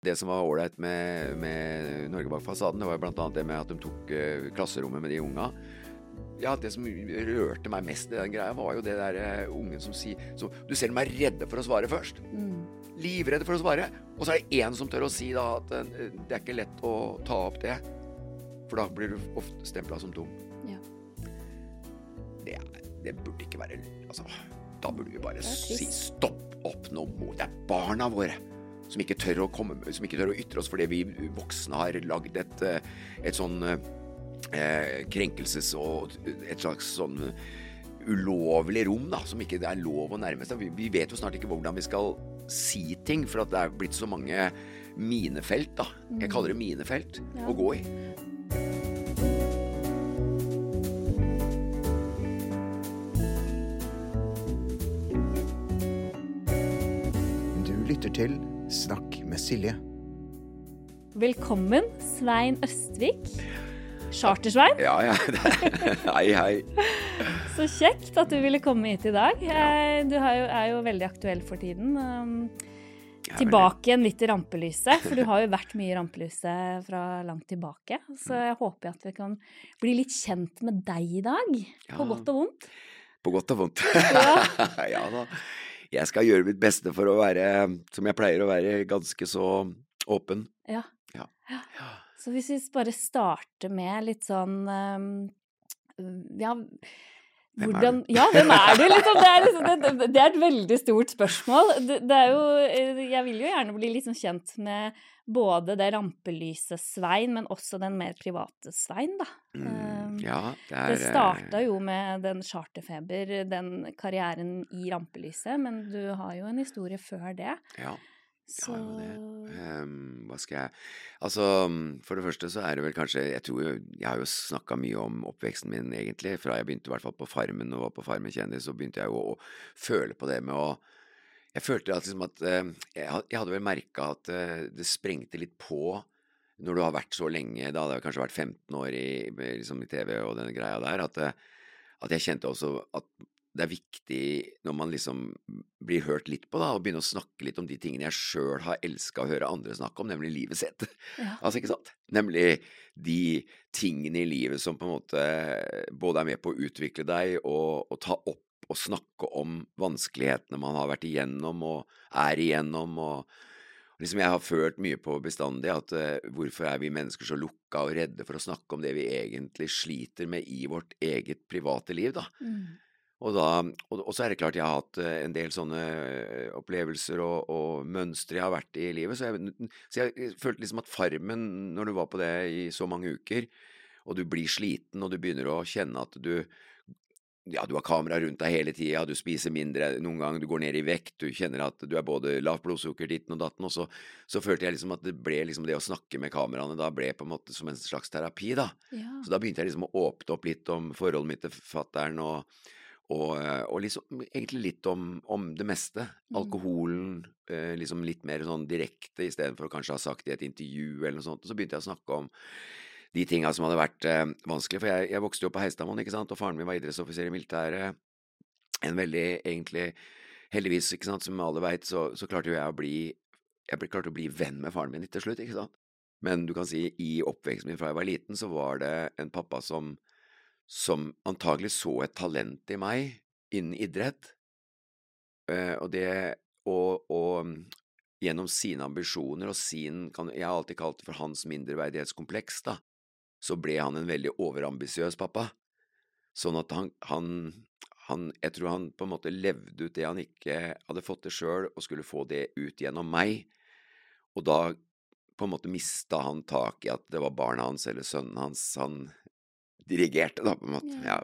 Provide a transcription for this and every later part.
Det som var ålreit med, med Norge bak fasaden, det var annet det med at de tok uh, klasserommet med de unga. Ja, Det som rørte meg mest i den greia, var jo det der uh, ungen som sier som, Du ser de er redde for å svare først. Mm. Livredde for å svare. Og så er det én som tør å si da at uh, det er ikke lett å ta opp det. For da blir du ofte stempla som dum. Ja. Det, det, burde ikke være Altså, da burde vi bare si stopp opp nå. Det er barna våre som ikke tør å, komme, som ikke tør å ytre oss fordi vi voksne har lagd et, eh, et sånn eh, krenkelses- og et slags sånn ulovlig rom da, som ikke er lov å nærme seg. Vi, vi vet jo snart ikke hvordan vi skal si ting, for at det er blitt så mange minefelt, da. Jeg kaller det minefelt ja. å gå i. Du lytter til Snakk med Silje. Velkommen, Svein Østvik. Chartersvein. Ja, ja. hei, hei. Så kjekt at du ville komme hit i dag. Eh, du jo, er jo veldig aktuell for tiden. Um, tilbake igjen litt i rampelyset, for du har jo vært mye i rampelyset fra langt tilbake. Så mm. jeg håper at vi kan bli litt kjent med deg i dag. På godt og vondt. På godt og vondt. Ja, ja da jeg skal gjøre mitt beste for å være, som jeg pleier å være, ganske så åpen. Ja. ja. ja. Så hvis vi bare starter med litt sånn um, Ja, hvordan, ja, hvem er du? Liksom, det, er liksom, det, det, er et veldig stort spørsmål. Det, det, er jo Jeg vil jo gjerne bli liksom kjent med både det rampelyset Svein, men også den mer private Svein, da. Mm, ehm, ja, det er Det starta jo med den charterfeber, den karrieren i rampelyset, men du har jo en historie før det. Ja. Så um, Hva skal jeg? Altså, for det første så er det vel kanskje Jeg tror Jeg har jo snakka mye om oppveksten min, egentlig. Fra jeg begynte i hvert fall på Farmen og var på Farmen kjendis, så begynte jeg jo å, føle på det med å Jeg følte at, liksom at uh, jeg, jeg, hadde vel merka at uh, det sprengte litt på når du har vært så lenge, da. Hadde jeg kanskje vært 15 år i, liksom i TV og den greia der, at, uh, at jeg kjente også at det er viktig når man liksom blir hørt litt på, da, og begynner å snakke litt om de tingene jeg sjøl har elska å høre andre snakke om, nemlig livet sitt. Ja. Altså, ikke sant? Nemlig de tingene i livet som på en måte både er med på å utvikle deg og, og ta opp og snakke om vanskelighetene man har vært igjennom og er igjennom. og liksom Jeg har følt mye på bestandig at uh, hvorfor er vi mennesker så lukka og redde for å snakke om det vi egentlig sliter med i vårt eget private liv, da. Mm. Og, da, og, og, så er det klart jeg har hatt eh, en del sånne eh, opplevelser og, og mønstre jeg har vært i i livet. Så jeg, så jeg, følte liksom at Farmen, når du var på det i så mange uker, og du blir sliten og du begynner å kjenne at du ja, du har kamera rundt deg hele tida, du spiser mindre noen gang, du går ned i vekt, du kjenner at du er både lavt blodsukker, ditten og datten, og så, så, følte jeg liksom at det ble liksom det å snakke med kameraene da ble på en måte som en slags terapi, da. Ja. Så da begynte jeg liksom å åpne opp litt om forholdet mitt til fattern og og, eh, og liksom, egentlig litt om, om det meste. Mm. Alkoholen eh, liksom litt mer sånn direkte istedenfor å kanskje ha sagt det i et intervju eller noe sånt. Og så begynte jeg å snakke om de tinga som hadde vært eh, vanskelig. For jeg, jeg, vokste jo opp på Heistadmoen, ikke sant, og faren min var idrettsoffiser i militæret. En veldig, egentlig Heldigvis, ikke sant, som alle veit, så, så, klarte jo jeg å bli Jeg klarte å bli venn med faren min til slutt, ikke sant. Men du kan si, i oppveksten min fra jeg var liten, så var det en pappa som som antagelig så et talent i meg innen idrett, eh, og det og, og mm, gjennom sine ambisjoner og sin Jeg har alltid kalt det for hans mindreverdighetskompleks, da. Så ble han en veldig overambisiøs pappa. Sånn at han, han, han, Jeg tror han på en måte levde ut det han ikke hadde fått til sjøl, og skulle få det ut gjennom meg. Og da på en måte mista han tak i at det var barna hans eller sønnen hans han dirigerte, da, på en måte. Ja.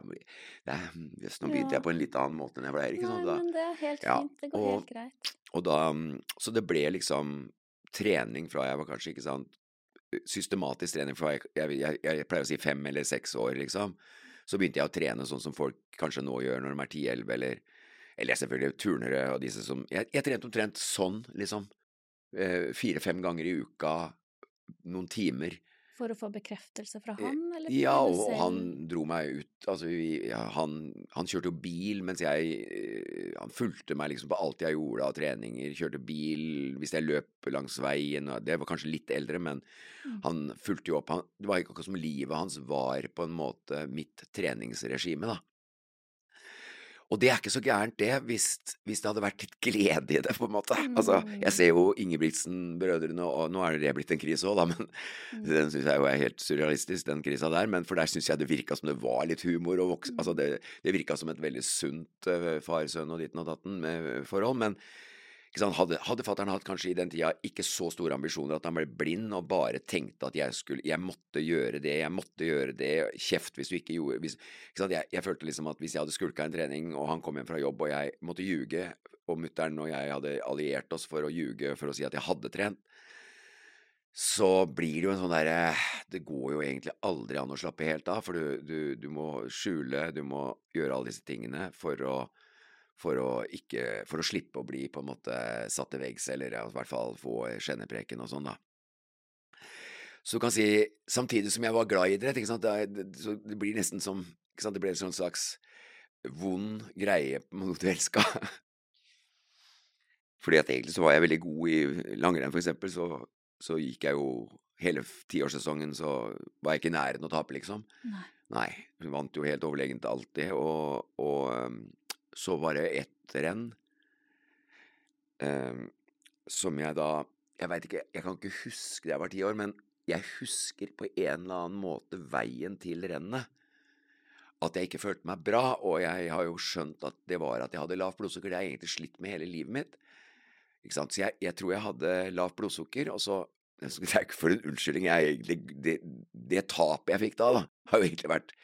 Ja, just, nå begynte jeg på en litt annen måte enn jeg pleier. ikke sant? Nei, men det er helt fint. Det går og, helt greit. Og da, så det ble liksom trening fra jeg var kanskje, ikke sant, systematisk trening fra jeg, jeg, jeg, jeg pleier å si fem eller seks år, liksom. Så begynte jeg å trene sånn som folk kanskje nå gjør når de er ti-elleve, eller, eller selvfølgelig turnere og disse som Jeg, jeg trente omtrent sånn, liksom. Eh, Fire-fem ganger i uka, noen timer. For å få bekreftelse fra han, eller? Ja, og han dro meg ut Altså, vi, ja, han, han, kjørte jo bil mens jeg eh, Han fulgte meg liksom på alt jeg gjorde av treninger. Kjørte bil hvis jeg løp langs veien. Det var kanskje litt eldre, men mm. han fulgte jo opp. Han, det var ikke akkurat som livet hans var på en måte mitt treningsregime, da. Og det er ikke så gærent, det, hvis, hvis, det hadde vært litt glede i det, på en måte. Altså, jeg ser jo Ingebrigtsen-brødrene, og nå er det blitt en krise òg, da, men mm. den syns jeg jo er helt surrealistisk, den krisa der. Men for der syns jeg det virka som det var litt humor og vokse, Altså, det, det virka som et veldig sunt uh, far-sønn og ditten og datten med forhold. men hadde, hadde fattern hatt kanskje i den tida ikke så store ambisjoner at han ble blind og bare tenkte at jeg skulle Jeg måtte gjøre det, jeg måtte gjøre det, kjeft hvis du ikke gjorde hvis, ikke jeg, jeg, følte liksom at hvis jeg hadde skulka en trening, og han kom hjem fra jobb, og jeg måtte ljuge, og mutter'n og jeg hadde alliert oss for å ljuge for å si at jeg hadde trent, så blir det jo en sånn derre Det går jo egentlig aldri an å slappe helt av, for du, du, du må skjule, du må gjøre alle disse tingene for å for å, ikke, for å slippe å bli på en måte satt til veggs, eller i hvert fall få skjennepreken og sånn, da. Så du kan si, samtidig som jeg var glad i idrett, ikke sant, det, så det blir nesten som ikke sant, Det ble en sånn slags vond greie på noe du elska. Fordi at egentlig så var jeg veldig god i langrenn, for eksempel, så, så gikk jeg jo hele tiårssesongen, så var jeg ikke i nærheten å tape, liksom. Nei. Nei. Hun vant jo helt overlegent alltid, og, og så var det ett renn eh, som jeg da Jeg veit ikke, jeg kan ikke huske det jeg var ti år, men jeg husker på en eller annen måte veien til rennet. At jeg ikke følte meg bra, og jeg har jo skjønt at det var at jeg hadde lavt blodsukker. Det har jeg egentlig slitt med hele livet mitt. Ikke sant? Så jeg, jeg tror jeg hadde lavt blodsukker, og så Det er ikke for en unnskyldning. Jeg, det, det, det tapet jeg fikk da, da, har jo egentlig vært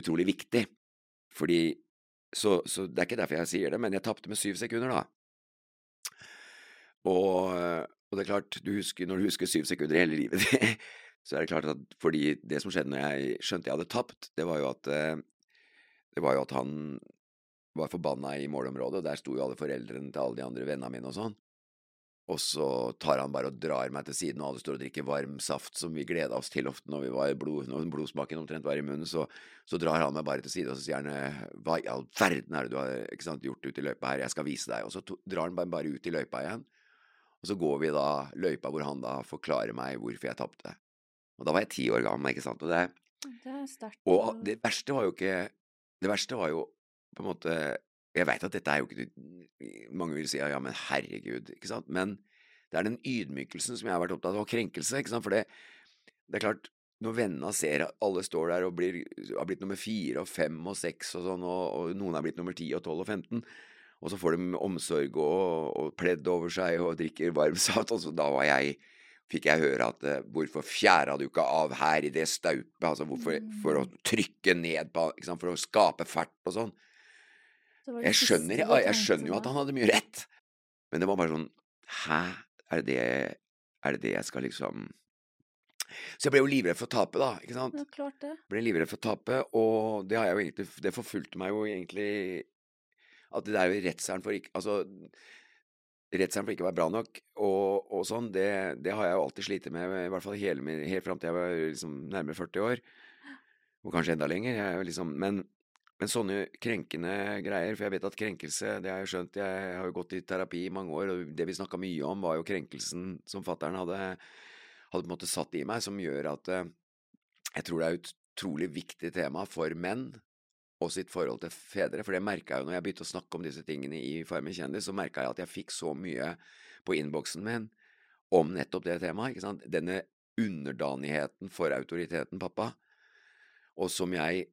utrolig viktig. Fordi så, så, det er ikke derfor jeg sier det, men jeg tapte med syv sekunder, da. Og, og, det er klart, du husker, når du husker syv sekunder i hele livet så er det klart at fordi det som skjedde når jeg skjønte jeg hadde tapt, det var jo at det var jo at han var forbanna i målområdet, og der sto jo alle foreldrene til alle de andre vennene mine og sånn. Og så tar han bare og drar meg til siden, og alle står og drikker varm saft som vi gleda oss til ofte når vi var blod, når blodsmaken omtrent var i munnen. Så, så, drar han meg bare til side og så sier han eh, hva i all verden er det du har sant, gjort ute i løypa her, jeg skal vise deg. Og så to, drar han meg bare ut i løypa igjen. Og så går vi da løypa hvor han da forklarer meg hvorfor jeg tapte. Og da var jeg ti år gammel, ikke sant. Og det, det. Og det verste var jo ikke Det verste var jo på en måte jeg veit at dette er jo ikke Mange vil si ja, ja, men herregud, ikke sant. Men det er den ydmykelsen som jeg har vært opptatt av, og krenkelse. ikke sant. For det, det er klart, når vennene ser at alle står der og blir, har blitt nummer fire og fem og seks og sånn, og, og noen har blitt nummer ti og tolv og 15, og så får de omsorg og, og pledd over seg og drikker varm saft, og så da var jeg fikk jeg høre at uh, hvorfor fjæra du ikke av her i det staupet, altså hvorfor, for å mm. trykke ned på, ikke sant, for å skape fart og sånn. Jeg skjønner, jeg skjønner jo at han hadde mye rett, men det var bare sånn Hæ? Er det det, er det, det jeg skal liksom Så jeg ble jo livredd for å tape, da. ikke sant? Ja, klart det. Ble livredd for å tape, og det har jeg jo egentlig Det forfulgte meg jo egentlig At det der redselen for ikke Altså redselen for ikke å være bra nok og, og sånn, det, det, har jeg jo alltid slitt med, i hvert fall hele min, helt fram til jeg var liksom nærmere 40 år. Og kanskje enda lenger. Jeg, liksom, men men sånne krenkende greier, for jeg vet at krenkelse, det har jeg skjønt, jeg har jo gått i terapi i mange år, og det vi snakka mye om, var jo krenkelsen som fattern hadde, hadde på en måte satt i meg, som gjør at eh, jeg tror det er et utrolig viktig tema for menn og sitt forhold til fedre, for det merka jeg jo når jeg begynte å snakke om disse tingene i Farmen kjendis, så merka jeg at jeg fikk så mye på innboksen min om nettopp det temaet, ikke sant, denne underdanigheten for autoriteten pappa, og som jeg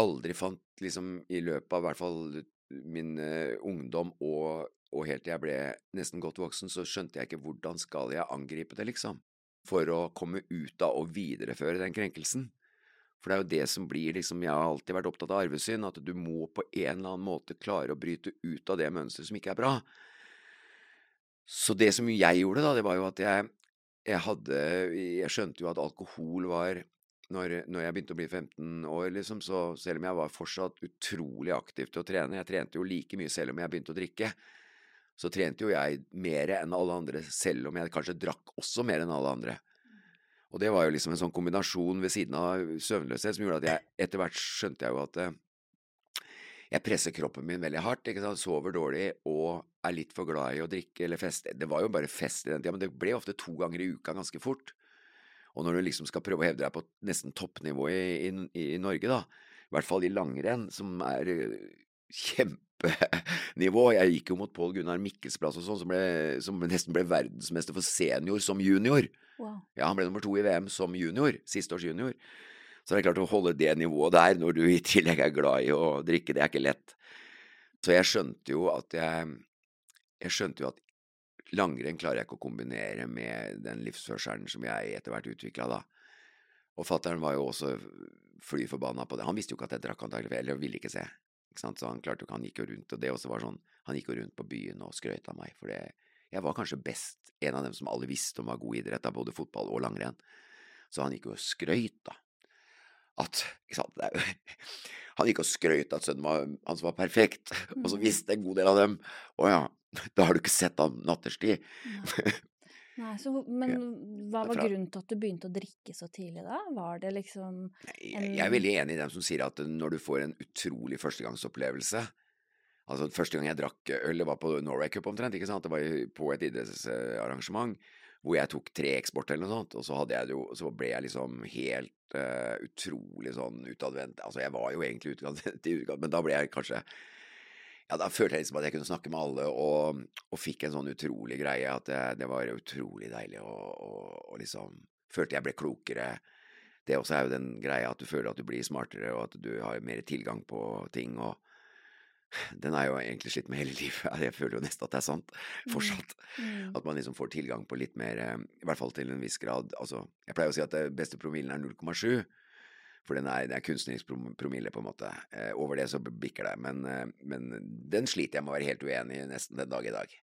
aldri fant liksom i løpet av hvert fall min uh, ungdom og, og, helt til jeg ble nesten godt voksen, så skjønte jeg ikke hvordan skal jeg angripe det, liksom, for å komme ut av og videreføre den krenkelsen. For det er jo det som blir liksom Jeg har alltid vært opptatt av arvesyn, at du må på en eller annen måte klare å bryte ut av det mønsteret som ikke er bra. Så det som jeg gjorde, da, det var jo at jeg, jeg hadde Jeg skjønte jo at alkohol var når, når, jeg begynte å bli 15 år, liksom, så selv om jeg var fortsatt utrolig aktiv til å trene Jeg trente jo like mye selv om jeg begynte å drikke. Så trente jo jeg mer enn alle andre, selv om jeg kanskje drakk også mer enn alle andre. Og det var jo liksom en sånn kombinasjon ved siden av søvnløshet som gjorde at jeg etter hvert skjønte jeg jo at eh, jeg presser kroppen min veldig hardt, ikke sant? sover dårlig og er litt for glad i å drikke eller feste. Det var jo bare fest i den tida, men det ble ofte to ganger i uka ganske fort. Og når du liksom skal prøve å hevde deg på nesten toppnivå i, i, i Norge, da, i hvert fall i langrenn, som er eh, kjempenivå Jeg gikk jo mot Pål Gunnar Mikkelsplass og sånn, som, som, nesten ble verdensmester for senior som junior. Wow. Ja, han ble nummer to i VM som junior, siste års junior. Så det er klart å holde det nivået der når du i tillegg er glad i å drikke, det er ikke lett. Så jeg skjønte jo at jeg Jeg skjønte jo at langrenn klarer jeg ikke å kombinere med den livsførselen som jeg etter hvert utvikla, da. Og fattern var jo også fly forbanna på det. Han visste jo ikke at jeg drakk antakelig, eller ville ikke se. Ikke sant? Så han klarte jo ikke, han gikk jo rundt, og det også var sånn, han gikk jo rundt på byen og skrøt av meg, for det, jeg var kanskje best, en av dem som alle visste om var god idrett, av både fotball og langrenn. Så han gikk jo og skrøt, da. At ikke sant, jo, Han gikk og skrøt at sønnen var, hans var perfekt, og så visste en god del av dem Å ja, da har du ikke sett ham natterstid. Nei, så, men hva var grunnen til at du begynte å drikke så tidlig da? Var det liksom en... Jeg er veldig enig i dem som sier at når du får en utrolig førstegangsopplevelse Altså Første gang jeg drakk øl, det var på Norway Cup omtrent. ikke sant? Det var på et idrettsarrangement hvor jeg tok tre eksport eller noe sånt, og så, jo, så ble jeg liksom helt uh, utrolig sånn utadvendt. Altså, jeg var jo egentlig utadvendt, men da ble jeg kanskje ja, da følte jeg liksom at jeg kunne snakke med alle, og, og fikk en sånn utrolig greie at det, det var utrolig deilig, å, og, liksom følte jeg ble klokere. Det også er jo den greia at du føler at du blir smartere, og at du har mer tilgang på ting, og den er jo egentlig slitt med hele livet. Jeg føler jo nesten at det er sant fortsatt. Mm. Mm. At man liksom får tilgang på litt mer, eh, i hvert fall til en viss grad. Altså, jeg pleier å si at det beste promillen er 0,7. For den er, det er kunstnerisk promille, på en måte. Eh, over det så bikker det. Men, eh, men, den sliter jeg med å være helt uenig i nesten den dag i dag.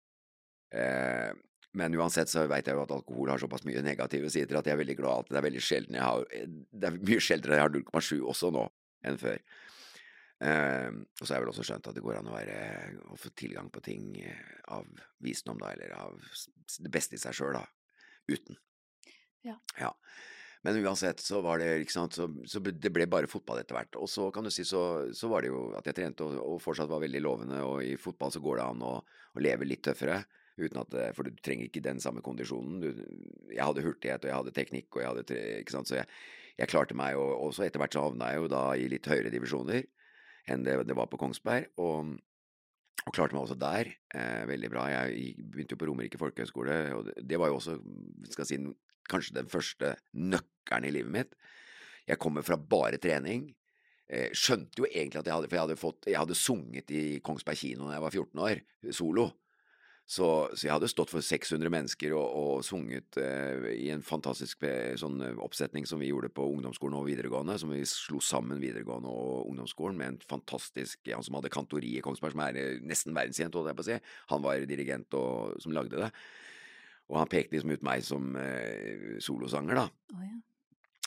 Eh, men uansett så veit jeg jo at alkohol har såpass mye negative sider at jeg er veldig glad at det er veldig sjelden jeg har Det er mye sjeldnere jeg har 0,7 også nå enn før. Uh, og så har jeg vel også skjønt at det går an å, være, å få tilgang på ting av visdom, da, eller av det beste i seg sjøl, da, uten. Ja. ja. Men uansett så var det ikke så, så, det ble bare fotball etter hvert. Og så kan du si så, så var det jo at jeg trente og, og, fortsatt var veldig lovende, og i fotball så går det an å, å leve litt tøffere. Uten at, For du trenger ikke den samme kondisjonen. Du, jeg hadde hurtighet, og jeg hadde teknikk, og jeg hadde ikke sant, så jeg, jeg klarte meg, og også etter hvert så havna jeg jo da i litt høyere divisjoner enn det det var på Kongsberg. Og, og klarte meg også der eh, veldig bra. Jeg begynte jo på Romerike folkehøgskole, og det, var jo også skal jeg si, kanskje den første nøkkelen i livet mitt. Jeg kommer fra bare trening. Eh, skjønte jo egentlig at jeg hadde For jeg hadde, fått, jeg hadde sunget i Kongsberg kino da jeg var 14 år, solo. Så, så, jeg hadde stått for 600 mennesker og, og sunget eh, i en fantastisk eh, sånn eh, oppsetning som vi gjorde på ungdomsskolen og videregående, som vi slo sammen videregående og ungdomsskolen med en fantastisk Han som hadde kantori i Kongsberg, som er nesten verdenskjent, holdt jeg på å si. Han var dirigent og, som lagde det. Og han pekte liksom ut meg som eh, solosanger, da. Oh, ja.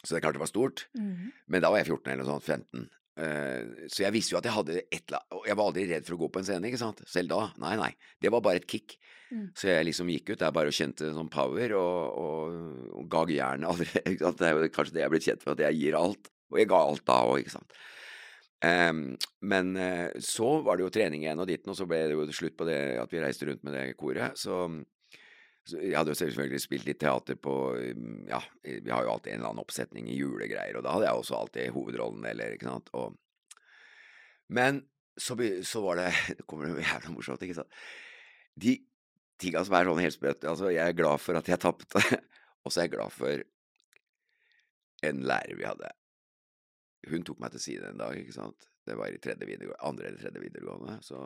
Så det er klart det var stort. Mm -hmm. Men da var jeg 14 eller noe sånt, 15. Uh, så jeg visste jo at jeg hadde et eller annet Jeg var aldri redd for å gå på en scene, ikke sant. Selv da. Nei, nei. Det var bare et kick. Mm. Så jeg liksom gikk ut der bare og kjente sånn power, og, og, og ga jernet aldri. Det er jo kanskje det jeg er blitt kjent for, at jeg gir alt. Og jeg ga alt da òg, ikke sant. Um, men uh, så var det jo trening igjen og ditten, og så ble det jo slutt på det at vi reiste rundt med det koret. Så, så jeg hadde jo selvfølgelig spilt litt teater på Ja, vi har jo alltid en eller annen oppsetning i julegreier, og da hadde jeg også alltid hovedrollen, eller ikke sant. Og, men så, så, var det Det kommer jo jævla morsomt, ikke sant. De tinga som er sånn helt sprøtt Altså, jeg er glad for at jeg tapte, og så er jeg glad for en lærer vi hadde. Hun tok meg til side en dag, ikke sant. Det var i andre eller tredje videregående. Så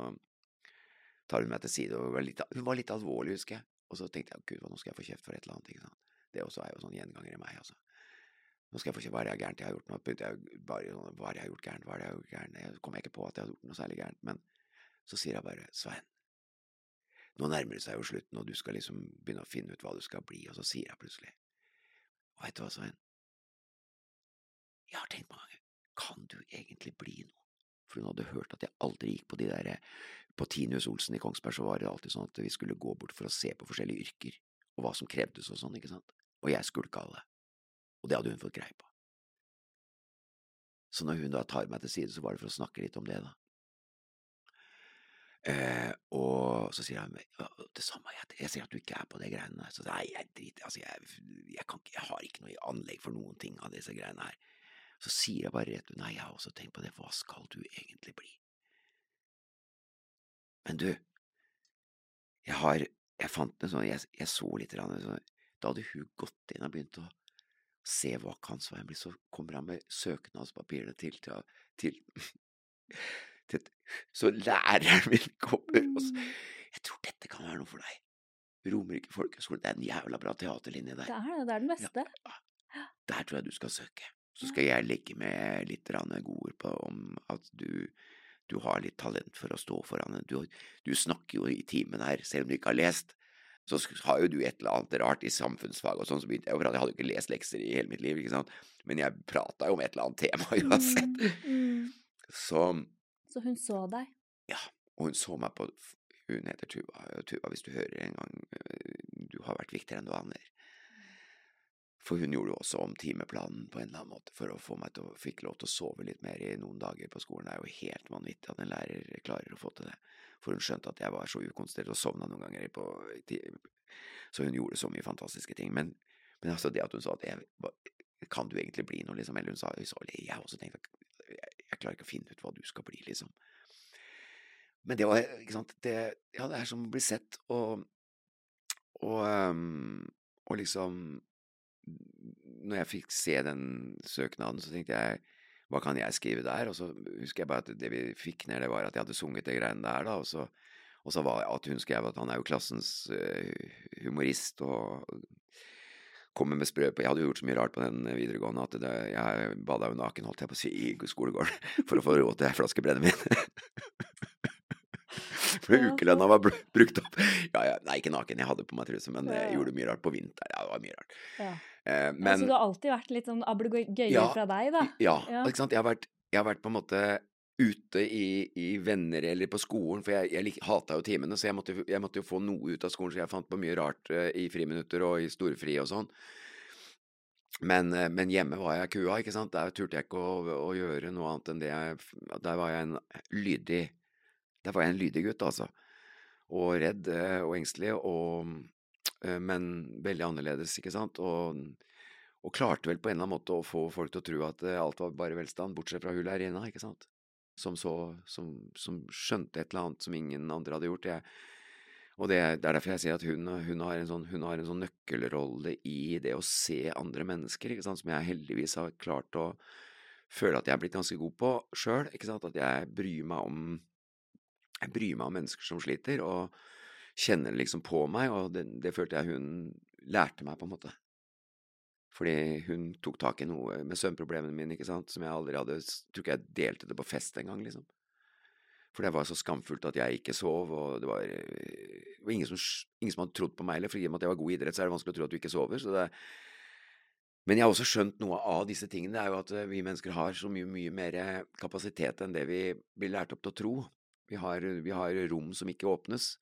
tar hun meg til side, og var litt, hun var litt alvorlig, husker jeg. Og så tenkte jeg gud, nå skal jeg få kjeft for et eller annet. ikke sant? Det også er jo sånn gjenganger i meg. altså. Nå skal jeg få kjeft, Hva er det gærent jeg har gjort? Nå begynte jeg bare sånn, Hva er det jeg har gjort gærent? Hva er? Jeg kom ikke på at jeg hadde gjort noe særlig gærent. Men så sier jeg bare Svein, nå nærmer det seg jo slutten, og du skal liksom begynne å finne ut hva du skal bli, og så sier jeg plutselig Og vet du hva, Svein? Jeg har tenkt mange ganger, kan du egentlig bli noe? For hun hadde hørt at jeg aldri gikk på de der På Tinius Olsen i Kongsberg så var det alltid sånn at vi skulle gå bort for å se på forskjellige yrker, og hva som krevdes og sånn, ikke sant. Og jeg skulka alle. Og det hadde hun fått greie på. Så når hun da tar meg til side, så var det for å snakke litt om det, da. Eh, og så sier han det samme, jeg, jeg ser at du ikke er på de greiene der. Så nei, jeg driter altså jeg, jeg, kan, jeg har ikke noe anlegg for noen ting av disse greiene her. Så sier jeg bare rett ut nei, jeg har også tenkt på det, hva skal du egentlig bli? Men du, jeg har, jeg fant en sånn, jeg, jeg så litt, sånn, da hadde hun gått inn og begynt å se hva kan veien blir, så kommer han med søknadspapirene til, til, til, til Så læreren min kommer og så mm. Jeg tror dette kan være noe for deg. Romerike folkehøgskole, det er en jævla bra teaterlinje der. Det er det, det er den beste. Ja, der tror jeg du skal søke. Så skal jeg legge med litt gode på om at du, du har litt talent for å stå foran en. Du, du snakker jo i timen her, selv om du ikke har lest så har jo du et eller annet rart i samfunnsfag og sånn, så begynte jeg å prate. Jeg hadde jo ikke lest lekser i hele mitt liv, ikke sant, men jeg prata jo om et eller annet tema uansett. Mm, mm. Så Så hun så deg? Ja, og hun så meg på Hun heter Tuva, Tuva, hvis du hører en gang, øh, du har vært viktigere enn du aner. For hun gjorde jo også om timeplanen på en eller annen måte for å få meg til å fikk lov til å sove litt mer i noen dager på skolen. Det er jo helt vanvittig at en lærer klarer å få til det for hun skjønte at jeg var så ukonsentrert og sovna noen ganger på Så hun gjorde så mye fantastiske ting. Men, men altså det at hun sa at jeg, kan du egentlig bli noe, liksom, eller hun sa, hun jeg også tenkte jeg, jeg klarer ikke å finne ut hva du skal bli, liksom. Men det var, ikke sant, det, ja, det er som å bli sett, og, og, um, og liksom Når jeg fikk se den søknaden, så tenkte jeg hva kan jeg skrive der? Og så husker jeg bare at det vi fikk ned, det var at jeg hadde sunget de greiene der, da. Og så, og så var at hun skrev at han er jo klassens uh, humorist og kommer med sprø på Jeg hadde jo gjort så mye rart på den videregående at det, jeg bada jo naken, holdt jeg på å si, i skolegården for å få råd til ei flaske brennevin. For ukelønna var brukt opp. Ja, ja, nei, ikke naken, jeg hadde på meg truse, men jeg gjorde mye rart på vinter. Ja, det var mye rart. Ja. Eh, men, altså, du har alltid vært litt sånn ablegøyer ja, fra deg, da? Ja, ja. ikke sant. Jeg har, vært, jeg har vært på en måte ute i, i, venner eller på skolen, for jeg, jeg hata jo timene, så jeg måtte, jeg måtte, jo få noe ut av skolen, så jeg fant på mye rart uh, i friminutter og i storfri og sånn. Men, uh, men, hjemme var jeg kua, ikke sant. Der turte jeg ikke å, å, gjøre noe annet enn det jeg Der var jeg en lydig Der var jeg en lydig gutt, altså. Og redd uh, og engstelig, og Eh, men veldig annerledes, ikke sant. Og, og, klarte vel på en eller annen måte å få folk til å tro at eh, alt var bare velstand, bortsett fra hullet her inne, ikke sant. Som, så, som, som, skjønte et eller annet som ingen andre hadde gjort. Jeg, og det, det, er derfor jeg sier at hun, hun, har sånn, hun, har en sånn, nøkkelrolle i det å se andre mennesker, ikke sant, som jeg heldigvis har klart å føle at jeg er blitt ganske god på sjøl. At jeg bryr meg om jeg bryr meg om mennesker som sliter. og kjenner det liksom på meg, og det, det, følte jeg hun lærte meg, på en måte. Fordi hun tok tak i noe med søvnproblemene mine, ikke sant, som jeg aldri hadde Tror ikke jeg delte det på fest engang, liksom. For det var så skamfullt at jeg ikke sov, og det var, det var ingen, som, ingen, som, hadde trodd på meg heller, for i og med at jeg var god i idrett, så er det vanskelig å tro at du ikke sover. så det men jeg har også skjønt noe av disse tingene, det er jo at vi mennesker har så mye, mye mer kapasitet enn det vi blir lært opp til å tro. Vi har, vi har rom som ikke åpnes.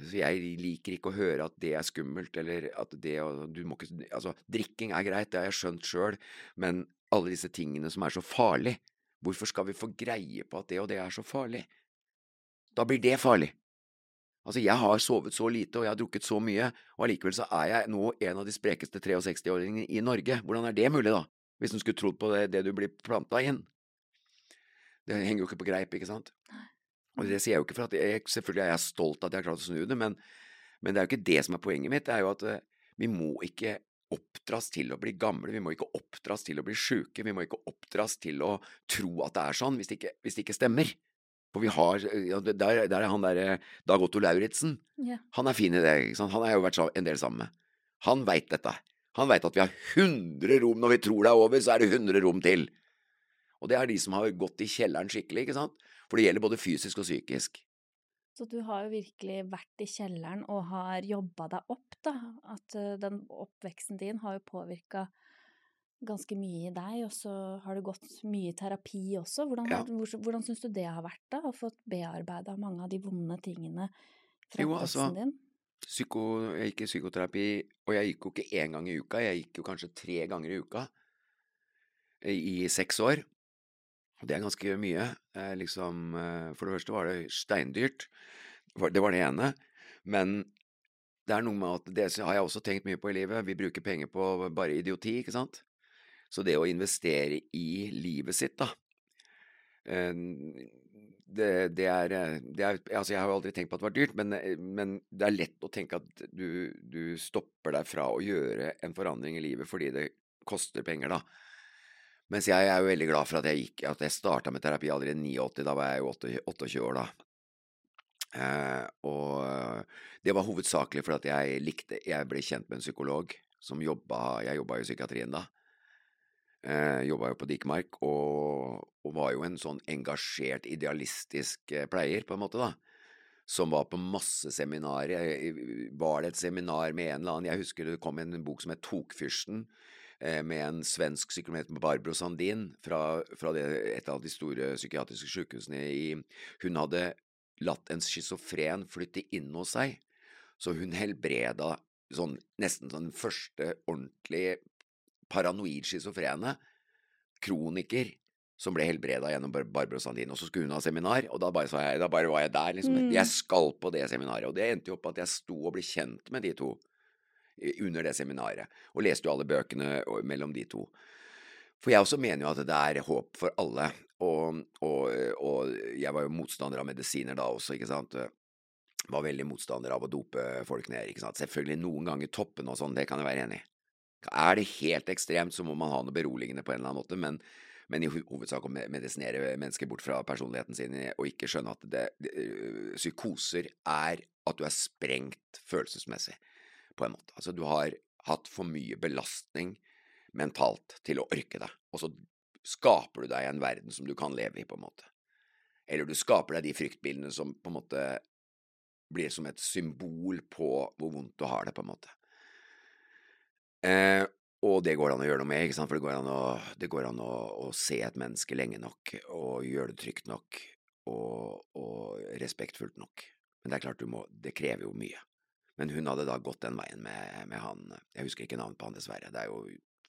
Så jeg liker ikke å høre at det er skummelt, eller at det du må ikke Altså, drikking er greit, det har jeg skjønt sjøl, men alle disse tingene som er så farlig, hvorfor skal vi få greie på at det og det er så farlig? Da blir det farlig. Altså, jeg har sovet så lite, og jeg har drukket så mye, og allikevel så er jeg nå en av de sprekeste 63-åringene i Norge. Hvordan er det mulig, da? Hvis en skulle trodd på det, det du blir planta inn? Det henger jo ikke på greip, ikke sant? Nei. Og det sier jeg jo ikke for at jeg, Selvfølgelig er jeg stolt av at jeg har klart å snu det, men, men, det er jo ikke det som er poenget mitt. Det er jo at eh, vi må ikke oppdras til å bli gamle, vi må ikke oppdras til å bli sjuke, vi må ikke oppdras til å tro at det er sånn, hvis det ikke, hvis det ikke stemmer. For vi har ja, Der, der er han derre Dag Otto Lauritzen. Yeah. Han er fin i det. ikke sant? Han har jeg jo vært en del sammen med. Han veit dette. Han veit at vi har 100 rom når vi tror det er over, så er det 100 rom til. Og det er de som har gått i kjelleren skikkelig, ikke sant. For det gjelder både fysisk og psykisk. Så du har jo virkelig vært i kjelleren og har jobba deg opp, da. At eh, den oppveksten din har jo påvirka ganske mye i deg, og så har du gått mye terapi også. Hvordan, ja. hvordan, syns du det har vært, da? Å få bearbeida mange av de vonde tingene fra jo, altså, din? psyko, jeg gikk i psykoterapi, og jeg gikk jo ikke én gang i uka, jeg gikk jo kanskje tre ganger i uka i, i seks år. Det er ganske mye. Eh, liksom, eh, for det første var det steindyrt. Det var det ene. Men det er noe med at det har jeg også tenkt mye på i livet. Vi bruker penger på bare idioti, ikke sant? Så det å investere i livet sitt, da eh, det, det, er, det, er, Altså, jeg har jo aldri tenkt på at det var dyrt, men, men det er lett å tenke at du, du, stopper deg fra å gjøre en forandring i livet fordi det koster penger, da. Mens jeg er jo veldig glad for at jeg gikk, jeg starta med terapi allerede i 89. Da var jeg jo 28 år, da. Eh, og det var hovedsakelig fordi at jeg likte Jeg ble kjent med en psykolog som jobba Jeg jobba i psykiatrien da. Eh, jobba jo på Dikemark, og, og, var jo en sånn engasjert, idealistisk eh, pleier, på en måte, da. Som var på masse seminarer. Var det et seminar med en eller annen Jeg husker det kom en bok som het Tokfyrsten med en svensk psykometer, Barbro Sandin, fra, fra det, et av de store psykiatriske sykehusene i Hun hadde latt en schizofren flytte inn hos seg, så hun helbreda sånn, nesten sånn første ordentlig paranoid schizofrene kroniker som ble helbreda gjennom Barbro Sandin. Og så skulle hun ha seminar, og da bare, jeg, da bare var jeg der. liksom. Mm. Jeg skal på det seminaret. Og det endte jo opp at jeg sto og ble kjent med de to under det seminaret, og leste jo alle bøkene mellom de to. For jeg også mener jo at det er håp for alle, og, og, og jeg var jo motstander av medisiner da også, ikke sant. Var veldig motstander av å dope folk ned, ikke sant. Selvfølgelig noen ganger toppen og sånn, det kan jeg være enig i. Er det helt ekstremt, så må man ha noe beroligende på en eller annen måte, men, men i hovedsak å medisinere mennesker bort fra personligheten sin og ikke skjønne at det, det, psykoser er at du er sprengt følelsesmessig på en måte. Altså, du har hatt for mye belastning mentalt til å orke det, og så skaper du deg en verden som du kan leve i, på en måte. Eller du skaper deg de fryktbildene som på en måte blir som et symbol på hvor vondt du har det, på en måte. Eh, og det går an å gjøre noe med, ikke sant? for det går an, å, det går an å, å, se et menneske lenge nok og gjøre det trygt nok og, og respektfullt nok. Men det er klart, du må, det krever jo mye. Men hun hadde da gått den veien med, med han Jeg husker ikke navnet på han, dessverre. Det er jo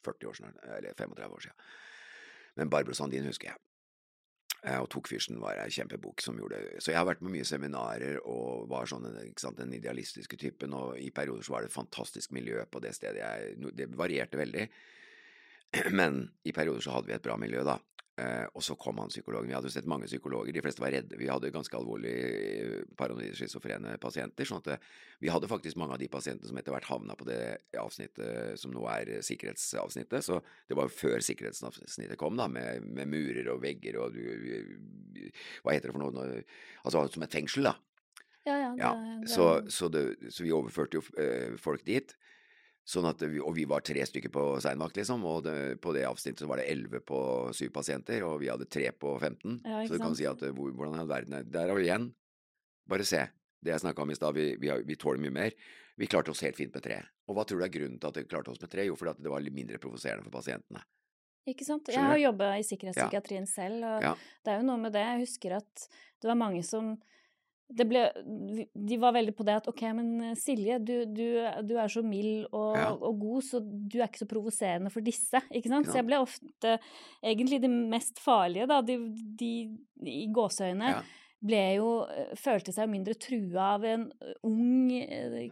40 år snart, eller 35 år siden. Men Barbro Sandin husker jeg. Eh, og Tokfyrsten var ei kjempebok som gjorde Så jeg har vært på mye seminarer og var sånn sant, den idealistiske typen, og i perioder så var det et fantastisk miljø på det stedet. Jeg, det varierte veldig. Men i perioder så hadde vi et bra miljø, da. Eh, og så kom han psykologen. Vi hadde jo sett mange psykologer, de fleste var redde. Vi hadde ganske alvorlig eh, paranoide schizofrene pasienter. sånn at eh, vi hadde faktisk mange av de pasientene som etter hvert havna på det avsnittet som nå er sikkerhetsavsnittet. Så det var jo før sikkerhetsavsnittet kom, da, med, med murer og vegger og Hva heter det for noe? Altså som et fengsel, da. Ja, ja. Det, ja. Så, så, det, så, vi overførte jo folk dit. Sånn at vi, og vi var tre stykker på seinvakt, liksom, og det, på det avsnittet så var det elleve på syv pasienter, og vi hadde tre på 15. Ja, så du kan si at hvor, hvordan er verden er Der er vi igjen. Bare se. Det jeg snakka om i stad, vi, vi, vi, tåler mye mer. Vi klarte oss helt fint med tre. Og hva tror du er grunnen til at vi klarte oss med tre? Jo, fordi det var litt mindre provoserende for pasientene. Ikke sant. Jeg har jobba i sikkerhetspsykiatrien ja. selv, og ja. det er jo noe med det. Jeg husker at det var mange som ble, de var veldig på det at ok, men eh, Silje, du, du, du er så mild og, ja. og, god, så du er ikke så provoserende for disse. ikke sant? Ja. Så jeg ble ofte egentlig de mest farlige, da, de, de i gåseøyne. Ja ble jo eh, Følte seg mindre trua av en eh, ung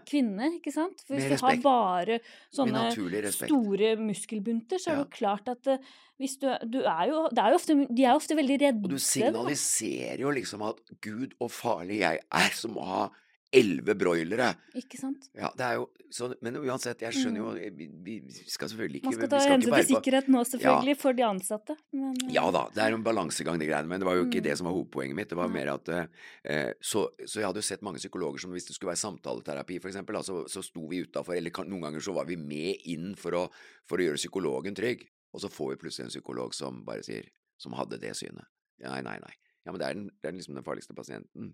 kvinne, ikke sant? For hvis du har bare sånne store muskelbunter, så er det jo klart at hvis du, du er jo, er jo ofte, De er jo ofte veldig redde. Og du signaliserer jo liksom at gud og farlig jeg er som å ha elleve broilere. Ikke sant? Ja, det er jo så, Men uansett, jeg skjønner jo mm. Vi, vi skal selvfølgelig ikke Man skal ta hensyn til sikkerhet nå, selvfølgelig, ja. for de ansatte. Men, ja da, det er en balansegang, de greiene. Men det var jo ikke mm. det som var hovedpoenget mitt. Det var mer at eh, så, så, jeg hadde jo sett mange psykologer som hvis det skulle være samtaleterapi, for eksempel, da, så, så sto vi utafor, eller kan, noen ganger så var vi med inn for å, for å gjøre psykologen trygg. Og så får vi plutselig en psykolog som bare sier Som hadde det synet. Nei, nei, nei. Ja, men det er, den, det er liksom den farligste pasienten.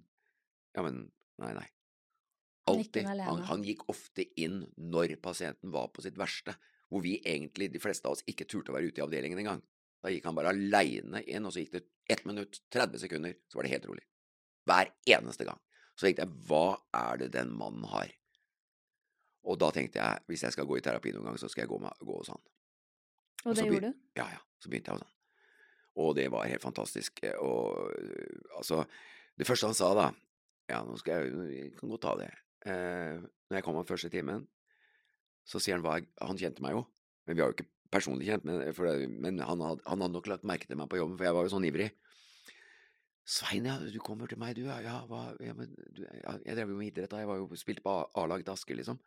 Ja, men nei, nei. Alltid. Han, han, gikk ofte inn når pasienten var på sitt verste, hvor vi egentlig, de fleste av oss, ikke turte å være ute i avdelingen engang. Da gikk han bare aleine inn, og så gikk det ett minutt, 30 sekunder, så var det helt rolig. Hver eneste gang. Så tenkte jeg, hva er det den mannen har Og da tenkte jeg hvis jeg skal gå i terapi noen gang, så skal jeg gå, med, gå hos han. Og det gjorde du? Ja, ja. Så begynte jeg hos han. Og det var helt fantastisk. Og altså Det første han sa da Ja, nå skal jeg Jeg kan godt ta det. Eh, når jeg kom av første timen, så sier han hva jeg Han kjente meg jo, men vi har jo ikke personlig kjent, men, det, men han, hadde, han, hadde, nok lagt merke til meg på jobben, for jeg var jo sånn ivrig. Svein, ja, du kommer til meg, du, ja, hva, ja men du, ja, jeg drev jo med idrett da, jeg var jo spilte på A-laget Asker, liksom.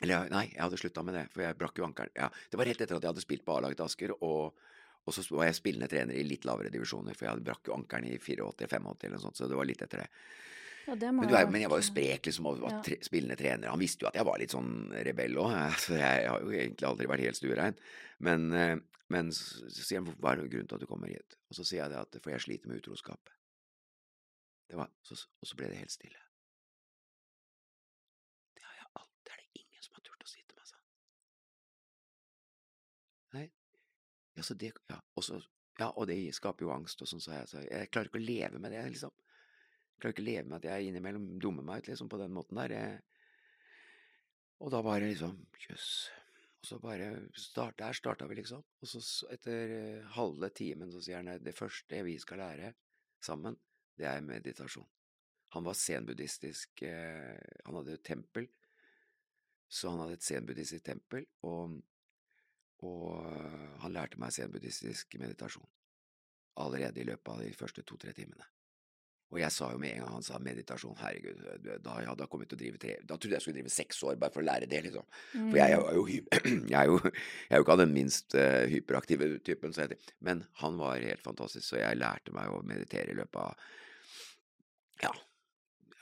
Eller nei, jeg hadde slutta med det, for jeg brakk jo ankelen. Ja, det var rett etter at jeg hadde spilt på A-laget Asker, og, og, så var jeg spillende trener i litt lavere divisjoner, for jeg hadde brakk jo ankelen i 84-85 eller noe sånt, så det var litt etter det. Ja, det men, er, men, jeg var jo sprek liksom, og var tre, spillende trener. Han visste jo at jeg var litt sånn rebell òg, så jeg, jeg har jo egentlig aldri vært helt stuerein. Men, eh, men så, så sier han hva er grunnen til at du kommer hit? Og så sier jeg det at for jeg sliter med utroskap. Det var, så, og så ble det helt stille. Ja, så det, ja, også, ja, og det skaper jo angst, og sånn, så jeg, så jeg klarer ikke å leve med det, liksom. Klarer ikke leve med at jeg innimellom dummer meg ut, liksom, på den måten der. Jeg, og da bare liksom Jøss. Og så bare start, Der starta vi, liksom. Og så etter uh, halve timen så sier han at det første vi skal lære sammen, det er meditasjon. Han var zenbuddhistisk uh, Han hadde et tempel, så han hadde et zenbuddhistisk tempel, og og øh, han lærte meg zen-buddhistisk meditasjon allerede i løpet av de første to–tre timene. Og jeg sa jo med en gang han sa meditasjon, herregud, da jeg hadde kommet til å drive tre Da trodde jeg skulle drive seks år bare for å lære det, liksom. For jeg er jo, jeg er jo, jeg er jo ikke av den minst uh, hyperaktive typen, så jeg, men han var helt fantastisk, så jeg lærte meg å meditere i løpet av Ja,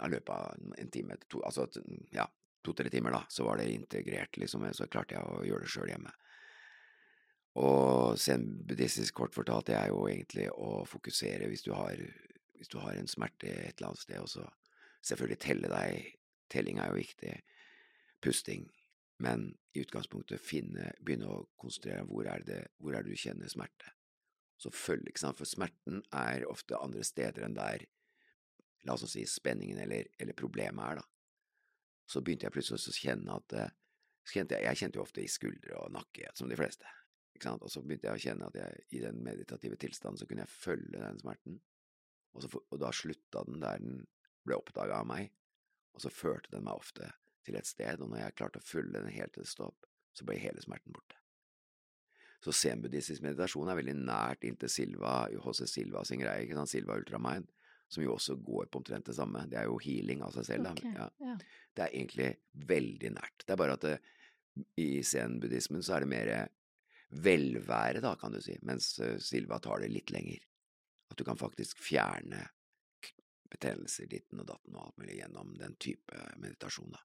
i løpet av en time, to, altså ja, to-tre timer, da, så var det integrert, liksom, så klarte jeg å gjøre det sjøl hjemme. Og zen-buddhistisk kort fortalt, det er jo egentlig å fokusere hvis du har, hvis du har en smerte et eller annet sted, og så selvfølgelig telle deg. Telling er jo viktig. Pusting. Men i utgangspunktet finne, begynne å konsentrere hvor er det hvor er det du kjenner smerte. Så følg, ikke sant, for smerten er ofte andre steder enn der la oss si spenningen eller, eller problemet er, da. Så begynte jeg plutselig å kjenne at kjente jeg, jeg kjente jo ofte i skuldre og nakke, som de fleste. ikke sant, Og så begynte jeg å kjenne at jeg i den meditative tilstanden så kunne jeg følge den smerten, og, så, og da slutta den der den ble oppdaga av meg, og så førte den meg ofte til et sted, og når jeg klarte å følge den helt til det stopp, så ble hele smerten borte. Så zen-buddhistisk meditasjon er veldig nært inntil Silva, HC Silva sin greie, ikke sant, Silva Ultramind, som jo også går på omtrent det samme. Det er jo healing av seg selv. Okay, ja. Ja. Det er egentlig veldig nært. Det er bare at det, i zen-buddhismen så er det mer velvære, da, kan du si, mens eh, Silva tar det litt lenger. At du kan faktisk fjerne betennelser ditten og datten og alt mulig gjennom den type meditasjon, da.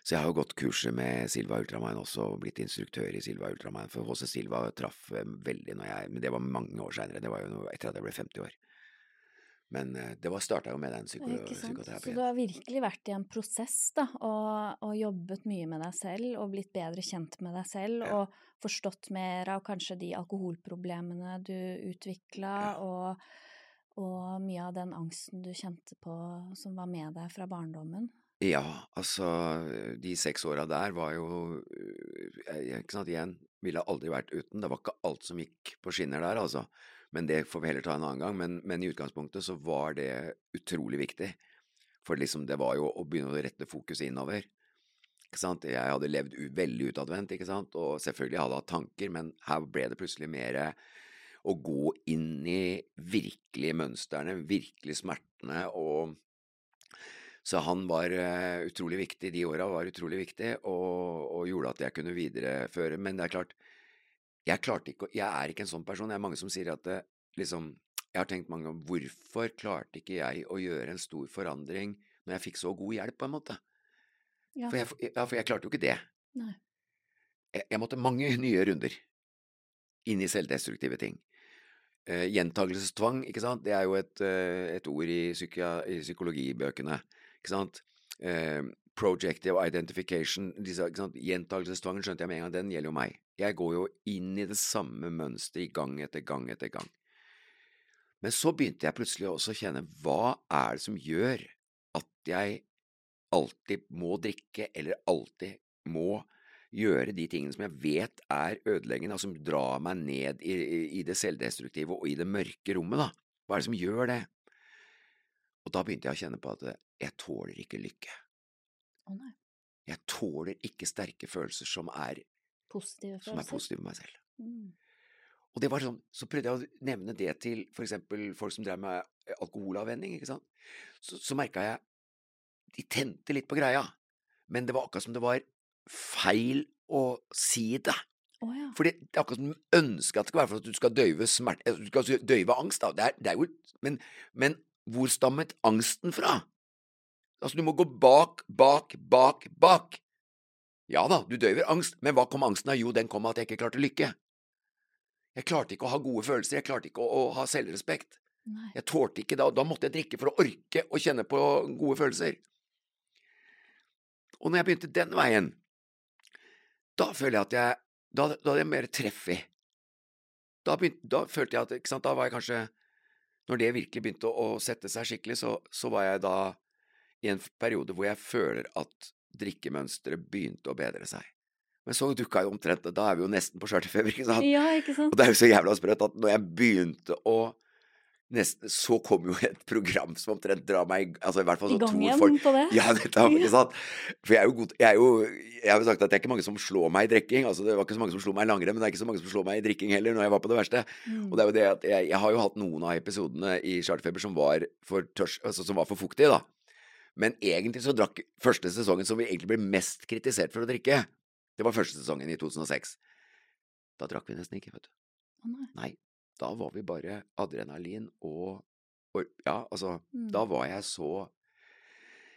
Så jeg har jo gått kurset med Silva Ultramain også, og blitt instruktør i Silva Ultramain, for HC Silva traff eh, veldig når jeg Men det var mange år seinere, det var jo etter at jeg ble 50 år. Men eh, det var starta jo med den psyko psykoterapien. Så du har virkelig vært i en prosess, da, og, og, jobbet mye med deg selv, og blitt bedre kjent med deg selv, ja. og forstått mer av kanskje de alkoholproblemene du utvikla, ja. og, og, mye av den angsten du kjente på som var med deg fra barndommen? Ja, altså, de seks åra der var jo eh, Ikke sant, igjen, ville aldri vært uten. Det var ikke alt som gikk på skinner der, altså. Men det får vi heller ta en annen gang. Men, men, i utgangspunktet så var det utrolig viktig. For liksom det var jo å begynne å rette fokuset innover. Jeg hadde levd veldig utadvendt, og selvfølgelig hadde jeg hatt tanker, men her ble det plutselig mer å gå inn i virkelig mønstrene, virkelig smertene, og så han var uh, utrolig viktig, de åra var utrolig viktig, og, og, gjorde at jeg kunne videreføre. Men det er klart, jeg klarte ikke Jeg er ikke en sånn person. Det er mange som sier at det, liksom Jeg har tenkt mange ganger hvorfor klarte ikke jeg å gjøre en stor forandring når jeg fikk så god hjelp, på en måte? Ja. For, jeg, ja, for jeg klarte jo ikke det. Nei. Jeg, jeg måtte mange nye runder inn i selvdestruktive ting. Uh, gjentagelsestvang, ikke sant, det er jo et, uh, et ord i, psyki i, psykologibøkene, ikke sant. Uh, projective identification, disse, Gjentagelsestvangen skjønte jeg med en gang, den gjelder jo meg. Jeg går jo inn i det samme mønsteret gang etter gang etter gang. Men så begynte jeg plutselig også å kjenne hva er det som gjør at jeg alltid må drikke, eller alltid må gjøre de tingene som jeg vet er ødeleggende, og som drar meg ned i, i, det selvdestruktive og i det mørke rommet, da. Hva er det som gjør det? Og da begynte jeg å kjenne på at jeg tåler ikke lykke. Å nei. Jeg tåler ikke sterke følelser som er Positive følelser. som er positive med meg selv. Mm. Og det var sånn, så prøvde jeg å nevne det til for eksempel folk som drev med alkoholavvenning, ikke sant. Så, så merka jeg de tente litt på greia, men det var akkurat som det var feil å si det. Oh, ja. For det er akkurat som du ønsker at det skal være for at du skal døyve smerte eh, Du skal døyve angst, da. Det er, det er jo men, men hvor stammet angsten fra? Altså, du må gå bak, bak, bak, bak. Ja da, du døyver angst, men hva kom angsten av? Jo, den kom av at jeg ikke klarte lykke. Jeg klarte ikke å ha gode følelser, jeg klarte ikke å, å ha selvrespekt. Nei. Jeg tålte ikke da, da måtte jeg drikke for å orke å kjenne på gode følelser. Og når jeg begynte den veien, da føler jeg at jeg Da, da hadde jeg mer treff i. Da, da følte jeg at sant, Da var jeg kanskje Når det virkelig begynte å, å sette seg skikkelig, så, så var jeg da i en periode hvor jeg føler at drikkemønsteret begynte å bedre seg. Men så dukka jo omtrent Da er vi jo nesten på charterfeber, ikke sant? Ja, ikke sant? Og det er jo så jævla sprøtt at når jeg begynte å nesten, Så kom jo et program som omtrent drar meg Altså i hvert fall I gang igjen folk på det? Ja, dette, ikke sant? For jeg er jo god Jeg er jo Jeg har jo sagt at det er ikke mange som slår meg i drikking. Altså det var ikke så mange som slo meg i langrenn, men det er ikke så mange som slår meg i drikking heller når jeg var på det verste. Mm. Og det er jo det at jeg, jeg har jo hatt noen av episodene i Charterfeber som var for tørs, altså som var for fuktige, da. Men egentlig så drakk første sesongen som vi egentlig ble mest kritisert for å drikke, det var første sesongen i 2006. Da drakk vi nesten ikke, vet du. Å nei. Nei, da var vi bare adrenalin og, og Ja, altså, Mm. da var jeg så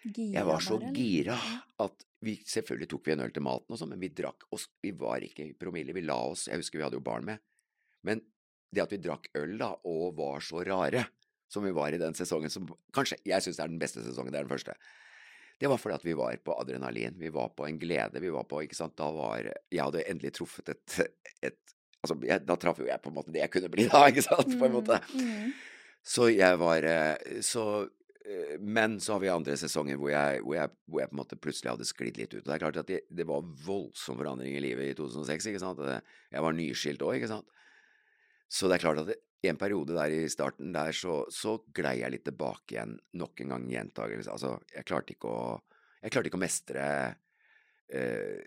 Gira Jeg var så bare, gira at vi Selvfølgelig tok vi en øl til maten og sånn, men vi drakk oss Vi var ikke i promille. Vi la oss Jeg husker vi hadde jo barn med. Men det at vi drakk øl da, og var så rare som vi var i den sesongen som Kanskje jeg syns er den beste sesongen, det er den første. Det var fordi at vi var på adrenalin. Vi var på en glede. Vi var på Ikke sant. Da var Jeg hadde endelig truffet et, et Altså, jeg, da traff jo jeg på en måte det jeg kunne bli da, ikke sant, på en måte. Mm, mm. Så jeg var eh, Så eh, Men så har vi andre sesonger hvor jeg, hvor jeg, hvor jeg på en måte plutselig hadde sklidd litt ut. Og det er klart at det, det var voldsom forandring i livet i 2006, ikke sant. Jeg var nyskilt òg, ikke sant. Så det er klart at det, en periode der i starten der så, så glei jeg litt tilbake igjen. Nok en gang gjentagelse. Altså, jeg klarte ikke å klarte ikke å mestre eh,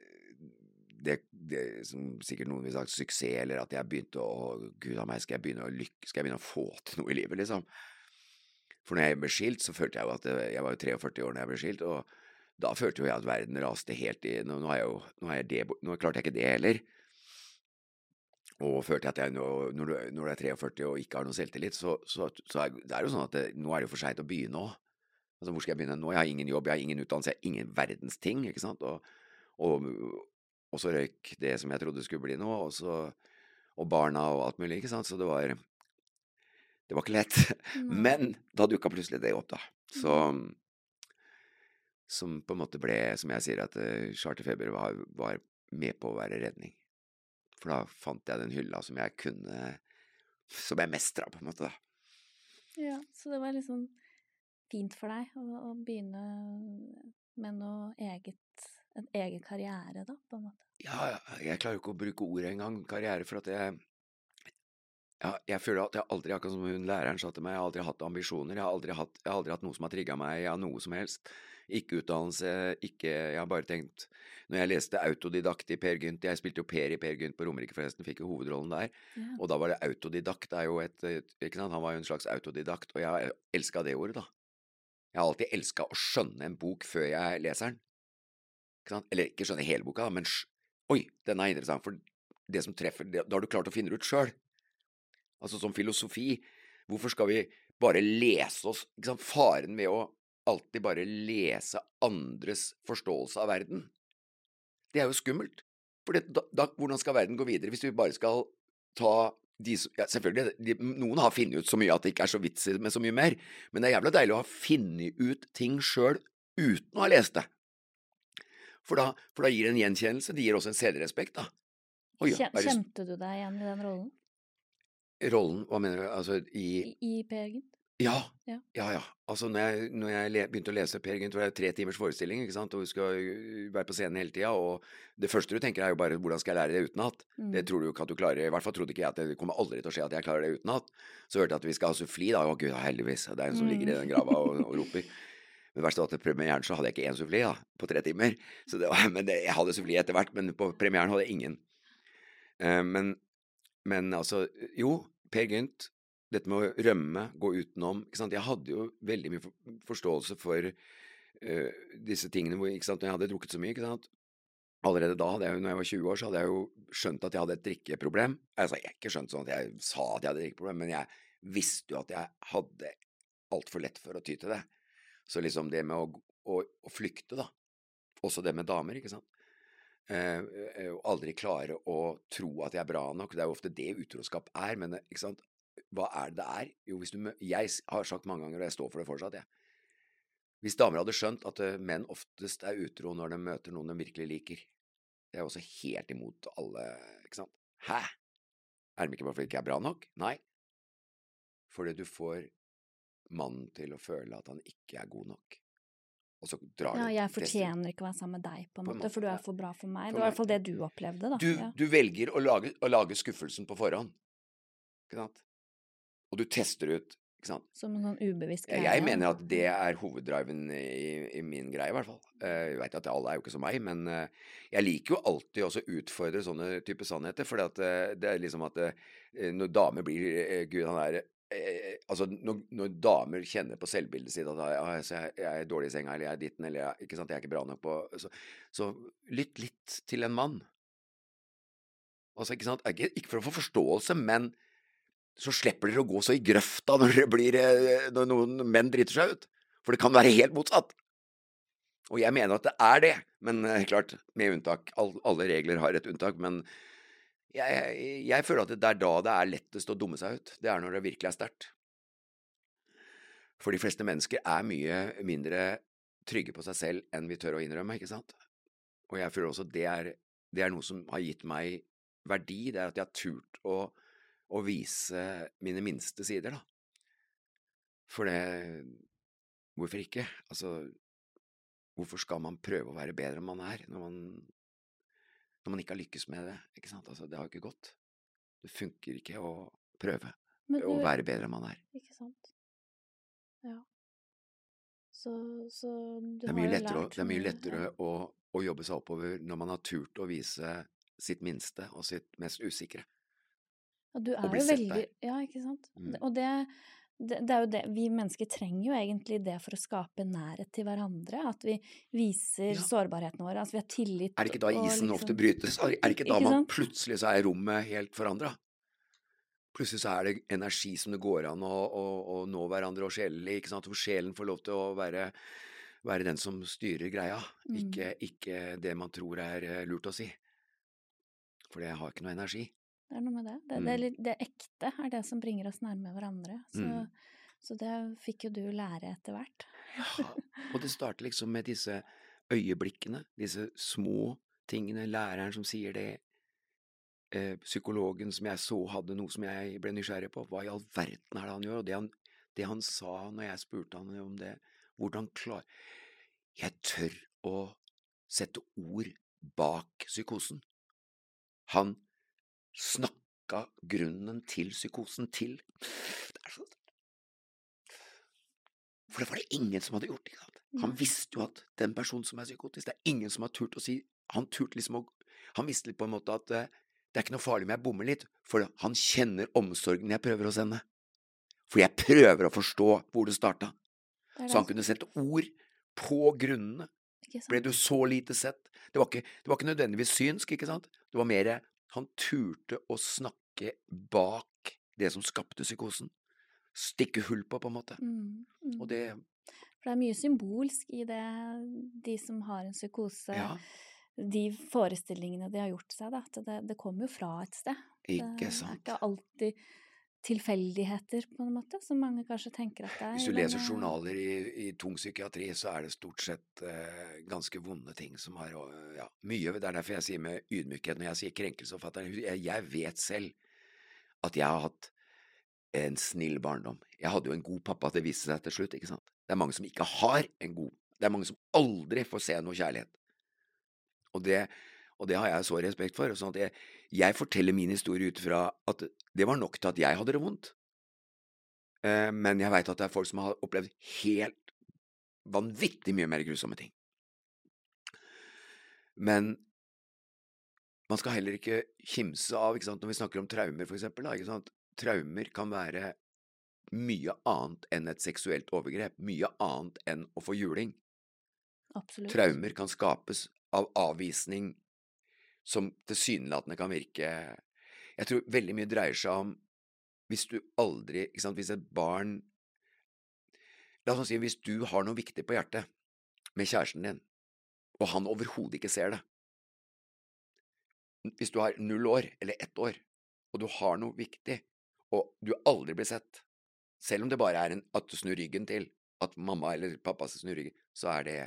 det, det som sikkert noen vil sagt suksess, eller at jeg begynte å Gud a meg, skal jeg begynne å lykke, skal jeg begynne å få til noe i livet, liksom? For når jeg ble skilt, så følte jeg jo at Jeg var jo 43 år når jeg ble skilt, og da følte jo jeg at verden raste helt i Nå, nå, jeg jo, nå, jeg det, nå klarte jeg ikke det heller. Og følte til at jeg nå, når, du, når du er 43 og ikke har noe selvtillit, så, så, så er det er jo sånn at det, nå er det jo for seint å begynne òg. Altså, hvor skal jeg begynne nå? Jeg har ingen jobb, jeg har ingen utdannelse, jeg har ingen verdens ting, ikke sant? Og, og, og så røyk det som jeg trodde skulle bli noe, og så Og barna og alt mulig, ikke sant? Så det var Det var ikke lett. Mm. Men da dukka plutselig det opp, da. Så Som på en måte ble, som jeg sier, at eh, charterfeber var, var med på å være redning. For da fant jeg den hylla som jeg kunne Som jeg mestra, på en måte, da. Ja, så det var liksom fint for deg å, å begynne med noe eget En egen karriere, da, på en måte. Ja, jeg klarer jo ikke å bruke ordet engang, karriere, for at jeg ja, jeg føler at jeg aldri, akkurat som hun læreren sa til meg, jeg har aldri hatt ambisjoner. Jeg har aldri hatt, jeg har aldri hatt noe som har trigga meg av noe som helst. Ikke utdannelse, ikke Jeg har bare tenkt Når jeg leste autodidakt i Per Gynt Jeg spilte jo Per i Per Gynt på Romerike, forresten, fikk jo hovedrollen der. Ja. Og da var det autodidakt. Det er jo et, ikke sant? Han var jo en slags autodidakt, og jeg elska det ordet, da. Jeg har alltid elska å skjønne en bok før jeg leser den. Ikke sant? Eller ikke skjønne hele boka, men Oi, den er interessant, for det som treffer, det, har du klart å finne ut sjøl. Altså som filosofi, hvorfor skal vi bare lese oss ikke sant? Faren ved å alltid bare lese andres forståelse av verden, det er jo skummelt. For da, da, hvordan skal verden gå videre hvis vi bare skal ta de som ja, Selvfølgelig, de, noen har funnet ut så mye at det ikke er så vits i med så mye mer, men det er jævla deilig å ha funnet ut ting sjøl uten å ha lest det. For da, for da gir det en gjenkjennelse, det gir også en selvrespekt, da. Oi, ja, Kjente du deg igjen i den rollen? rollen, hva mener du, altså i I, i Per Gynt? Ja. Ja. Ja, ja. Altså, når jeg, når jeg begynte å lese Per Gynt, var det tre timers forestilling, ikke sant, og du skal øh, være på scenen hele tida, og det første du tenker er jo bare hvordan skal jeg lære det utenat? Mm. Det tror du ikke at du klarer. I hvert fall trodde ikke jeg at det kommer aldri til å skje at jeg klarer det utenat. Så hørte jeg at vi skal ha suffli, da. Å gud, heldigvis. Det er en som ligger i den grava og, og roper. Men verst var at premieren så hadde jeg ikke én suffli da, på tre timer. Så det var, men det, jeg hadde suffli etter hvert, men på premieren hadde jeg ingen. Uh, men, men altså, jo, Per Gynt, dette med å rømme, gå utenom ikke sant? Jeg hadde jo veldig mye forståelse for uh, disse tingene hvor, ikke sant? når jeg hadde drukket så mye. ikke sant? Allerede da, hadde jeg, når jeg var 20 år, så hadde jeg jo skjønt at jeg hadde et drikkeproblem. Altså, jeg har ikke skjønt sånn at jeg sa at jeg hadde et drikkeproblem, men jeg visste jo at jeg hadde altfor lett for å ty til det. Så liksom det med å, å, å flykte, da. Også det med damer, ikke sant. Eh, eh, aldri klare å tro at jeg er bra nok. Det er jo ofte det utroskap er, men eh, ikke sant. Hva er det det er? Jo, hvis du Jeg har sagt mange ganger, og jeg står for det fortsatt, jeg. Hvis damer hadde skjønt at eh, menn oftest er utro når de møter noen de virkelig liker. Det er også helt imot alle, ikke sant. Hæ? Er de ikke bare fordi de ikke er bra nok? Nei. Fordi du får mannen til å føle at han ikke er god nok. Og så drar Ja, jeg fortjener ikke å være sammen med deg, på en På en måte, måte, for du er for bra for meg. For Det var i hvert fall det du opplevde, da. Du, ja. du velger å lage, å lage skuffelsen på forhånd. Ikke sant? Og du tester ut, ikke sant. Som en sånn ubevisst Jeg, greie. jeg mener at det er hoveddriven i, i min greie, i hvert fall. Eh, Jeg vet at alle er jo ikke som meg, men eh, jeg liker jo alltid også å utfordre sånne type sannheter. For det er liksom at eh, når damer blir eh, Gud, han er eh, Altså, når, når damer kjenner på selvbildet sitt at «Ja, altså, jeg, jeg er dårlig i senga, eller jeg er ditten, eller jeg, ikke sant, jeg er ikke bra nok på Så, så lytt litt til en mann. Altså, ikke sant, ikke, ikke for å få forståelse, men så slipper dere å gå så i grøfta når, blir, eh, når noen menn driter seg ut. For det kan være helt motsatt. Og jeg mener at det er det, men eh, klart, med unntak. Alle regler har et unntak, men jeg, jeg, jeg føler at det er da det er lettest å dumme seg ut. Det er når det virkelig er sterkt. For de fleste mennesker er mye mindre trygge på seg selv enn vi tør å innrømme, ikke sant? Og jeg føler også det det er noe som har gitt meg verdi, det er at jeg har turt å å vise mine minste sider, da. For det Hvorfor ikke? Altså, hvorfor skal man prøve å være bedre enn man er, når man, når man ikke har lykkes med det? Ikke sant? Altså, det har jo ikke gått. Det funker ikke å prøve du, å være bedre enn man er. Ikke sant. Ja. Så, så du har jo å, lært det er mye, lettere å, å jobbe seg oppover når man har turt å vise sitt minste og sitt mest usikre. Og du er bli jo sett veldig der. Ja, ikke sant. Mm. Og det, det, det er jo det Vi mennesker trenger jo egentlig det for å skape nærhet til hverandre. At vi viser Ja. sårbarheten vår. At vi har tillit. Er det ikke da isen liksom- ofte brytes? Er det ikke da Ikke man plutselig så er rommet helt forandra? Plutselig så er det energi som det går an å, å, å nå hverandre og sjelelig, ikke sant? Hvor sjelen får lov til å være, være den som styrer greia, Mm. ikke, ikke det man tror er eh, lurt å si. For det har ikke noe energi. Det er noe med det. Det, Mm. det, det ekte er det som bringer oss nærme hverandre. Så, Mm. så det fikk jo du lære etter hvert. Ja, og det starter liksom med disse øyeblikkene, disse små tingene, læreren som sier det, eh, psykologen som jeg så hadde noe som jeg ble nysgjerrig på, hva i all verden er det han gjør? Og det han, det han sa når jeg spurte han om det, hvordan klar... Jeg tør å sette ord bak psykosen. Han snakka grunnen til psykosen til. Det er sånn for det var det ingen som hadde gjort. Ikke sant? Han visste jo at den personen som er psykotisk, det er ingen som har turt å si Han turte liksom å Han visste litt på en måte at eh, det er ikke noe farlig om jeg bommer litt, for han kjenner omsorgen jeg prøver å sende. For jeg prøver å forstå hvor det starta. Så han kunne sette ord på grunnene. Ble du så lite sett? Det var ikke, det var ikke nødvendigvis synsk, ikke sant? Det var mer Han turte å snakke bak det som skapte psykosen. Stikke hull på, på en måte. Mm, mm. Og det For det er mye symbolsk i det, de som har en psykose. Ja, De forestillingene de har gjort seg, da. At det, det kommer jo fra et sted. ikke sant. Det er ikke alltid tilfeldigheter, på en måte, som mange kanskje tenker at det er. Hvis du leser det- journaler i, i tung psykiatri, så er det stort sett eh, ganske vonde ting som har eh, ja, mye. Det er derfor jeg sier med ydmykhet når jeg sier krenkelseforfatter. Jeg, jeg vet selv at jeg har hatt en snill barndom. Jeg hadde jo en god pappa, det viste seg til slutt, ikke sant. Det er mange som ikke har en god Det er mange som aldri får se noe kjærlighet. Og det, og det har jeg så respekt for. Sånn at jeg, jeg forteller min historie ut fra at det var nok til at jeg hadde det vondt. Eh, men jeg veit at det er folk som har opplevd helt vanvittig mye mer grusomme ting. Men man skal heller ikke kimse av, ikke sant, når vi snakker om traumer, for eksempel. Da, ikke sant? Traumer kan være mye annet enn et seksuelt overgrep. Mye annet enn å få juling. Absolutt. Traumer kan skapes av avvisning som tilsynelatende kan virke. Jeg tror veldig mye dreier seg om hvis du aldri ikke sant, Hvis et barn La oss si hvis du har noe viktig på hjertet med kjæresten din, og han overhodet ikke ser det. Hvis du har null år eller ett år, og du har noe viktig, og du aldri blir sett, selv om det bare er en, at du snur ryggen til, at mamma eller pappa snur ryggen, så er det,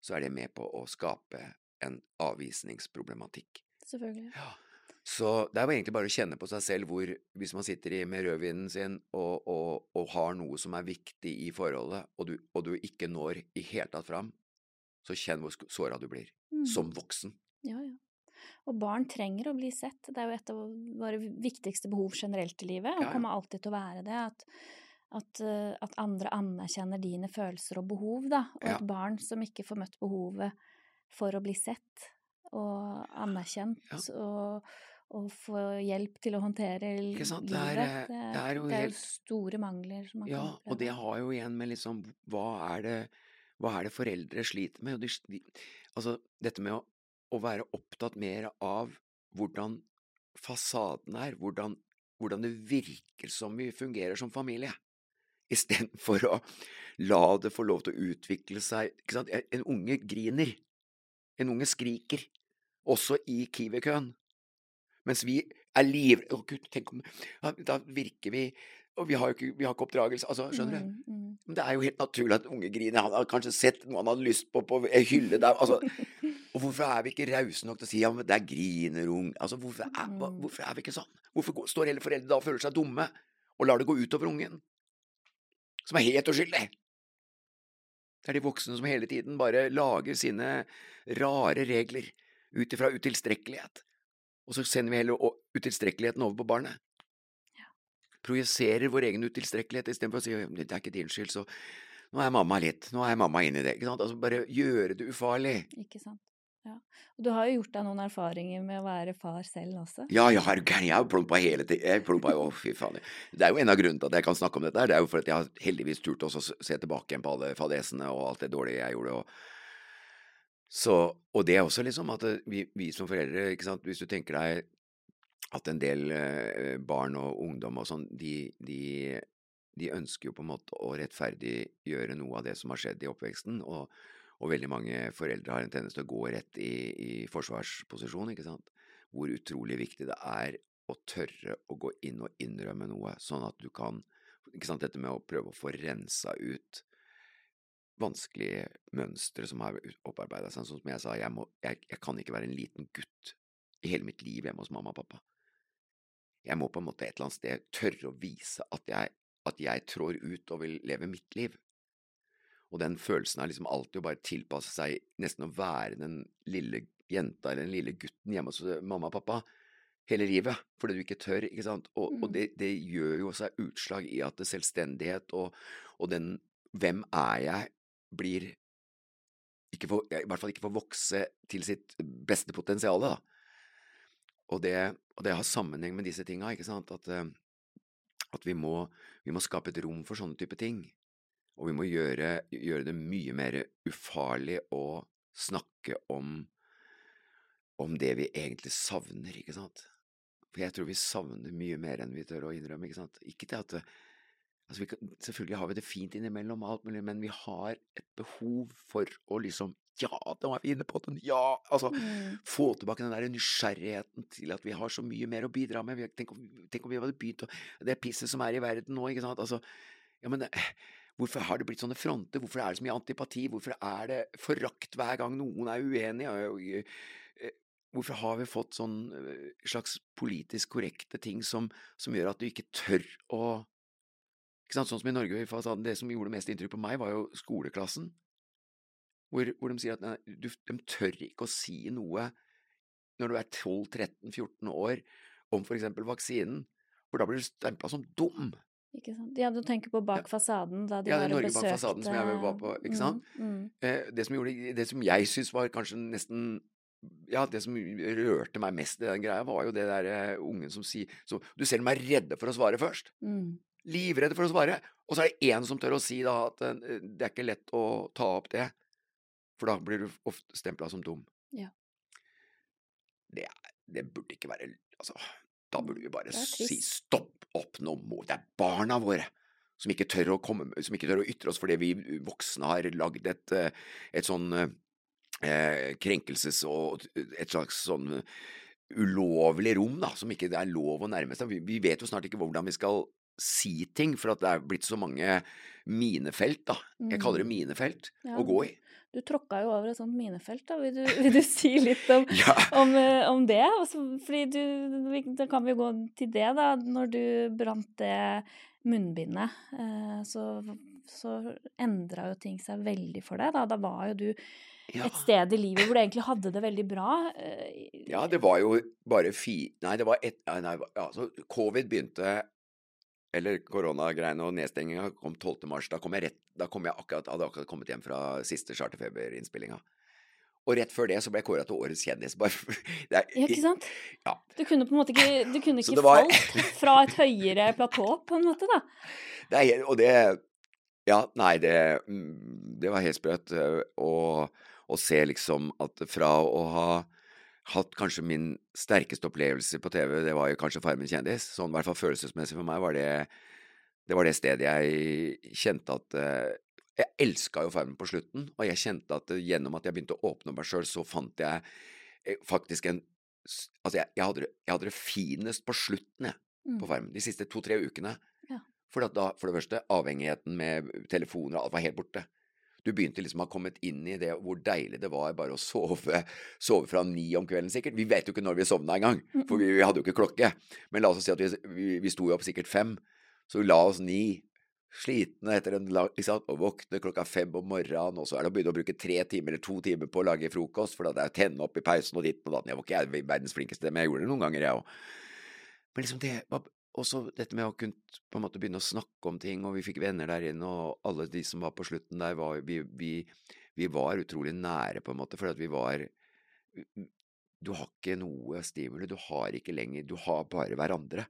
så er det med på å skape en avvisningsproblematikk. Selvfølgelig. Ja. Så det er jo egentlig bare å kjenne på seg selv hvor, hvis man sitter i, med rødvinen sin og, og, og, har noe som er viktig i forholdet, og du, og du ikke når i hele tatt fram, så kjenn hvor såra du blir. Mm. Som voksen. Ja, ja. Og barn trenger å bli sett. Det er jo et av våre viktigste behov generelt i livet, og Ja, ja. kommer alltid til å være det. At, at, eh, at andre anerkjenner dine følelser og behov, da. Og Ja. et barn som ikke får møtt behovet for å bli sett og anerkjent Ja. og, og få hjelp til å håndtere sant? Det livet. er, jo, det er jo helt store mangler som man Ja, kan oppleve. og det har jo igjen med liksom Hva er det, hva er det foreldre sliter med? Og de, de, altså, dette med å, å være opptatt mer av hvordan fasaden er, hvordan, hvordan det virker som vi fungerer som familie, istedenfor å la det få lov til å utvikle seg. En unge griner. En unge skriker. Også i Kiwi-køen. Mens vi er liv... Å, gud, tenk om Da virker vi Og vi har jo ikke, vi har ikke oppdragelse. Altså, skjønner du? Mm, mm. Men det er jo helt naturlig at unge griner. Han har kanskje sett noe han hadde lyst på på ei hylle der. Altså, og hvorfor er vi ikke rause nok til å si ja, men der griner ung Altså, hvorfor er, Mm. hvorfor er vi ikke sånn? Hvorfor står hele foreldre da og føler seg dumme, og lar det gå utover ungen? Som er helt uskyldig. Det er de voksne som hele tiden bare lager sine rare regler ut ifra utilstrekkelighet. Og så sender vi hele utilstrekkeligheten over på barnet. Projiserer vår egen utilstrekkelighet istedenfor å si det er ikke din skyld, så nå er mamma litt, nå er mamma inni det. Ikke sant? Altså bare gjøre det ufarlig. Ikke sant. Ja. Og du har jo gjort deg noen erfaringer med å være far selv også. Ja, du gæren? Jeg har plumpa hele tiden. Jeg fy faen. Det er jo en av grunnene til at jeg kan snakke om dette, det er jo for at jeg har heldigvis turt å se tilbake igjen på alle fadesene og alt det dårlige jeg gjorde. Og, så, og det er også liksom at eh, vi, vi som foreldre, ikke sant, hvis du tenker deg at en del eh, barn og ungdom og sånn, de, de, de ønsker jo på en måte å rettferdiggjøre noe av det som har skjedd i oppveksten, og, og veldig mange foreldre har en tendens til å gå rett i, i forsvarsposisjon, ikke sant. Hvor utrolig viktig det er å tørre å gå inn og innrømme noe, sånn at du kan ikke sant, Dette med å prøve å få rensa ut vanskelige mønstre som har opparbeida seg. Sånn som jeg sa, jeg, må, jeg, jeg kan ikke være en liten gutt i hele mitt liv hjemme hos mamma og pappa. Jeg må på en måte et eller annet sted tørre å vise at jeg, at jeg trår ut og vil leve mitt liv. Og den følelsen er liksom alltid å bare tilpasse seg nesten å være den lille jenta eller den lille gutten hjemme hos eh, mamma og pappa hele livet, fordi du ikke tør, ikke sant. Og, og Mm. det, det gjør jo seg utslag i at selvstendighet og, og den hvem er jeg, blir får, I hvert fall ikke får vokse til sitt beste potensial, da. Og det, og det har sammenheng med disse tinga, ikke sant. At, eh, at vi, må, vi må skape et rom for sånne type ting. Og vi må gjøre, gjøre det mye mer ufarlig å snakke om om det vi egentlig savner, ikke sant. For jeg tror vi savner mye mer enn vi tør å innrømme, ikke sant. Ikke det at altså vi kan, Selvfølgelig har vi det fint innimellom, alt mulig, men vi har et behov for å liksom Ja, nå er vi inne på den! Ja! Altså, Mm. få tilbake den der nysgjerrigheten til at vi har så mye mer å bidra med. Vi, tenk, om, tenk om vi hadde begynt å Det pisset som er i verden nå, ikke sant. Altså, ja, men eh, hvorfor har det blitt sånne fronter? Hvorfor er det så mye antipati? Hvorfor er det forakt hver gang noen er uenig? Og, og, eh, hvorfor har vi fått sånn øh, slags politisk korrekte ting som, som gjør at du ikke tør å ikke sant? Sånn som i Norge, det som gjorde mest inntrykk på meg, var jo skoleklassen. Hvor, hvor de sier at nei, du, de tør ikke å si noe når du er 12-13-14 år om for eksempel vaksinen, for da blir du stempla som dum. Ikke sant. Ja, du tenker på Bak fasaden, da de ja, var og besøkte Ja, Norge bak fasaden som jeg var på, ikke sant. Mm, mm. Eh, det, som gjorde, det som jeg syns var kanskje nesten ja, det som rørte meg mest i den greia, var jo det der uh, ungen som sier så, Du ser dem er redde for å svare først. Mm. Livredde for å svare. Og så er det én som tør å si da at uh, det er ikke lett å ta opp det. For da blir du ofte stempla som dum. Ja. Det, det, burde ikke være Altså, da burde vi bare si stopp opp, nå må Det er barna våre som ikke tør å, komme, som ikke tør å ytre oss fordi vi voksne har lagd et, eh, et sånn eh, krenkelses- og et slags sånn ulovlig rom, da, som ikke det er lov å nærme seg. Vi, vi vet jo snart ikke hvordan vi skal si ting, for at det er blitt så mange minefelt, da. Jeg kaller det mm. minefelt ja. å gå i. Du tråkka jo over et sånt minefelt, da. Vil du, vil du si litt om, ja. om, eh, om det? Også, fordi du, Da kan vi jo gå til det, da. Når du brant det munnbindet, eh, så, så endra jo ting seg veldig for deg. Da, da var jo du ja. et sted i livet hvor du egentlig hadde det veldig bra. Eh, ja, det var jo bare fi... Nei, det var ett Nei, altså, covid begynte eller koronagreiene og nedstenginga kom 12. mars. Da kom jeg, rett, da kom jeg akkurat, hadde akkurat kommet hjem fra siste Charterfeber-innspillinga. Og rett før det så ble jeg kåra til årets kjendis. Ja, ikke sant? Ja. Du kunne på en måte ikke, du kunne ikke var... falt fra et høyere platå, på en måte, da? Det er, og det Ja, nei, det, mm, det var helt sprøtt øh, å se liksom at fra å ha hatt kanskje min sterkeste opplevelse på TV, det var jo kanskje Farmen kjendis. Sånn i hvert fall følelsesmessig for meg var det det var det stedet jeg kjente at uh, Jeg elska jo Farmen på slutten, og jeg kjente at uh, gjennom at jeg begynte å åpne meg sjøl, så fant jeg uh, faktisk en Altså, jeg, jeg, hadde, jeg, hadde, det finest på slutten, jeg, mm. på Farmen. De siste to-tre ukene. Ja. For, da, for det første, avhengigheten med telefoner og alt var helt borte du begynte liksom å ha kommet inn i det hvor deilig det var bare å sove, sove fra ni om kvelden sikkert. Vi vet jo ikke når vi sovna engang, for vi, vi, hadde jo ikke klokke. Men la oss si at vi, vi, vi sto jo opp sikkert fem, så vi la oss ni. Slitne etter en lang liksom, Og våkne klokka fem om morgenen, og så er det å begynne å bruke tre timer eller to timer på å lage frokost, for det er å tenne opp i pausen og ditt og datt. Jeg var ikke verdens flinkeste, men jeg gjorde det noen ganger, jeg òg. Men liksom det var også dette med å kunne på en måte begynne å snakke om ting, og vi fikk venner der inne, og alle de som var på slutten der, var, vi, vi, vi var utrolig nære, på en måte, for at vi var Du har ikke noe stimuli, du har ikke lenger Du har bare hverandre.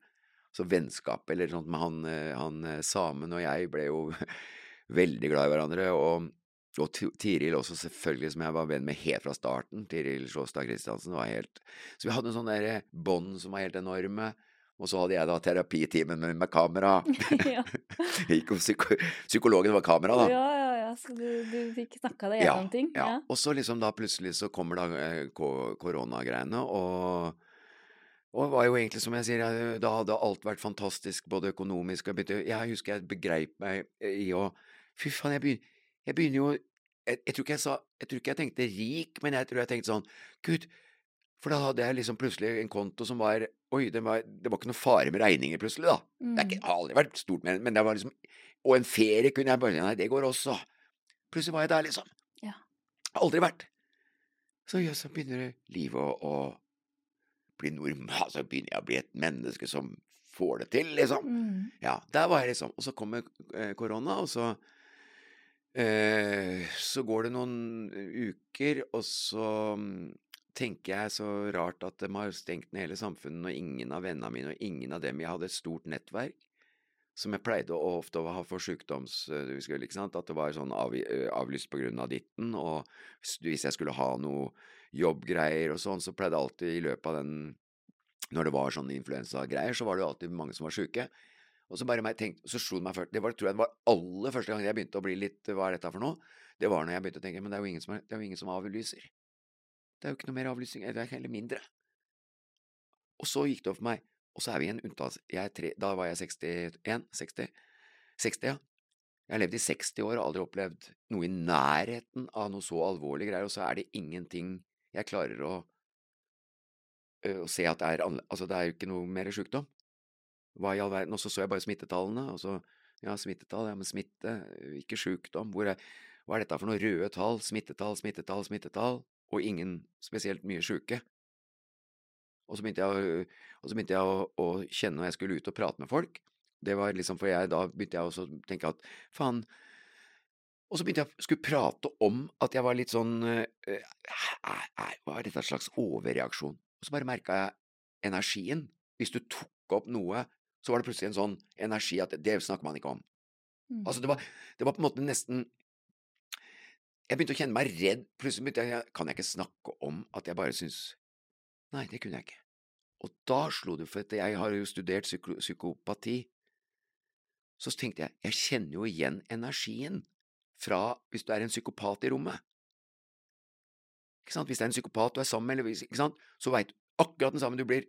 Så vennskap eller sånt med han, han samen og jeg ble jo veldig glad i hverandre, og og Tiril også, selvfølgelig, som jeg var venn med helt fra starten. Tiril Sjåstad Christiansen var helt Så vi hadde en sånn bånd som var helt enorme. Og så hadde jeg da terapitimen med, med kamera. Gikk om psyko psykologen var kamera, da. Ja, ja, ja. Så du, du fikk snakka deg gjennom ja, ting? Ja. ja. Og så liksom da plutselig så kommer da eh, koronagreiene, og og det var jo egentlig, som jeg sier, da hadde alt vært fantastisk, både økonomisk og Jeg husker jeg begreip meg i å Fy faen, jeg begynner, jeg begynner jo jeg, jeg, tror ikke jeg sa Jeg tror ikke jeg tenkte rik, men jeg tror jeg tenkte sånn Gud, for da hadde jeg liksom plutselig en konto som var Oi, det var, det var ikke noe fare med regninger plutselig, da. Mm. Det ikke, har aldri vært stort, men, men det var liksom Og en ferie kunne jeg bare Nei, det går også. Plutselig var jeg der, liksom. Ja. Aldri vært. Så, jøss, så begynner livet å, å bli normal. Så begynner jeg å bli et menneske som får det til, liksom. Mm. Ja, der var jeg, liksom. Og så kommer eh, korona, og så eh, Så går det noen uker, og så mm, tenker jeg så rart at de har stengt ned hele samfunnet, og ingen av vennene mine og ingen av dem Jeg hadde et stort nettverk som jeg pleide å ofte å ha for sykdoms... At det var sånn av, avlyst på grunn av ditten, og hvis jeg skulle ha noe jobbgreier og sånn, så pleide jeg alltid i løpet av den Når det var sånne influensagreier, så var det jo alltid mange som var sjuke. Og så bare meg tenkte, så slo det meg først Det var, tror jeg det var aller første gang jeg begynte å bli litt Hva er dette for noe? Det var når jeg begynte å tenke Men det er jo ingen som, er jo ingen som avlyser. Det er jo ikke noe mer avlysning, det er heller mindre. Og så gikk det opp for meg, og så er vi i en unntaks... Da var jeg 61, 60, 60, ja. Jeg har levd i 60 år og aldri opplevd noe i nærheten av noe så alvorlig greier, og så er det ingenting jeg klarer å å se at det er annerledes… Altså, det er jo ikke noe mer sykdom. Hva i all verden? Og så så jeg bare smittetallene, og så Ja, smittetall, ja, men smitte, ikke sykdom. Hvor er, hva er dette for noe? Røde tall, smittetall, smittetall, smittetall, og ingen spesielt mye sjuke. Og så begynte jeg, å, så begynte jeg å, å kjenne når jeg skulle ut og prate med folk. Det var liksom, for jeg, Da begynte jeg også å tenke at faen Og så begynte jeg å skulle prate om at jeg var litt sånn øh, øh, Hva er dette slags overreaksjon? Og så bare merka jeg energien. Hvis du tok opp noe, så var det plutselig en sånn energi at det snakker man ikke om. Mm. Altså, det var, det var på en måte nesten Jeg begynte å kjenne meg redd. Plutselig begynte jeg Kan jeg ikke snakke om at jeg bare syns Nei, det kunne jeg ikke. Og da slo det, for at jeg har jo studert psyko psykopati. Så tenkte jeg jeg kjenner jo igjen energien fra hvis du er en psykopat i rommet. Ikke sant? Hvis det er en psykopat du er sammen med, eller ikke sant? så veit du akkurat den samme du blir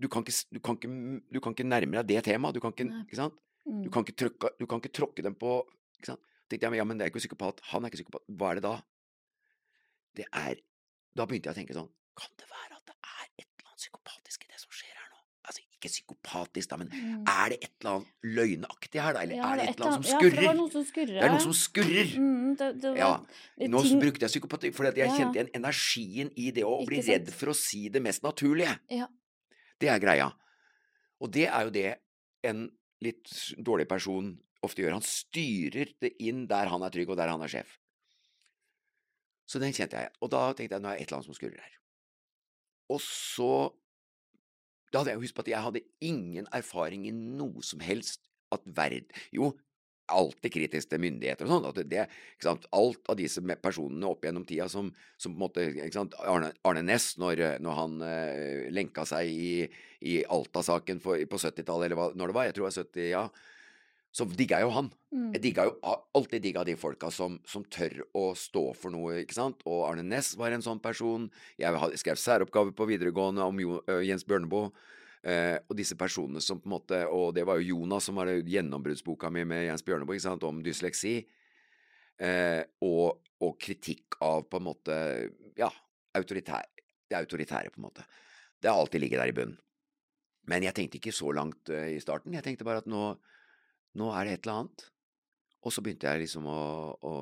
du kan, ikke, du, kan ikke, du kan ikke nærme deg det temaet. Du kan ikke, ikke sant? Mm. Du kan ikke, trykke, du kan ikke tråkke dem på ikke sant? Tenkte jeg, ja, men det er ikke psykopat. Han er ikke psykopat. Hva er det da? Det er Da begynte jeg å tenke sånn Kan det være at det er et eller annet psykopatisk i det som skjer her nå? Altså, ikke psykopatisk, da, men Mm. er det et eller annet løgnaktig her, da? Eller Ja, er det et eller annet som skurrer? Ja, for det var noe som skurrer. Det er noe som skurrer! Mm, det, det var Ja, Nå ting- brukte jeg psykopati fordi jeg Ja, kjente igjen energien i det å bli sant? redd for å si det mest naturlige. Ja. Det er greia. Og det er jo det en litt dårlig person ofte gjør. Han styrer det inn der han er trygg, og der han er sjef. Så den kjente jeg. Og da tenkte jeg nå er det et eller annet som skurrer her. Og så Da hadde jeg jo husket på at jeg hadde ingen erfaring i noe som helst at verd... Jo, alltid kritisk til myndigheter og sånn. at det, ikke sant, Alt av disse personene opp gjennom tida som, som på en måte ikke sant, Arne, Arne Næss, når, eh, når han uh, lenka seg i, i Alta-saken på 70-tallet, eller hva, når det var, jeg tror det var 70, ja, så digga jeg jo han. Mm. Jeg digga jo alltid digga de folka som, som tør å stå for noe, ikke sant. Og Arne Næss var en sånn person. Jeg skrev særoppgave på videregående om jo, Jens Bjørneboe. Eh, og disse personene som på en måte Og det var jo Jonas som var gjennombruddsboka mi med Jens Bjørneboe, ikke sant, om dysleksi. Eh, og, og kritikk av på en måte Ja, autoritær, det autoritære, på en måte. Det har alltid ligget der i bunnen. Men jeg tenkte ikke så langt eh, i starten. Jeg tenkte bare at nå, nå er det et eller annet. Og så begynte jeg liksom å, å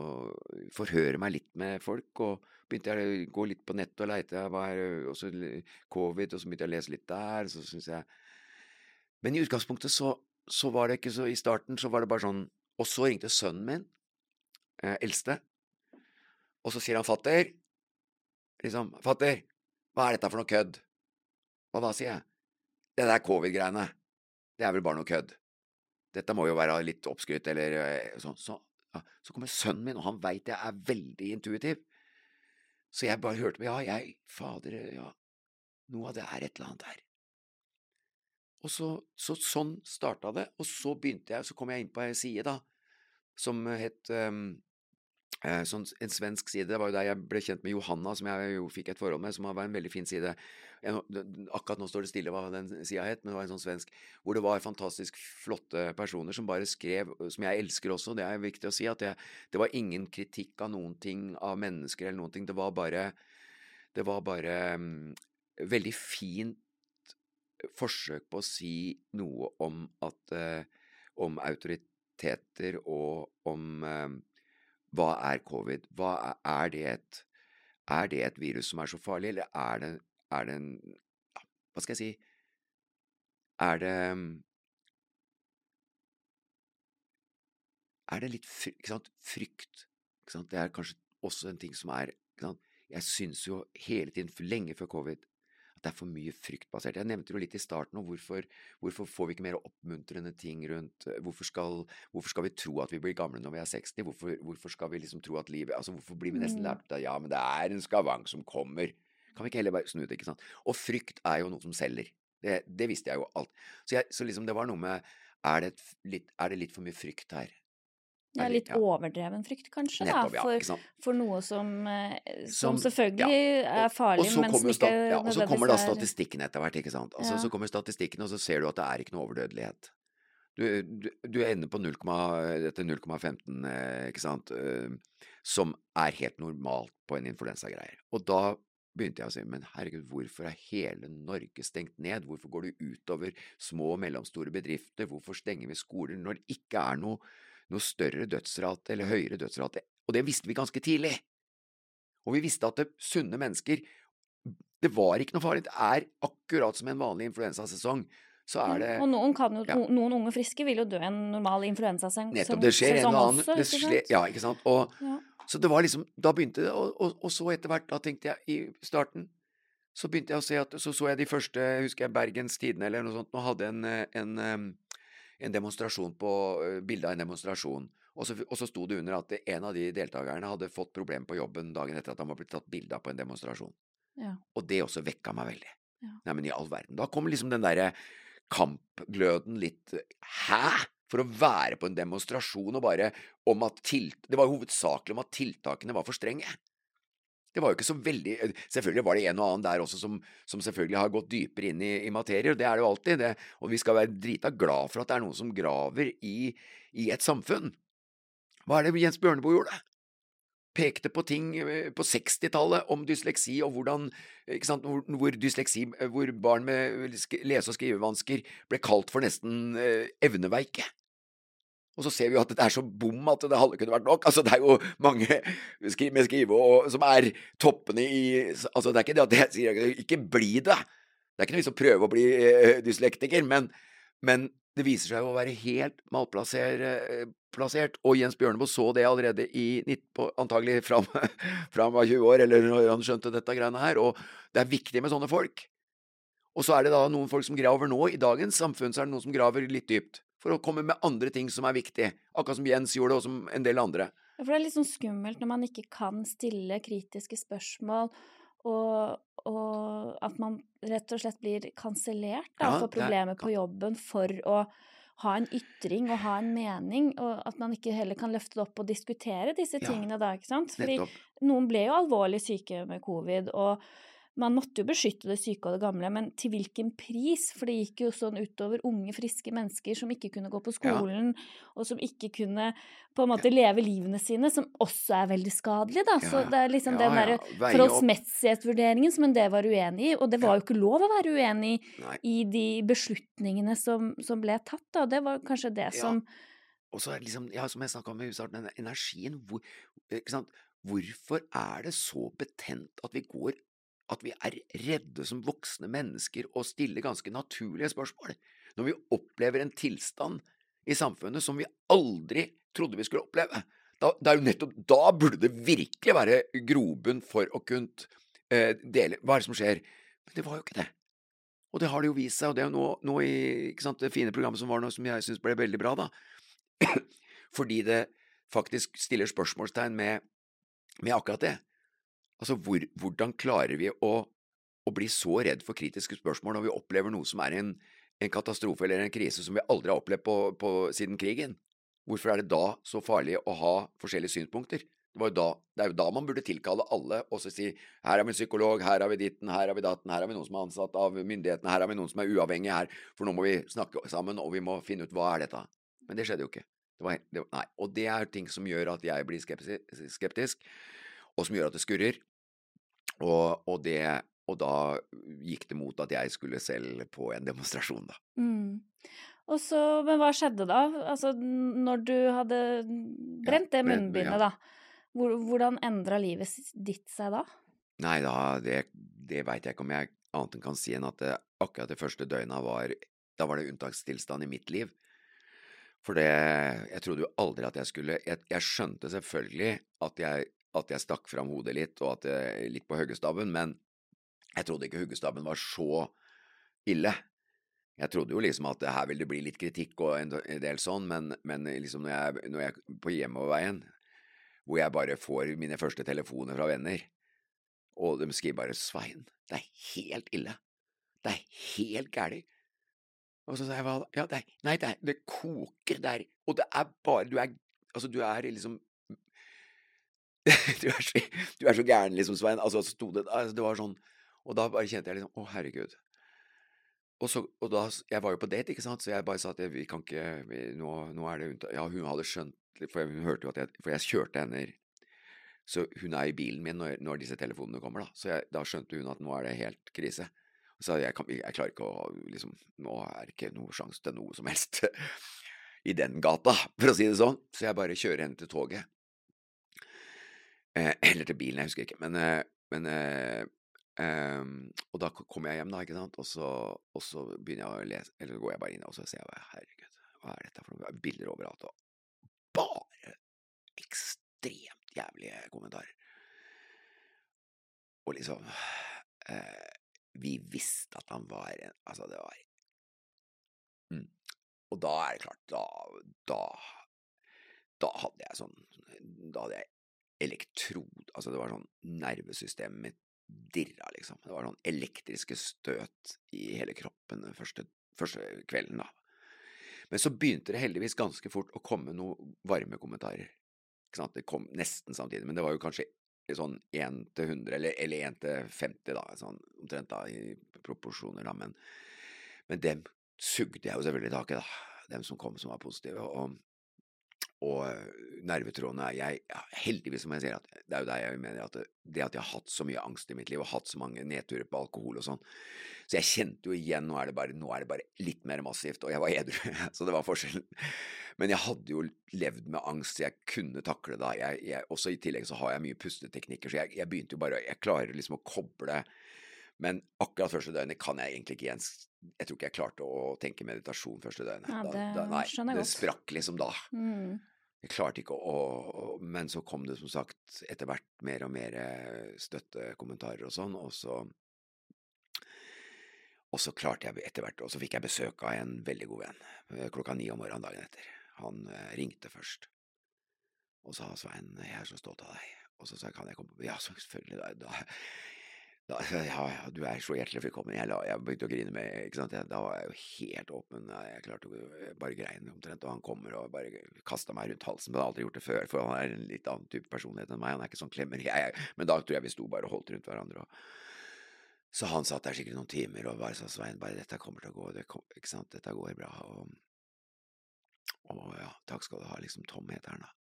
forhøre meg litt med folk, og begynte jeg å gå litt på nettet og leite, og så covid, og så begynte jeg å lese litt der, så synes jeg Men i utgangspunktet så, så var det ikke så I starten så var det bare sånn Og så ringte sønnen min, eh, eldste, og så sier han fatter, liksom, fatter, hva er dette for noe kødd? Hva da, sier jeg. Det der covid-greiene, det er vel bare noe kødd. Dette må jo være litt oppskrytt, eller eh, sånn. Så, ja, så kommer sønnen min, og han veit jeg er veldig intuitiv. Så jeg bare hørte på, ja, jeg, fader, ja, noe av det er et eller annet her. Og så, så sånn starta det, og så begynte jeg, så kom jeg inn på ei side, da, som het um, sånn, en svensk side. Det var jo der jeg ble kjent med Johanna, som jeg jo fikk et forhold med, som var en veldig fin side. Jeg, akkurat nå står det stille hva den sida het, men det var en sånn svensk hvor det var fantastisk flotte personer som bare skrev, som jeg elsker også, det er viktig å si, at det, det var ingen kritikk av noen ting, av mennesker eller noen ting, det var bare Det var bare um, veldig fint forsøk på å si noe om at uh, Om autoriteter og om eh, hva er covid? Hva er, er det et Er det et virus som er så farlig, eller er det, er det en Hva skal jeg si Er det Er det litt ikke sant? frykt? Ikke sant? Det er kanskje også en ting som er? Jeg syns jo hele tiden, lenge før covid, at det er for mye fryktbasert. Jeg nevnte jo litt i starten om hvorfor, hvorfor får vi ikke mer oppmuntrende ting rundt eh, hvorfor skal, hvorfor skal vi tro at vi blir gamle når vi er 60? Hvorfor, hvorfor skal vi liksom tro at livet altså Hvorfor blir vi nesten Mm. lært at ja, men det er en skavank som kommer? Kan vi ikke heller bare snu det, ikke sant? Og frykt er jo noe som selger. Det, det visste jeg jo alt. Så, jeg, så liksom det var noe med er det, litt, er det litt for mye frykt her? Er litt ja. overdreven frykt, kanskje, Nettopp, da, ja. for, Ikke for noe som, eh, som, Som- selvfølgelig er Og- farlig, men som ikke ja, og så kommer da er statistikken etter hvert, ikke sant. Altså, Ja. Så kommer statistikken, og så ser du at det er ikke noe overdødelighet. Du, du, du ender på dette 0,15, eh, ikke sant, eh, som er helt normalt på en influensagreier. Og da begynte jeg å si men herregud, hvorfor er hele Norge stengt ned? Hvorfor går det utover små og mellomstore bedrifter? Hvorfor stenger vi skoler når det ikke er noe, noe større dødsrate eller høyere dødsrate? Og det visste vi ganske tidlig. Og vi visste at det, sunne mennesker Det var ikke noe farlig. Det er akkurat som en vanlig influensasesong. Så er det Og noen, kan jo, ja. noen unge friske vil jo dø en normal influensasesong Nettopp. Det skjer en og annen også, sant? Ja, ikke sant. Og, ja. Så det var liksom Da begynte det, og, og, og så etter hvert, da tenkte jeg i starten så begynte jeg å se at Så så jeg de første, husker jeg Bergens Tidende eller noe sånt, nå hadde en, en, en demonstrasjon på Bilde av en demonstrasjon. Og så, og så sto det under at en av de deltakerne hadde fått problemer på jobben dagen etter at han var blitt tatt bilde av på en demonstrasjon. Ja. Og det også vekka meg veldig. Ja. Nei, men i all verden. Da kom liksom den derre kampgløden litt Hæ? For å være på en demonstrasjon og bare om at tilt... Det var jo hovedsakelig om at tiltakene var for strenge. Det var jo ikke så veldig Selvfølgelig var det en og annen der også som, som selvfølgelig har gått dypere inn i, i materier, og det er det jo alltid. Det, og vi skal være drita glad for at det er noen som graver i, i et samfunn. Hva er det Jens Bjørneboe gjorde? pekte på ting eh, på 60-tallet om dysleksi og hvordan sant, hvor, hvor, dysleksi, eh, hvor barn med lese- og skrivevansker ble kalt for nesten eh, evneveike. Og så ser vi jo at det er så bom at det hadde kunne vært nok. Altså, det er jo mange med skrive og, som er toppene i Altså, det er ikke det at jeg sier ikke bli det. Det er ikke noe vits å prøve å bli eh, dyslektiker, men, men det viser seg å være helt malplassert, og Jens Bjørneboe så det allerede i antagelig fra han var 20 år, eller når han skjønte dette greiene her, og det er viktig med sånne folk. Og så er det da noen folk som graver nå, i dagens samfunn så er det noen som graver litt dypt, for å komme med andre ting som er viktig, akkurat som Jens gjorde, og som en del andre. Ja, for det er litt sånn skummelt når man ikke kan stille kritiske spørsmål, og, og at man rett og slett blir kansellert ja, for problemer på jobben for å ha en ytring og ha en mening, og at man ikke heller kan løfte det opp og diskutere disse tingene ja, da, ikke sant? Fordi nettopp. noen ble jo alvorlig syke med covid, og man måtte jo beskytte det syke og det gamle, men til hvilken pris? For det gikk jo sånn utover unge, friske mennesker som ikke kunne gå på skolen, ja. og som ikke kunne på en måte leve livene sine, som også er veldig skadelig, da. Ja. Så det er liksom ja, den derre forholdsmessighetsvurderingen som en del var uenig i, og det var jo ikke lov å være uenig Nei. i de beslutningene som, som, ble tatt, da, og det var kanskje det som Og så er det liksom, ja, som jeg snakka om i starten, energien, hvor, ikke sant Hvorfor er det så betent at vi går at vi er redde som voksne mennesker og stiller ganske naturlige spørsmål når vi opplever en tilstand i samfunnet som vi aldri trodde vi skulle oppleve. Da, det er jo nettopp da burde det virkelig være grobunn for å kunne eh, dele Hva er det som skjer? Men det var jo ikke det. Og det har det jo vist seg, og det er jo noe, noe i sant, det fine programmet som var nå, som jeg syns ble veldig bra, da. Fordi det faktisk stiller spørsmålstegn med, med akkurat det. Altså, hvor, hvordan klarer vi å, å, bli så redd for kritiske spørsmål når vi opplever noe som er en, en katastrofe eller en krise som vi aldri har opplevd på, på, siden krigen? Hvorfor er det da så farlig å ha forskjellige synspunkter? Det, da, det, er jo da man burde tilkalle alle og så si her har vi en psykolog, her har vi ditten, her har vi datten, her har vi noen som er ansatt av myndighetene, her har vi noen som er uavhengige her, for nå må vi snakke sammen og vi må finne ut hva er dette. Men det skjedde jo ikke. Det var, det, nei. Og det er ting som gjør at jeg blir skeptisk og som gjør at det skurrer. Og, og, det, og da gikk det mot at jeg skulle selv på en demonstrasjon, da. Mm. Så, Men hva skjedde da? Altså, når du hadde brent det munnbindet, ja. da. Hvordan endra livet ditt seg da? Nei, da, det, det veit jeg ikke om jeg annet enn kan si enn at det, akkurat det første døgnet var Da var det unntakstilstand i mitt liv. For det Jeg trodde jo aldri at jeg skulle Jeg, jeg skjønte selvfølgelig at jeg at jeg stakk fram hodet litt, og at jeg litt på huggestabben, men jeg trodde ikke huggestabben var så ille. Jeg trodde jo liksom at her vil det bli litt kritikk og en del sånn, men, men liksom når jeg, når jeg på hjemoverveien, hvor jeg bare får mine første telefoner fra venner, og de skriver bare 'Svein, det er helt ille. Det er helt gæli. Og så sa jeg hva Ja, det er, nei, det, er, det koker der, og det er bare Du er Altså, du er liksom du, er så, du er så gæren, liksom, Svein. Altså, sto det, altså, det var sånn Og da bare kjente jeg liksom Å, herregud. Og, så, og da Jeg var jo på date, ikke sant, så jeg bare sa at vi kan ikke vi, nå, nå, er det unntak Ja, hun hadde skjønt For hun hørte jo at jeg For jeg kjørte henne Så hun er i bilen min når, når disse telefonene kommer, da. Så jeg, da skjønte hun at nå er det helt krise. Så jeg, kan, jeg klarer ikke å liksom Nå er det ikke noe sjanse til noe som helst i den gata, for å si det sånn. Så jeg bare kjører henne til toget. Eh, eller til bilen, jeg husker ikke. Men, eh, men eh, Og da kommer jeg hjem, da, ikke sant. Og så, og så begynner jeg å lese, eller går jeg bare inn og så ser jeg herregud, hva er dette for noe? Bilder overalt. Og bare ekstremt jævlige kommentarer. Og liksom eh, Vi visste at han var en Altså, det var mm. Og da er det klart, da, da Da hadde jeg sånn Da hadde jeg elektrod Altså, det var sånn Nervesystemet mitt dirra, liksom. Det var sånn elektriske støt i hele kroppen den første, første kvelden, da. Men så begynte det heldigvis ganske fort å komme noen varme kommentarer. Ikke sant? Det kom nesten samtidig, men det var jo kanskje sånn 1 til 100, eller, eller 1 til 50, da, sånn omtrent da, i proporsjoner, da, men, men dem sugde jeg jo selvfølgelig tak i, da, dem som kom som var positive, og, og nervetrådene jeg, Heldigvis som jeg sier, at det er jo der jeg mener at det, at jeg har hatt så mye angst i mitt liv og hatt så mange nedturer på alkohol og sånn, så jeg kjente jo igjen nå er det bare, nå er det bare litt mer massivt, og jeg var edru, så det var forskjellen. Men jeg hadde jo levd med angst, så jeg kunne takle det. Jeg, jeg, også I tillegg så har jeg mye pusteteknikker, så jeg, jeg begynte jo bare Jeg klarer liksom å koble men akkurat første døgnet kan jeg egentlig ikke igjen Jeg tror ikke jeg klarte å tenke meditasjon første døgnet. Ja, det da, da, nei, det sprakk liksom da. Mm. Jeg klarte ikke å, å Men så kom det som sagt etter hvert mer og mer støttekommentarer og sånn, og så og så klarte jeg etter hvert, og så fikk jeg besøk av en veldig god venn eh, klokka ni om morgenen dagen etter. Han eh, ringte først og sa Svein, jeg er så stolt av deg. Og så sa jeg kan jeg komme på Ja, selvfølgelig. Da, da, da, ja, du er så hjertelig velkommen. Jeg, la, jeg begynte å grine med ikke sant? Da var jeg jo helt åpen. Jeg klarte jo bare greiene omtrent. Og han kommer og bare kasta meg rundt halsen. Men jeg har aldri gjort det før, for han er en litt annen type personlighet enn meg. Han er ikke sånn klemmer. Jeg, men da tror jeg vi sto bare og holdt rundt hverandre. Og, så han satt der sikkert noen timer og bare sa Svein, bare dette kommer til å gå, det kom, ikke sant, dette går bra. Og, og ja, takk skal du ha, liksom Tom heter han da.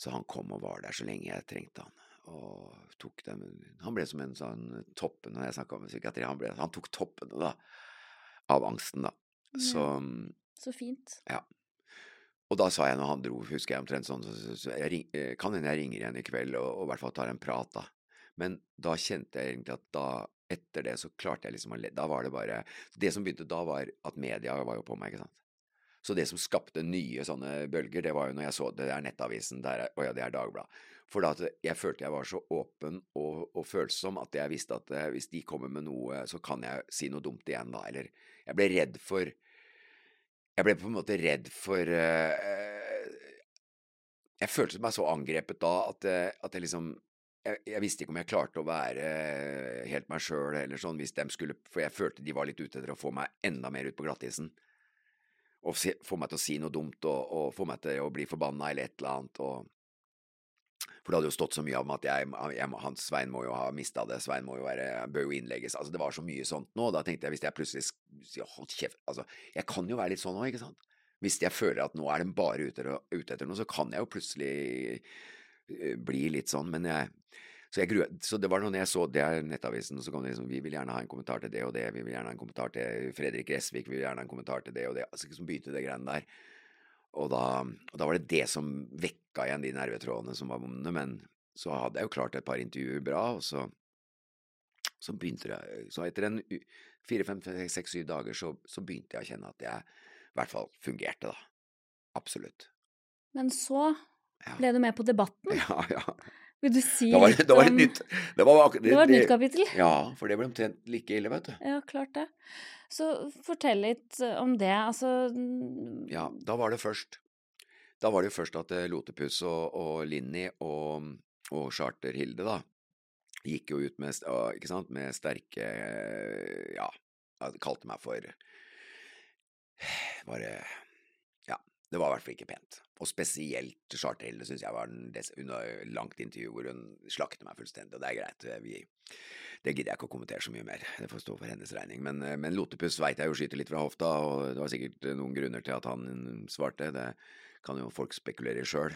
Så han kom og var der så lenge jeg trengte han. Og tok dem Han ble som en sånn toppen når jeg snakka om psykiatri. Han, ble, han tok toppene, da. Av angsten, da. Så Så fint. Ja. Og da sa jeg når han dro, husker jeg omtrent sånn, så, så, så jeg ring, kan hende jeg ringer igjen i kveld og, og i hvert fall tar en prat, da. Men da kjente jeg egentlig at da, etter det, så klarte jeg liksom å le. Da var det bare Det som begynte da, var at media var jo på meg, ikke sant. Så det som skapte nye sånne bølger, det var jo når jeg så det der Nettavisen, der, å ja, det er Dagbladet. For da jeg følte jeg var så åpen og, og, følsom at jeg visste at eh, hvis de kommer med noe, så kan jeg si noe dumt igjen, da. Eller jeg ble redd for Jeg ble på en måte redd for uh, Jeg følte meg så angrepet da at, at jeg liksom jeg, jeg, visste ikke om jeg klarte å være helt meg sjøl, eller sånn, hvis de skulle For jeg følte de var litt ute etter å få meg enda mer ut på glattisen og få meg til å si noe dumt og, og få meg til å bli forbanna eller et eller annet. Og, for det hadde jo stått så mye om at jeg, jeg, han, Svein må jo ha mista det, Svein må jo være, bør jo innlegges. Altså, det var så mye sånt nå. Da tenkte jeg hvis jeg plutselig sier hold kjeft Altså, jeg kan jo være litt sånn òg, ikke sant? Hvis jeg føler at nå er de bare ute, ute etter noe, så kan jeg jo plutselig bli litt sånn. Men jeg så, jeg gruet, så det var noe jeg så det er Nettavisen, så kom det liksom Vi vil gjerne ha en kommentar til det og det, vi vil gjerne ha en kommentar til Fredrik Resvik, vi vil gjerne ha en kommentar til det og det. Altså liksom begynte det greiene der. Og da, og da, var det det som vekka igjen de nervetrådene som var vonde. Men så hadde jeg jo klart et par intervjuer bra, og så, så begynte det Så etter en fire, fem, seks, syv dager så, så begynte jeg å kjenne at jeg i hvert fall fungerte, da. Absolutt. Men så ble du med på Debatten. Ja, ja. Vil du si det var, litt det var det om nytt. Det var, ak- Det var et nytt kapittel? Ja, for det ble omtrent like ille, vet du. Ja, klart det. Så fortell litt eh, om det. Altså Ja, da var det først Da var det jo først at eh, Lotepus og, og Linni og, og Charter Hilde, da, gikk jo ut med, sant, med sterke Ja, de kalte meg for Bare Ja, det var i hvert fall ikke pent. Og spesielt Charterhilde syns jeg var en des, Hun har jo langt intervju hvor hun slakter meg fullstendig, og det er greit. Vi, det gidder jeg ikke å kommentere så mye mer, det får stå for hennes regning. Men, eh, men Lotepus veit jeg jo skyter litt fra hofta, og det var sikkert noen grunner til at han svarte. Det kan jo folk spekulere i sjøl,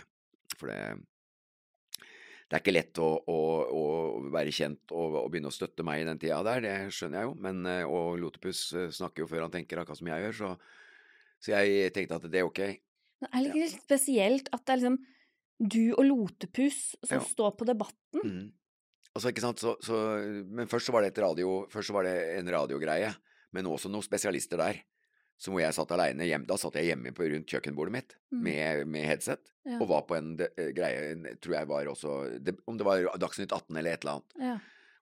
for det det er ikke lett å, å, å være kjent og, begynne å støtte meg i den tida der, det skjønner jeg jo. Men, eh, og Lotepus eh, snakker jo før han tenker, akkurat som jeg gjør, så, så jeg tenkte at det er ok. Det er litt ja. spesielt at det er liksom du og Lotepus som ja. står på debatten. Mm. Altså, ikke sant, så, så, Men først så var det et radio, først så var det en radiogreie, men også noen spesialister der. Så hvor jeg satt aleine hjemme. Da satt jeg hjemme på rundt kjøkkenbordet mitt mm. med, med, headset ja. og var på en de, eh, greie, tror jeg var også de, Om det var Dagsnytt 18 eller et eller annet. Ja.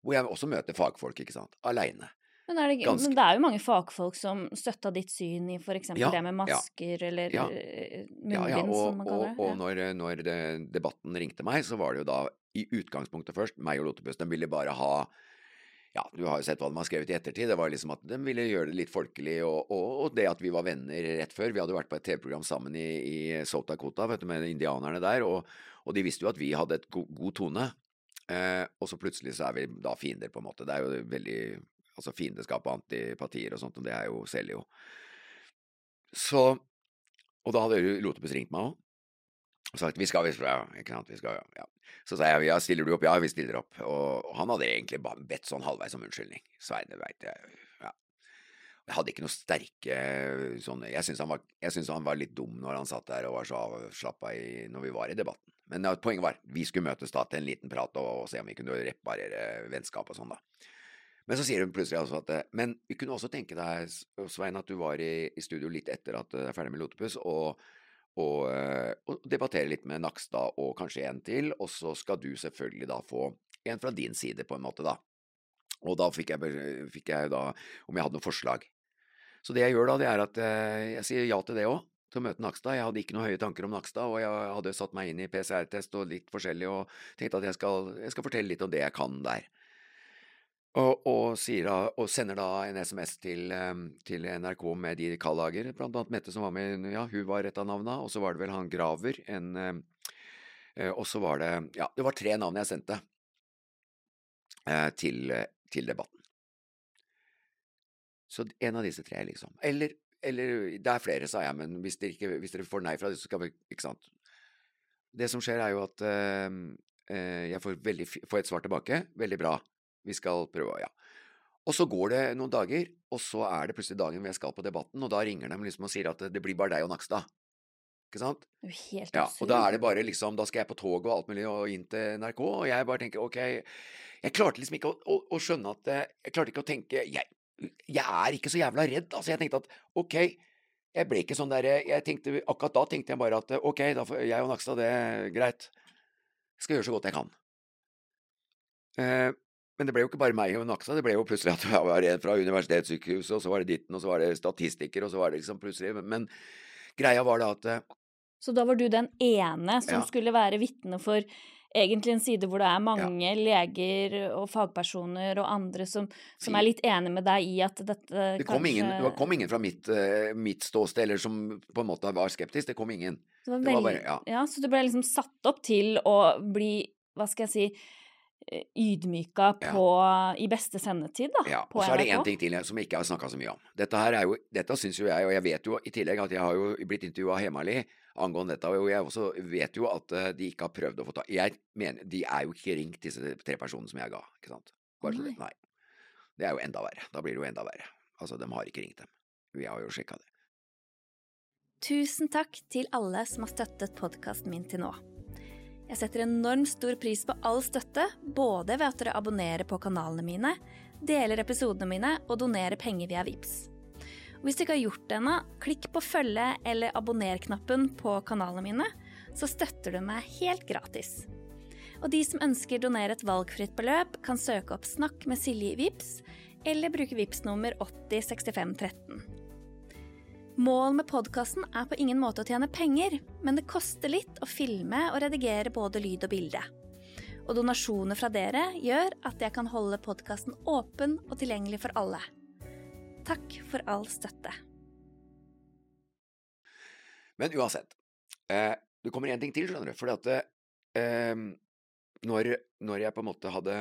Hvor jeg også møter fagfolk, ikke sant. Aleine. Men, men, det er jo mange fagfolk som støtta ditt syn i f.eks. Ja, det med masker ja, eller ja, eh, munnbind, og, som man kaller det. Og, og når, når det, debatten ringte meg, så var det jo da i utgangspunktet først meg og Lotepus. De ville bare ha ja, du har jo sett hva de har skrevet i ettertid. Det var liksom at de ville gjøre det litt folkelig, og, og, og det at vi var venner rett før. Vi hadde jo vært på et TV-program sammen i, i South Dakota vet du, med indianerne der, og, og, de visste jo at vi hadde et go god tone. Eh, og så plutselig så er vi da fiender, på en måte. Det er jo veldig Altså fiendeskap og antipatier og sånt, og det er jo selger jo. Så Og da hadde Lotepus ringt meg òg og sagt vi skal, vi skal, ja, ikke sant, vi skal, ja. Så sa jeg ja, stiller du opp? Ja, vi stiller opp. Og, han hadde egentlig bare bedt sånn halvveis om unnskyldning. Svein, det veit jeg. Jeg hadde ikke noe sterke sånne Jeg syns han, han, var litt dum når han satt der og var så avslappa når vi var i debatten. Men ja, poenget var vi skulle møtes da til en liten prat og, og se om vi kunne reparere vennskap og sånn, da. Men så sier hun plutselig altså at Men vi kunne også tenke deg, Svein, at du var i, i studio litt etter at du er ferdig med Lotepus, og og, eh, og, debattere litt med Nakstad og kanskje en til, og så skal du selvfølgelig da få en fra din side, på en måte, da. Og da fikk jeg, fikk jeg da om jeg hadde noe forslag. Så det jeg gjør da, det er at eh, jeg sier ja til det òg, til å møte Nakstad. Jeg hadde ikke noen høye tanker om Nakstad, og jeg hadde satt meg inn i PCR-test og litt forskjellig, og tenkte at jeg skal, jeg skal fortelle litt om det jeg kan der. Og, og, da, og, sender da en SMS til, ehm, til NRK med de kallager, blant annet Mette som var med, ja, hun var et av navna, og så var det vel han Graver, en, ehm, eh, og så var det, ja, det var tre navn jeg sendte eh, til, til debatten. Så en av disse tre, liksom. Eller, eller det er flere, sa jeg, men hvis dere, ikke, hvis dere får nei fra det, så skal vi Ikke sant. Det som skjer, er jo at eh, eh jeg får, veldig, får et svar tilbake. Veldig bra. Vi skal prøve, ja. Og så går det noen dager, og så er det plutselig dagen hvor jeg skal på Debatten, og da ringer de liksom og sier at det blir bare deg og Nakstad. Ikke sant? Det er jo Helt ja, og da er det bare liksom Da skal jeg på tog og alt mulig og inn til NRK, og jeg bare tenker ok Jeg klarte liksom ikke å, å, å skjønne at Jeg klarte ikke å tenke jeg, jeg, er ikke så jævla redd. Altså, jeg tenkte at ok, jeg ble ikke sånn derre Akkurat da tenkte jeg bare at ok, da får jeg og Nakstad, det greit. Jeg skal gjøre så godt jeg kan. Eh, men det ble jo ikke bare meg og Naksa, det ble jo plutselig at jeg var en fra universitetssykehuset, og så var det ditten, og så var det statistiker, og så var det liksom plutselig Men greia var da at eh, Så da var du den ene som ja. skulle være vitne for egentlig en side hvor det er mange ja. leger og fagpersoner og andre som, som, er litt enig med deg i at dette det kom kanskje ingen, Det kom ingen fra mitt, uh, mitt, ståsted eller som på en måte var skeptisk. Det kom ingen. Det var veldig, det var bare, ja. ja, så du ble liksom satt opp til å bli, hva skal jeg si Eh, ydmyka på, ja. i beste sendetid, da. Ja, og så er det én ting til som jeg ikke har snakka så mye om. Dette her er jo, dette syns jo jeg, og jeg vet jo i tillegg at jeg har jo blitt intervjua hemmelig angående dette, og jeg også vet jo at eh, de ikke har prøvd å få ta Jeg mener, de er jo ikke ringt, disse tre personene som jeg ga, ikke sant. Bare nei. nei. Det er jo enda verre. Da blir det jo enda verre. Altså, de har ikke ringt dem. Vi har jo sjekka det. Tusen takk til alle som har støttet podkasten min til nå. Jeg setter enormt stor pris på all støtte, både ved at dere abonnerer på kanalene mine, deler episodene mine og donerer penger via VIPS. Og hvis du ikke har gjort det ennå, klikk på følge- eller abonner-knappen på kanalene mine, så støtter du meg helt gratis. Og de som ønsker donere et valgfritt beløp, kan søke opp Snakk med Silje i VIPS, eller bruke VIPS nummer 806513. Målet med podkasten er på ingen måte å tjene penger, men det koster litt å filme og redigere både lyd og bilde. Og donasjoner fra dere gjør at jeg kan holde podkasten åpen og tilgjengelig for alle. Takk for all støtte. Men uansett, eh, det kommer én ting til, skjønner du. At eh, når, når, jeg på en måte hadde,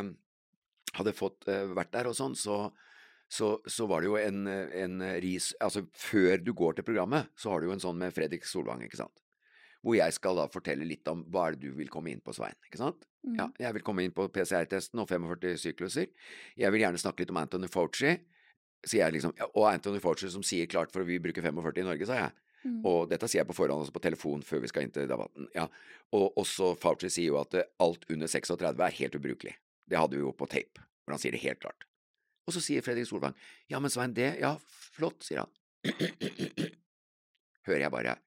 hadde fått eh, vært der og sånn, så så, så, var det jo en, en, ris Altså, før du går til programmet, så har du jo en sånn med Fredrik Solvang, ikke sant. hvor jeg skal da fortelle litt om hva er det du vil komme inn på, Svein. Ikke sant? Mm. Ja, jeg vil komme inn på PCR-testen og 45 sykluser. Jeg vil gjerne snakke litt om Anthony Fauci. Sier jeg liksom, og Anthony Fauci som sier klart for vi bruker 45 i Norge, sa jeg. Mm. Og dette sier jeg på forhånd, altså på telefon før vi skal inn til debatten. Ja. Og også Fauci sier jo at alt under 36 er helt ubrukelig. Det hadde vi jo på tape, hvor han sier det helt klart. Og så sier Fredrik Solvang ja, men Svein, det, ja, flott, sier han. Hører jeg bare.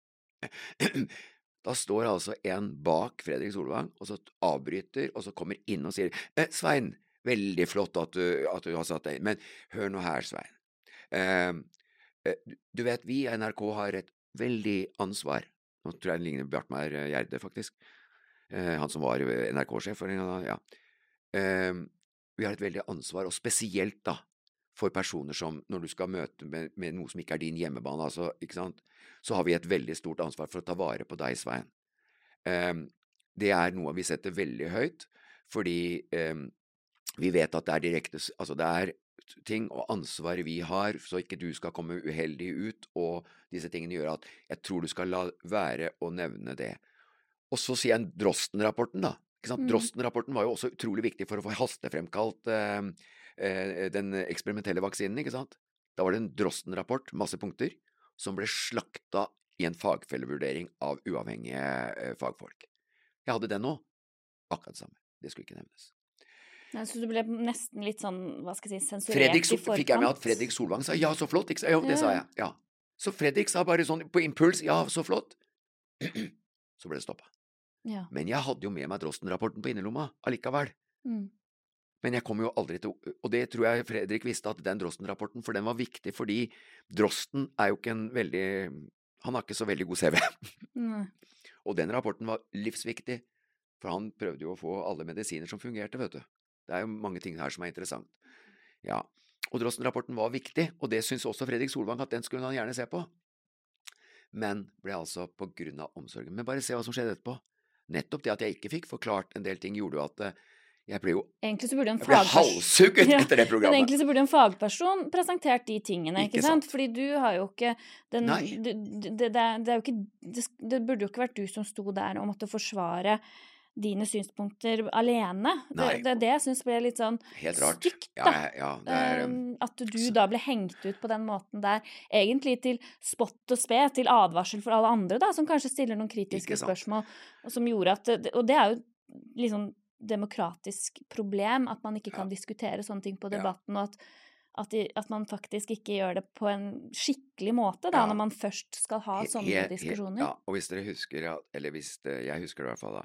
Da står altså en bak Fredrik Solvang, og så avbryter, og så kommer inn og sier eh, Svein, veldig flott at du, at du har satt deg inn, men hør nå her, Svein. Eh, eh, du vet, vi i NRK har et veldig ansvar. Nå tror jeg den ligner Bjartmar Gjerde, faktisk. Eh, han som var NRK-sjef for en gang. Ja. Eh, vi har et veldig ansvar, og spesielt da, for personer som når du skal møte med, med noe som ikke er din hjemmebane, altså, ikke sant, så har vi et veldig stort ansvar for å ta vare på deg, Svein. Um, det er noe vi setter veldig høyt, fordi um, vi vet at det er direkte Altså, det er ting og ansvar vi har, så ikke du skal komme uheldig ut, og disse tingene gjør at jeg tror du skal la være å nevne det. Og så sier jeg Drosten-rapporten, da. Mm. Drosten-rapporten var jo også utrolig viktig for å få hastefremkalt eh, eh, den eksperimentelle vaksinen, ikke sant? Da var det en Drosten-rapport, masse punkter, som ble slakta i en fagfellevurdering av uavhengige eh, fagfolk. Jeg hadde den nå. Akkurat det samme. Det skulle ikke nevnes. Nei, så du ble nesten litt sånn, hva skal jeg si, sensurert Fredrik, i forkant? fikk jeg med at Fredrik Solvang sa ja, så flott. Ikke? sant? Jo, det sa jeg. Ja. Så Fredrik sa bare sånn på impuls ja, så flott. Så ble det stoppa. Ja. Men jeg hadde jo med meg Drosten-rapporten på innerlomma allikevel. Mm. Men jeg kom jo aldri til Og det tror jeg Fredrik visste, at den Drosten-rapporten, for den var viktig fordi Drosten er jo ikke en veldig Han har ikke så veldig god CV. Nei. Og den rapporten var livsviktig, for han prøvde jo å få alle medisiner som fungerte, vet du. Det er jo mange ting her som er interessant. Ja, og Drosten-rapporten var viktig, og det syntes også Fredrik Solvang at den skulle han gjerne se på. Men ble altså på grunn av omsorgen. Men bare se hva som skjedde etterpå. Nettopp det at jeg ikke fikk forklart en del ting, gjorde jo at eh, jeg ble jo Egentlig så burde en halshugget Ja, etter det programmet. Men egentlig så burde en fagperson presentert de tingene, ikke, Ikke sant? sant. Fordi du har jo ikke den Nei. Det, det, det, det er jo ikke det, det burde jo ikke vært du som sto der og måtte forsvare dine synspunkter alene. Det, det det jeg syns ble litt sånn Helt rart. stygt, da. Ja, ja, det er um, Um, at du så- da ble hengt ut på den måten der, egentlig til spott og spe, til advarsel for alle andre, da, som kanskje stiller noen kritiske spørsmål, og som gjorde at det- Og det er jo liksom demokratisk problem, at man ikke kan Ja. diskutere sånne ting på debatten, og at, at, de, at man faktisk ikke gjør det på en skikkelig måte, da, Ja. når man først skal ha sånne he- he- diskusjoner. Ja, og hvis dere husker, eller hvis det, jeg husker det i hvert fall da,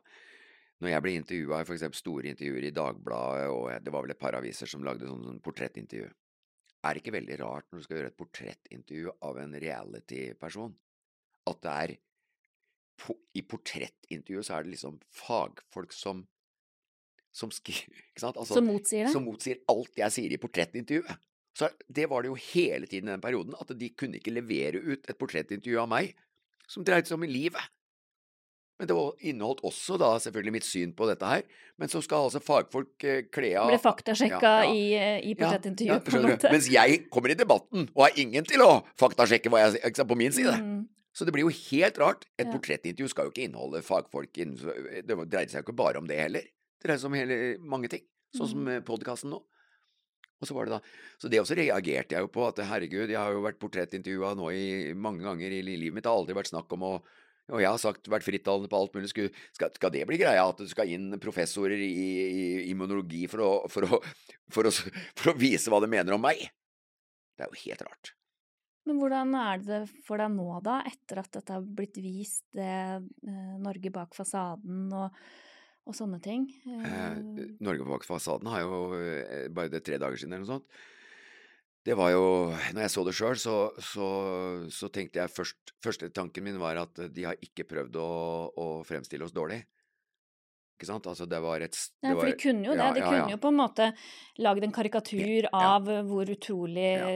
når jeg ble intervjua i for eksempel store intervjuer i Dagbladet, og det var vel et par aviser som lagde sånn, sånn portrettintervju, er det ikke veldig rart når du skal gjøre et portrettintervju av en reality-person, at det er I portrettintervjuet så er det liksom fagfolk som som skriver? Altså, som motsier det. som motsier alt jeg sier i portrettintervjuet. Så det var det jo hele tiden i den perioden, at de kunne ikke levere ut et portrettintervju av meg som dreide seg om livet. Men det inneholdt også da selvfølgelig mitt syn på dette her, men så skal altså fagfolk eh, kle av Ble faktasjekka Ja, ja. i, eh, i portrettintervjuet, ja, på en måte. Mens jeg kommer i debatten og har ingen til å faktasjekke hva jeg ikke på min side. Mm. Så det blir jo helt rart. Et portrettintervju skal jo ikke inneholde fagfolk innen- Det dreide seg jo ikke bare om det heller. Det dreide seg om hele, mange ting, sånn som Mm. podkasten nå. Og så var det da Så det også reagerte jeg jo på, at herregud, jeg har jo vært portrettintervjua nå i mange ganger i livet mitt. Det har aldri vært snakk om å og jeg har sagt, vært frittalende på alt mulig. Skal, skal det bli greia at det skal inn professorer i, i immunologi for å, for, å, for, å, for å vise hva de mener om meg? Det er jo helt rart. Men hvordan er det for deg nå, da, etter at dette har blitt vist, det eh, Norge bak fasaden og, og sånne ting? Eh, Eh, Norge bak fasaden har jo eh, bare det tre dager siden eller noe sånt. Det var jo Når jeg så det sjøl, så, så, så tenkte jeg først Første tanken min var at de har ikke prøvd å, å fremstille oss dårlig. Ikke sant? Altså, det var et det Nei, for de kunne jo det. ja, De ja, kunne ja. jo på en måte lagd en karikatur Ja. av hvor utrolig Ja.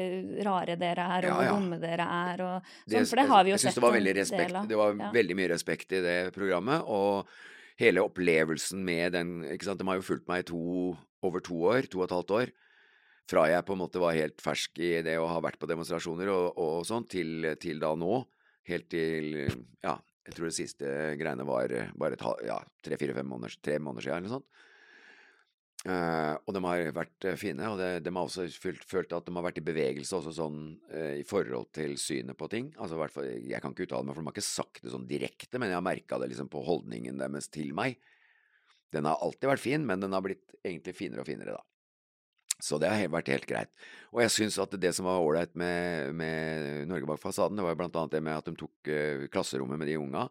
rare dere er, og Ja, hvor ja. dumme dere er, og Det- sånn. For det har vi jo sett det var en del av. Det var Ja. veldig mye respekt i det programmet, og hele opplevelsen med den ikke sant? De har jo fulgt meg i to, over to år, to og et halvt år. Fra jeg på en måte var helt fersk i det å ha vært på demonstrasjoner og, og sånn, til, til da nå. Helt til ja, Jeg tror det siste greiene var bare ja, tre-fire-fem måneder, tre måneder siden eller noe sånt. Uh, og de har vært uh, fine, og det, de har også følt, følt, at de har vært i bevegelse også sånn uh, i forhold til synet på ting. Altså hvert fall, Jeg kan ikke uttale meg, for de har ikke sagt det sånn direkte, men jeg har merka det liksom på holdningen deres til meg. Den har alltid vært fin, men den har blitt egentlig finere og finere, da. Så det har vært helt greit. Og jeg syns at det som var ålreit med, med, Norge bak fasaden, det var blant annet det med at de tok klasserommet med de unga.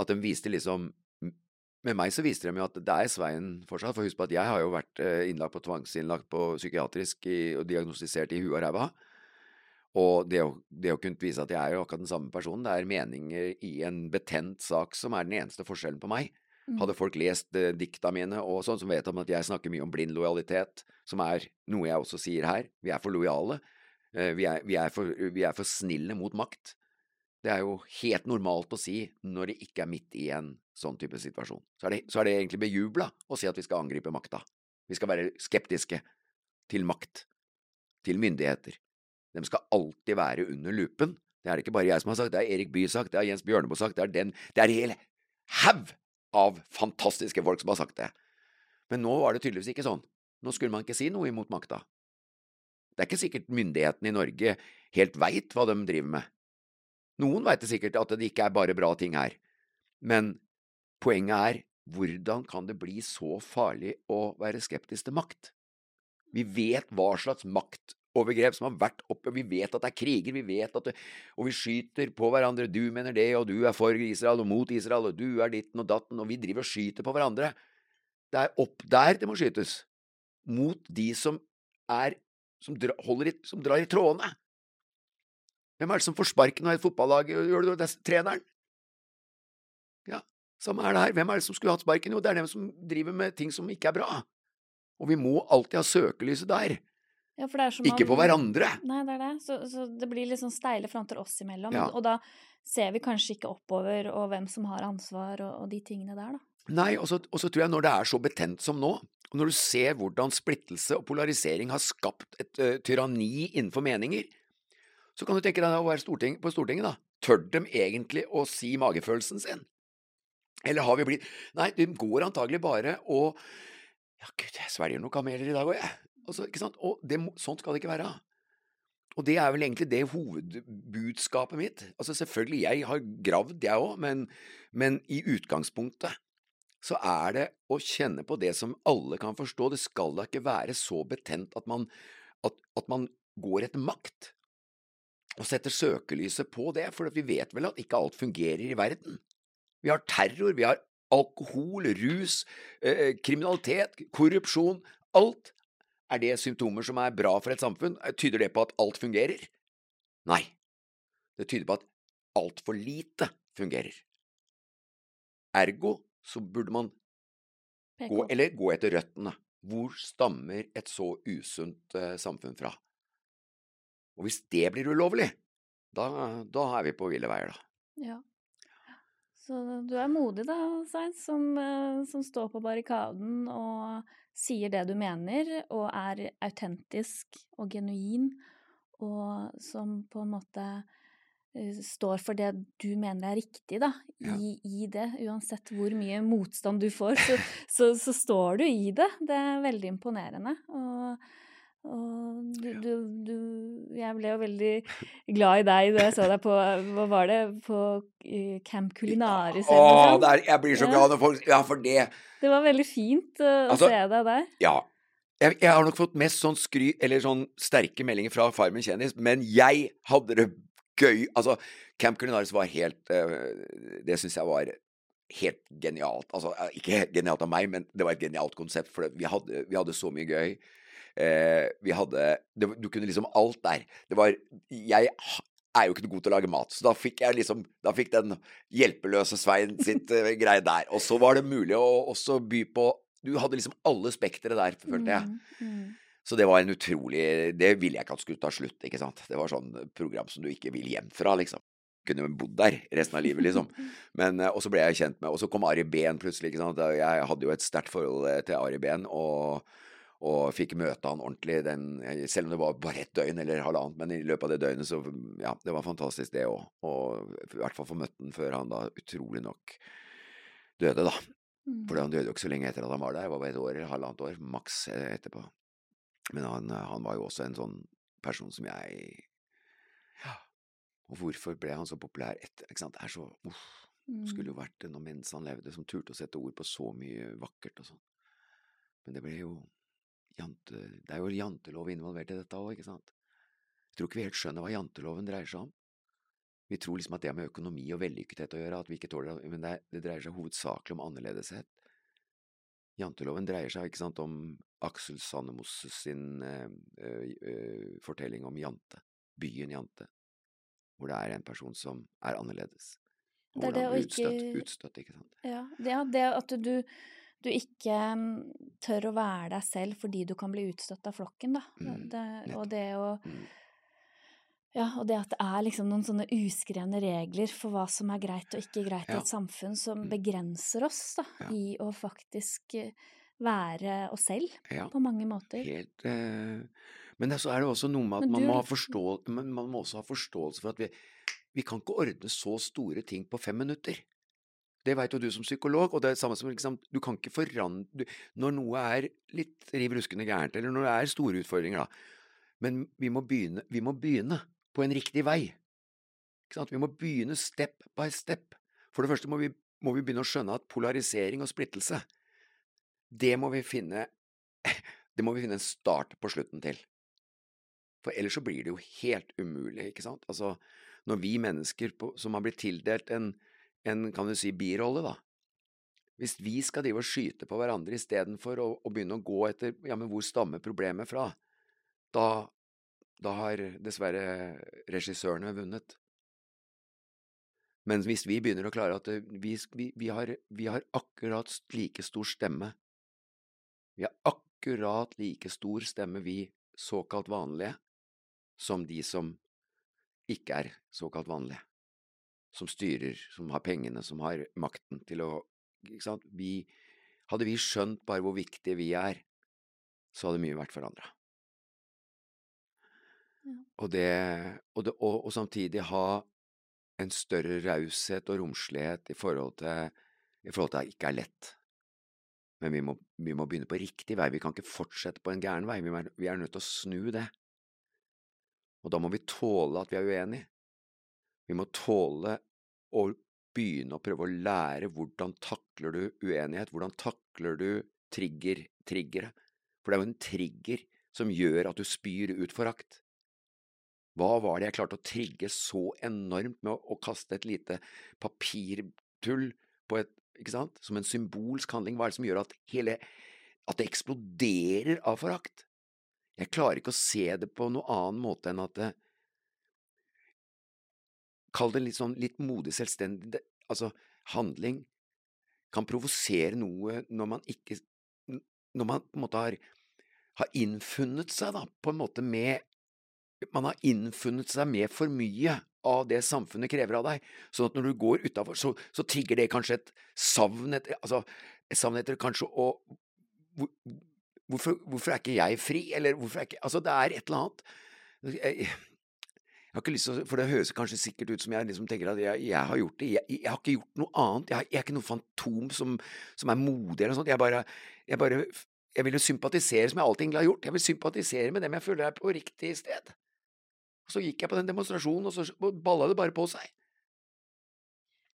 At de viste liksom med meg så viste de jo at det er Svein fortsatt. For husk på at jeg har jo vært eh, innlagt på tvangsinnlagt på psykiatrisk i, og diagnostisert i huet og ræva. Og det å, det å, kunne vise at jeg er jo akkurat den samme personen, det er meninger i en betent sak som er den eneste forskjellen på meg. Mm. Hadde folk lest eh, dikta mine og sånn, som vet om at jeg snakker mye om blind lojalitet, som er noe jeg også sier her, vi er for lojale, eh, vi, er, vi, er for, vi er for snille mot makt. Det er jo helt normalt å si når det ikke er midt i en sånn type situasjon. Så er det, så er det egentlig bejubla å si at vi skal angripe makta. Vi skal være skeptiske til makt, til myndigheter. De skal alltid være under lupen. Det er det ikke bare jeg som har sagt, det er Erik Bye sagt, det har Jens Bjørneboe sagt, det er den Det er en hel haug av fantastiske folk som har sagt det. Men nå var det tydeligvis ikke sånn. Nå skulle man ikke si noe imot makta. Det er ikke sikkert myndighetene i Norge helt veit hva de driver med. Noen veit sikkert at det ikke er bare bra ting her, men poenget er hvordan kan det bli så farlig å være skeptisk til makt? Vi vet hva slags maktovergrep som har vært oppe, vi vet at det er kriger, vi vet at det, og vi skyter på hverandre, du mener det, og du er for Israel og mot Israel, og du er ditten og datten, og vi driver og skyter på hverandre. Det er opp der det må skytes, mot de som er som, dra, i, som drar i trådene. Hvem er det som får sparken av et fotballag? Gjør det, det er treneren. Ja, samme er det her. Hvem er det som skulle hatt sparken? Jo, det er dem som driver med ting som ikke er bra. Og vi må alltid ha søkelyset der. Ja, ikke på hverandre. Nei, det er det. Så, så det blir litt sånn steile fronter oss imellom. Ja. Og da ser vi kanskje ikke oppover og hvem som har ansvar og, og de tingene der, da. Nei, og så tror jeg når det er så betent som nå, og når du ser hvordan splittelse og polarisering har skapt et uh, tyranni innenfor meninger, så kan du tenke deg å være storting, på Stortinget, da. Tør de egentlig å si magefølelsen sin? Eller har vi blitt Nei, de går antagelig bare å Ja, gud, jeg svelger noen kameler i dag òg, jeg. Altså, ikke sant? Og det, sånt skal det ikke være. Og det er vel egentlig det hovedbudskapet mitt. Altså selvfølgelig, jeg har gravd, jeg òg, men, men, i utgangspunktet så er det å kjenne på det som alle kan forstå. Det skal da ikke være så betent at man, at, at man går etter makt og setter søkelyset på det, for vi vet vel at ikke alt fungerer i verden. Vi har terror, vi har alkohol, rus, eh, eh kriminalitet, korrupsjon. Alt. Er det symptomer som er bra for et samfunn? Tyder det på at alt fungerer? Nei. Det tyder på at altfor lite fungerer. Ergo så burde man gå, eller gå etter røttene. Hvor stammer et så usunt uh, samfunn fra? Og hvis det blir ulovlig, da, da er vi på ville veier, da. Ja. Så du er modig da, Svein, som, eh, som, står på barrikaden og sier det du mener, og er autentisk og genuin, og som på en måte eh, står for det du mener er riktig, da, ja. i, i, det. Uansett hvor mye motstand du får, så, så, så, står du i det. Det er veldig imponerende. Og og du, du, du, Jeg ble jo veldig glad i deg da jeg så deg på Hva var det? På Camp Culinaris? Ja, å, jeg blir så glad når folk Ja, for det Det var veldig fint å altså, se deg der. Ja. Jeg, jeg, har nok fått mest sånn skry... Eller sånn sterke meldinger fra Farmen kjendis, men jeg hadde det gøy. Altså, Camp Culinaris var helt uh, Det syns jeg var helt genialt. Altså, ikke genialt av meg, men det var et genialt konsept, for vi hadde, vi hadde så mye gøy. Eh, vi hadde det, Du kunne liksom alt der. Det var Jeg er jo ikke god til å lage mat, så da fikk jeg liksom Da fikk den hjelpeløse Svein sitt eh, greie der. Og så var det mulig å også by på Du hadde liksom alle spektere der, følte jeg. Mm, mm. Så det var en utrolig Det ville jeg ikke at skulle ta slutt, ikke sant. Det var sånn program som du ikke vil hjem fra, liksom. Kunne bodd der resten av livet, liksom. Men, uh, og så ble jeg kjent med Og så kom Ari Behn plutselig, ikke sant. Jeg hadde jo et sterkt forhold til Ari Behn, og og fikk møte han ordentlig, den, selv om det var bare ett døgn eller halvannet. Men i løpet av det døgnet, så ja, det var fantastisk det òg. Og i hvert fall få møtt han før han da utrolig nok døde, da. Mm. For han døde jo ikke så lenge etter at han var der, det var bare et år eller halvannet år, maks etterpå. Men han, han, var jo også en sånn person som jeg Ja, og hvorfor ble han så populær etter, ikke sant, det er så uff, skulle jo Mm. vært noe mens han levde, som turte å sette ord på så mye vakkert og sånn. Men det ble jo jante, det er jo jantelov involvert i dette òg, ikke sant? Jeg tror ikke vi helt skjønner hva janteloven dreier seg om. Vi tror liksom at det har med økonomi og vellykkethet å gjøre, at vi ikke tåler men det, det dreier seg hovedsakelig om annerledeshet. Janteloven dreier seg ikke sant, om Aksel Sandemos sin ø, eh, eh, fortelling om Jante, byen Jante, hvor det er en person som er annerledes. Og Det er det å ikke utstøtt, utstøtt, ikke sant. Ja, det, ja, det at du, du ikke mm, tør å være deg selv fordi du kan bli utstøtt av flokken, da. Mm, det, og det å Mm. Ja, og det at det er liksom noen sånne uskrevne regler for hva som er greit og ikke greit i et samfunn som Mm. begrenser oss da, Ja. i å faktisk eh, være oss selv Ja. på mange måter. Helt eh, Men så er det også noe med at Men man du må, liksom- forstå, man må også ha forståelse for at vi, vi kan ikke ordne så store ting på fem minutter. Det veit jo du som psykolog, og det er det samme som liksom, du kan ikke forandre Når noe er litt riv ruskende gærent, eller når det er store utfordringer, da Men vi må begynne, vi må begynne på en riktig vei. Vi må begynne step by step. For det første må vi, må vi begynne å skjønne at polarisering og splittelse, det må vi finne det må vi finne en start på slutten til. For ellers så blir det jo helt umulig, ikke sant? Altså, når vi mennesker på, som har blitt tildelt en, en, kan du si, birolle, da. Hvis vi skal drive og skyte på hverandre istedenfor å, å begynne å gå etter ja, men hvor stammer problemet fra, da, da har dessverre regissørene vunnet. Men hvis vi begynner å klare at vi, vi, vi, har, vi har akkurat like stor stemme Vi har akkurat like stor stemme, vi såkalt vanlige, som de som ikke er såkalt vanlige. Som styrer, som har pengene, som har makten til å ikke sant? Vi, hadde vi skjønt bare hvor viktige vi er, så hadde mye vært forandra. Ja. Og, og, og, og samtidig ha en større raushet og romslighet i forhold til, i forhold til at det ikke er lett. Men vi må, vi må begynne på riktig vei. Vi kan ikke fortsette på en gæren vei. Vi er, vi er nødt til å snu det. Og da må vi tåle at vi er uenige. Vi må tåle å begynne å prøve å lære hvordan takler du uenighet, hvordan takler du trigger, triggere. For det er jo en trigger som gjør at du spyr ut forakt. Hva var det jeg klarte å trigge så enormt med å, å kaste et lite papirtull på et ikke sant? Som en symbolsk handling. Hva er det som gjør at hele At det eksploderer av forakt? Jeg klarer ikke å se det på noen annen måte enn at det, Kall det litt sånn litt modig, selvstendig det, Altså, handling kan provosere noe når man ikke Når man på en måte har, har innfunnet seg, da, på en måte med Man har innfunnet seg med for mye av det samfunnet krever av deg, sånn at når du går utafor, så, så trigger det kanskje et savn etter Altså, et savn etter kanskje å hvor, hvorfor, hvorfor er ikke jeg fri, eller hvorfor er ikke Altså, det er et eller annet jeg, har ikke lyst til å, For det høres kanskje sikkert ut som jeg liksom tenker at jeg, jeg har gjort det. Jeg, jeg, har ikke gjort noe annet. Jeg, jeg er ikke noe fantom som, som er modig eller noe sånt. Jeg bare, jeg bare Jeg vil jo sympatisere, som jeg alltid egentlig har gjort. Jeg vil sympatisere med dem jeg føler er på riktig sted. Og så gikk jeg på den demonstrasjonen, og så balla det bare på seg.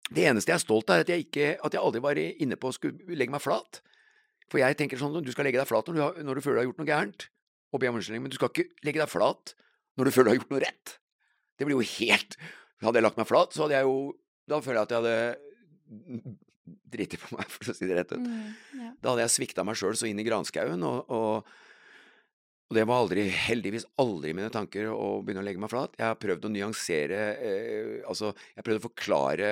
Det eneste jeg er stolt av, er at jeg, ikke, at jeg aldri var inne på å skulle legge meg flat. For jeg tenker sånn du skal legge deg flat når du, har, når du føler du har gjort noe gærent, og be om unnskyldning, men du skal ikke legge deg flat når du føler du har gjort noe rett. Det blir jo helt Hadde jeg lagt meg flat, så hadde jeg jo Da føler jeg at jeg hadde driti på meg, for å si det rett ut. Mm, ja. Da hadde jeg svikta meg sjøl så inn i granskauen, og, og, og, det var aldri, heldigvis aldri mine tanker å begynne å legge meg flat. Jeg har prøvd å nyansere eh, Altså, jeg har prøvd å forklare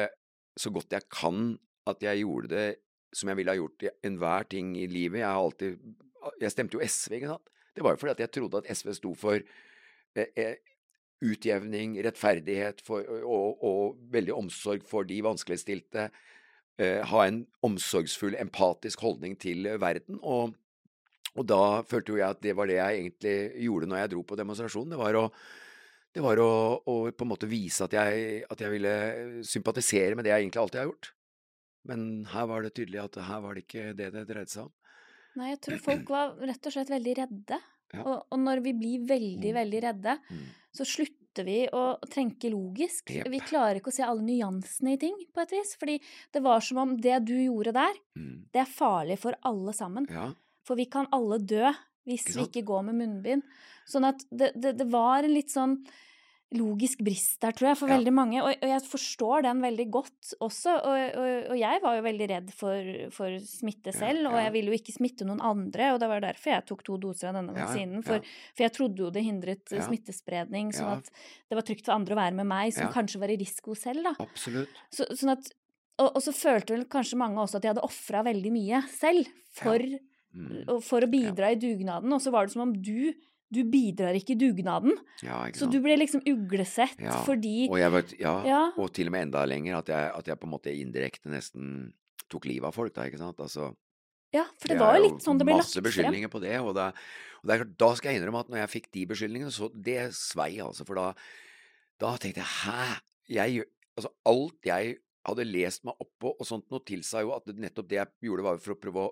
så godt jeg kan at jeg gjorde det som jeg ville ha gjort i enhver ting i livet. Jeg har alltid Jeg stemte jo SV, ikke sant. Det var jo fordi at jeg trodde at SV sto for eh, eh, utjevning, rettferdighet for, og, og, veldig omsorg for de vanskeligstilte. Eh, ha en omsorgsfull, empatisk holdning til verden. Og, Og da følte jo jeg at det var det jeg egentlig gjorde når jeg dro på demonstrasjonen. Det var å, det var å, å på en måte vise at jeg, at jeg ville sympatisere med det jeg egentlig alltid har gjort. Men her var det tydelig at her var det ikke det det dreide seg om. Nei, jeg tror folk var rett og slett veldig redde. Ja. Og, og når vi blir veldig, Mm. veldig redde, Mm. så slutter vi å tenke logisk. Yep. Vi klarer ikke å se alle nyansene i ting, på et vis. Fordi det var som om det du gjorde der, Mm. det er farlig for alle sammen. Ja. For vi kan alle dø hvis Ikke vi ikke går med munnbind. Sånn at det, det, det var en litt sånn logisk brist der, tror jeg, for Ja. veldig mange. Og, og jeg forstår den veldig godt også. Og, og, og jeg var jo veldig redd for, for smitte Ja, selv, og jeg ville jo ikke smitte noen andre. Og det var derfor jeg tok to doser av denne Ja, vaksinen. ja. For, for jeg trodde jo det hindret eh, Ja. smittespredning, sånn Ja. at det var trygt for andre å være med meg, som Ja. kanskje var i risiko selv, da. Absolutt. Så, sånn at, og så følte vel kanskje mange også at de hadde ofra veldig mye selv for, Mm. for å bidra i dugnaden. Og så var det som om du, du bidrar ikke i dugnaden. Ja, ikke Så du ble liksom uglesett Ja, fordi Og jeg var, ja, Ja. og til og med enda lenger, at jeg, at jeg på en måte indirekte nesten tok livet av folk, da, ikke sant. Altså, Ja, for det det var jo litt sånn det ble lagt Masse beskyldninger på det, og, det, og det er klart, da skal jeg innrømme at når jeg fikk de beskyldningene, så det svei, altså. For da, da tenkte jeg hæ? Jeg, altså, alt jeg hadde lest meg opp på og sånt noe tilsa jo at nettopp det jeg gjorde, var for å prøve å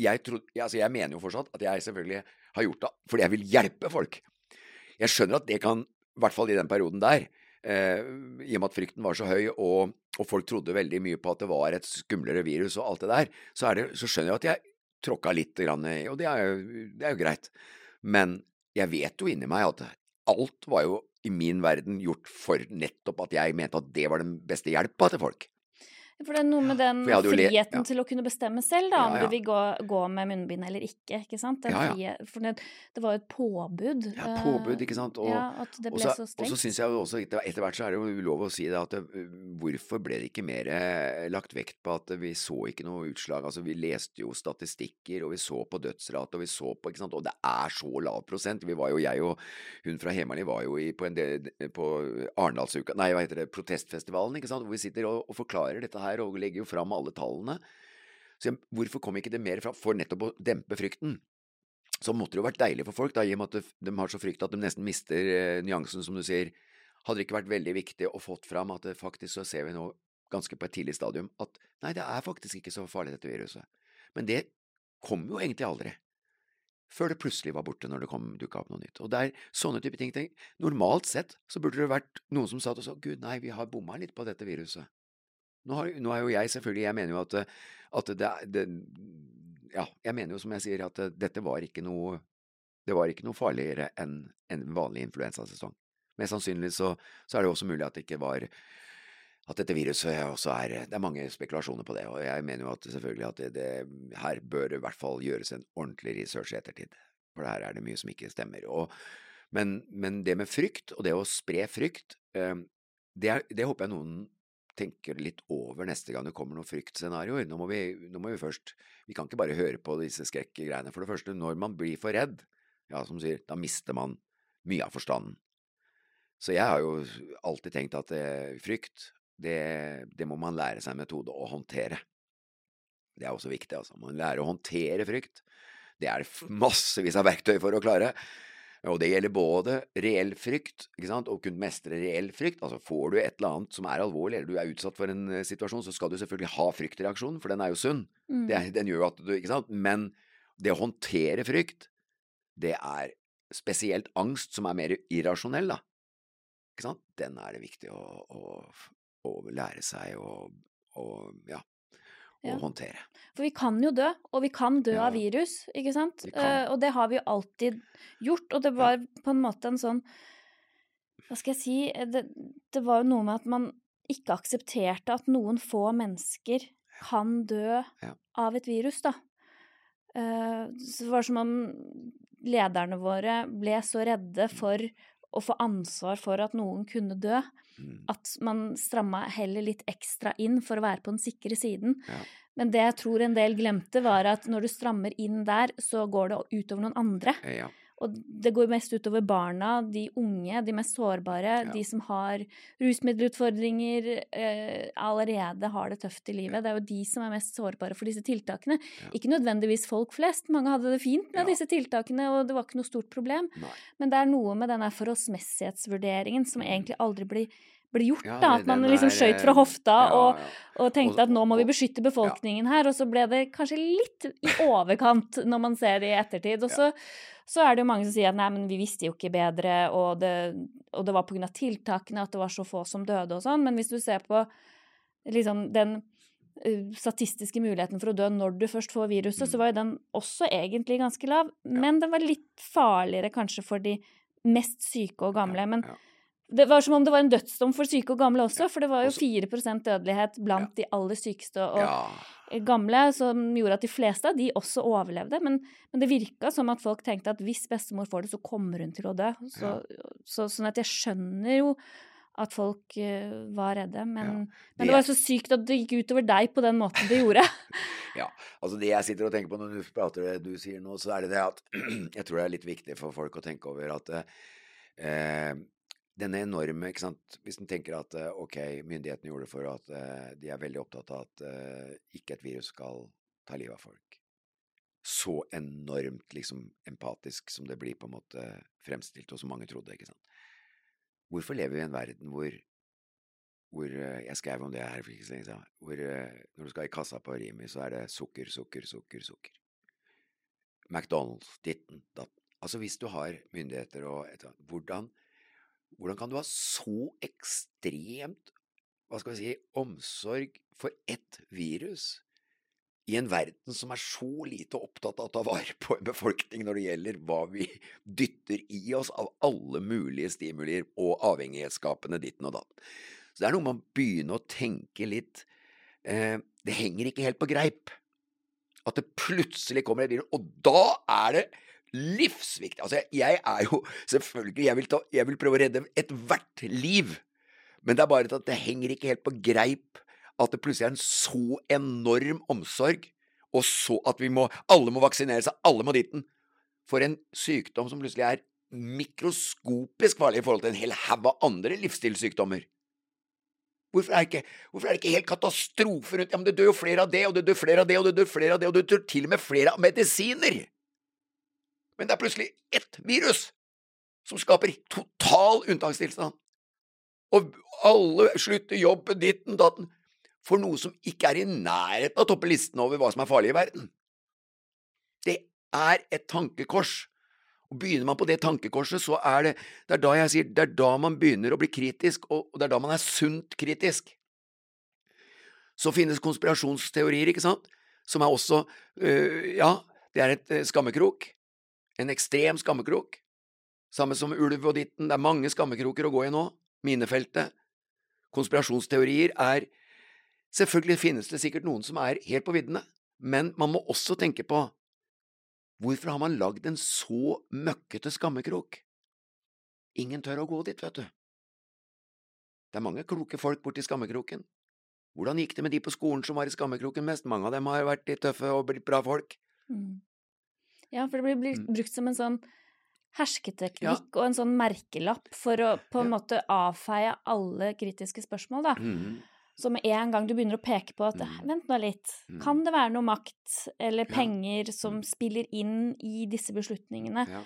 jeg, trodde, altså jeg mener jo fortsatt at jeg selvfølgelig har gjort det fordi jeg vil hjelpe folk. Jeg skjønner at det kan, i hvert fall i den perioden der, eh, i og med at frykten var så høy, og, og folk trodde veldig mye på at det var et skumlere virus og alt det der, så, det, så skjønner jeg at jeg tråkka litt, grann, og det er, jo, det er jo greit. Men jeg vet jo inni meg at alt var jo i min verden gjort for nettopp at jeg mente at det var den beste hjelpa til folk. For det er noe med den friheten ja. til å kunne bestemme selv, da, om Ja, ja. du vil gå, gå med munnbind eller ikke. ikke sant? Frihet- for det, det var jo et påbud. Ja, eh, påbud, ikke sant. Og, ja, at det ble også, så, strengt. og så syns jeg jo også etter, hvert så er det jo ulov å si det at det, hvorfor ble det ikke mer eh, lagt vekt på at vi så ikke noe utslag? Altså vi leste jo statistikker, og vi så på dødsrate, og vi så på, ikke sant. Og det er så lav prosent. Vi var jo, jeg og hun fra Hemali var jo i, på, en del, på Arendalsuka, nei hva heter det, protestfestivalen, ikke sant. Hvor vi sitter og, og forklarer dette her og legger jo fram alle tallene. Så hvorfor kom ikke det mer fram? For nettopp å dempe frykten så måtte det jo vært deilig for folk, da, i og med at de, har så frykt at de nesten mister eh, nyansen, som du sier. Hadde det ikke vært veldig viktig å fått fram at det faktisk så ser vi nå ganske på et tidlig stadium at nei, det er faktisk ikke så farlig dette viruset. Men det kom jo egentlig aldri. Før det plutselig var borte når det kom dukka opp noe nytt. Og det er sånne type ting. Normalt sett så burde det vært noen som sa til oss at gud nei, vi har bomma litt på dette viruset. Nå, har, nå er jo jeg selvfølgelig, jeg mener jo at, at det, det Ja, jeg mener jo som jeg sier at eh, dette var ikke noe Det var ikke noe farligere enn en vanlig influensasesong. Mest sannsynlig så, så er det også mulig at det ikke var at dette viruset også er Det er mange spekulasjoner på det, og jeg mener jo at selvfølgelig at det, det her bør det i hvert fall gjøres en ordentlig research i ettertid. For her er det mye som ikke stemmer. Og, men, men det med frykt, og det å spre frykt, eh, det, er, det håper jeg noen tenker litt over neste gang det kommer noen fryktscenarioer. Nå nå må vi først Vi kan ikke bare høre på disse skrekkgreiene. For det første, når man blir for redd, ja, som sier, da mister man mye av forstanden. Så jeg har jo alltid tenkt at eh, frykt, det, det må man lære seg en metode å håndtere. Det er også viktig, altså. Man lærer å håndtere frykt. Det er det massevis av verktøy for å klare. Og det gjelder både reell frykt, ikke sant, og kunne mestre reell frykt. Altså får du et eller annet som er alvorlig, eller du er utsatt for en eh, situasjon, så skal du selvfølgelig ha fryktreaksjonen, for den er jo sunn. Mm. Det, den gjør jo at du, ikke sant. Men det å håndtere frykt, det er spesielt angst som er mer irrasjonell, da. Ikke sant. Den er det viktig å, å, å lære seg å, å ja, å Ja. håndtere. For vi kan jo dø, og vi kan dø Ja. av virus, ikke sant? Uh. Og det har vi jo alltid gjort, og det var på en måte en sånn Hva skal jeg si eh, det, det var jo noe med at man ikke aksepterte at noen få mennesker kan dø Ja. av et virus, da. Uh, så det var som om lederne våre ble så redde for å få ansvar for at noen kunne dø, Mm. at man stramma heller litt ekstra inn for å være på den sikre siden. Ja. Men det jeg tror en del glemte, var at når du strammer inn der, så går det utover noen andre. Ja. Og det går mest utover barna, de unge, de mest sårbare, Ja. de som har rusmiddelutfordringer, eh, allerede har det tøft i livet. Det er jo de som er mest sårbare for disse tiltakene. Ja. Ikke nødvendigvis folk flest. Mange hadde det fint med Ja. disse tiltakene, og det var ikke noe stort problem. Nei. Men det er noe med denne forholdsmessighetsvurderingen som egentlig aldri blir, ble gjort. Ja, da, At man liksom er, fra hofta ja, og, ja. og tenkte at nå må vi beskytte befolkningen her, og så ble det kanskje litt i overkant når man ser det i ettertid. Og så, så er det jo mange som sier at nei, men vi visste jo ikke bedre, og det, og det var av tiltakene at det var så få som døde og sånn. Men hvis du ser på liksom den eh, statistiske muligheten for å dø når du først får viruset, så Mm. var jo den også egentlig ganske lav. Men den var litt farligere kanskje for de mest syke og gamle. Men ja. det var som om det var en dødsdom for syke og gamle også, for det var jo 4% dødelighet blant de aller sykeste og ja. Gamle, som gjorde at de fleste av de også overlevde. Men, men det virka som at folk tenkte at hvis bestemor får det, så kommer hun til å dø. Så, så, sånn at jeg skjønner jo at folk uh, var redde. Men, Ja, men det- det var så sykt at det gikk utover deg på den måten det gjorde. Ja, altså det jeg sitter og tenker på når du prater det du sier nå, så er det det at jeg tror det er litt viktig for folk å tenke over at eh, denne enorme ikke sant? Hvis en tenker at eh, ok, myndighetene gjorde det for at eh, de er veldig opptatt av at eh, ikke et virus skal ta livet av folk. Så enormt liksom empatisk som det blir på en måte fremstilt, og som mange trodde. ikke sant? Hvorfor lever vi i en verden hvor hvor Jeg skrev om det her for ikke så lenge siden. Hvor når du skal i kassa på Rimi, så er det sukker, sukker, sukker, sukker. McDonald's, ditten, datten. Altså hvis du har myndigheter og et, eller annet, hvordan, hvordan kan du ha så ekstremt hva skal vi si, omsorg for ett virus i en verden som er så lite opptatt av å ta vare på en befolkning når det gjelder hva vi dytter i oss av alle mulige stimulier og avhengighetsskapende ditten og datten. Så det er noe med å begynne å tenke litt eh, Det henger ikke helt på greip. At det plutselig kommer et virus, og da er det livsviktig. Altså, jeg er jo selvfølgelig Jeg vil, ta, jeg vil prøve å redde ethvert liv. Men det er bare at det henger ikke helt på greip at det plutselig er en så enorm omsorg, og så at vi må Alle må vaksinere seg, alle må ditten. For en sykdom som plutselig er mikroskopisk farlig i forhold til en hel haug av andre livsstilssykdommer. Hvorfor er, ikke, hvorfor er det ikke helt katastrofe rundt Ja, men det dør jo flere av det, og det dør flere av det, og det dør flere av det, og det dør til og med flere av medisiner! Men det er plutselig ett virus som skaper total unntakstilstand. Og alle slutter jobben, ditten, datten, for noe som ikke er i nærheten av å toppe listen over hva som er farlig i verden. Det er et tankekors. Og Begynner man på det tankekorset, så er det det er da jeg sier, det er da man begynner å bli kritisk, og det er da man er sunt kritisk. Så finnes konspirasjonsteorier, ikke sant, som er også øh, Ja, det er et øh, skammekrok. En ekstrem skammekrok. Samme som ulv og ditten. Det er mange skammekroker å gå i nå. Minefeltet. Konspirasjonsteorier er Selvfølgelig finnes det sikkert noen som er helt på viddene, men man må også tenke på hvorfor har man lagd en så møkkete skammekrok? Ingen tør å gå dit, vet du. Det er mange kloke folk borti skammekroken. Hvordan gikk det med de på skolen som var i skammekroken mest? Mange av dem har vært litt tøffe og blitt bra folk. Mm. Ja, for det blir, Mm. brukt som en sånn hersketeknikk Ja. og en sånn merkelapp for å på en Ja. måte avfeie alle kritiske spørsmål, da. Mm. Så med en gang du begynner å peke på at Mm. vent nå litt, Mm. kan det være noe makt eller penger som Mm. spiller inn i disse beslutningene? Ja.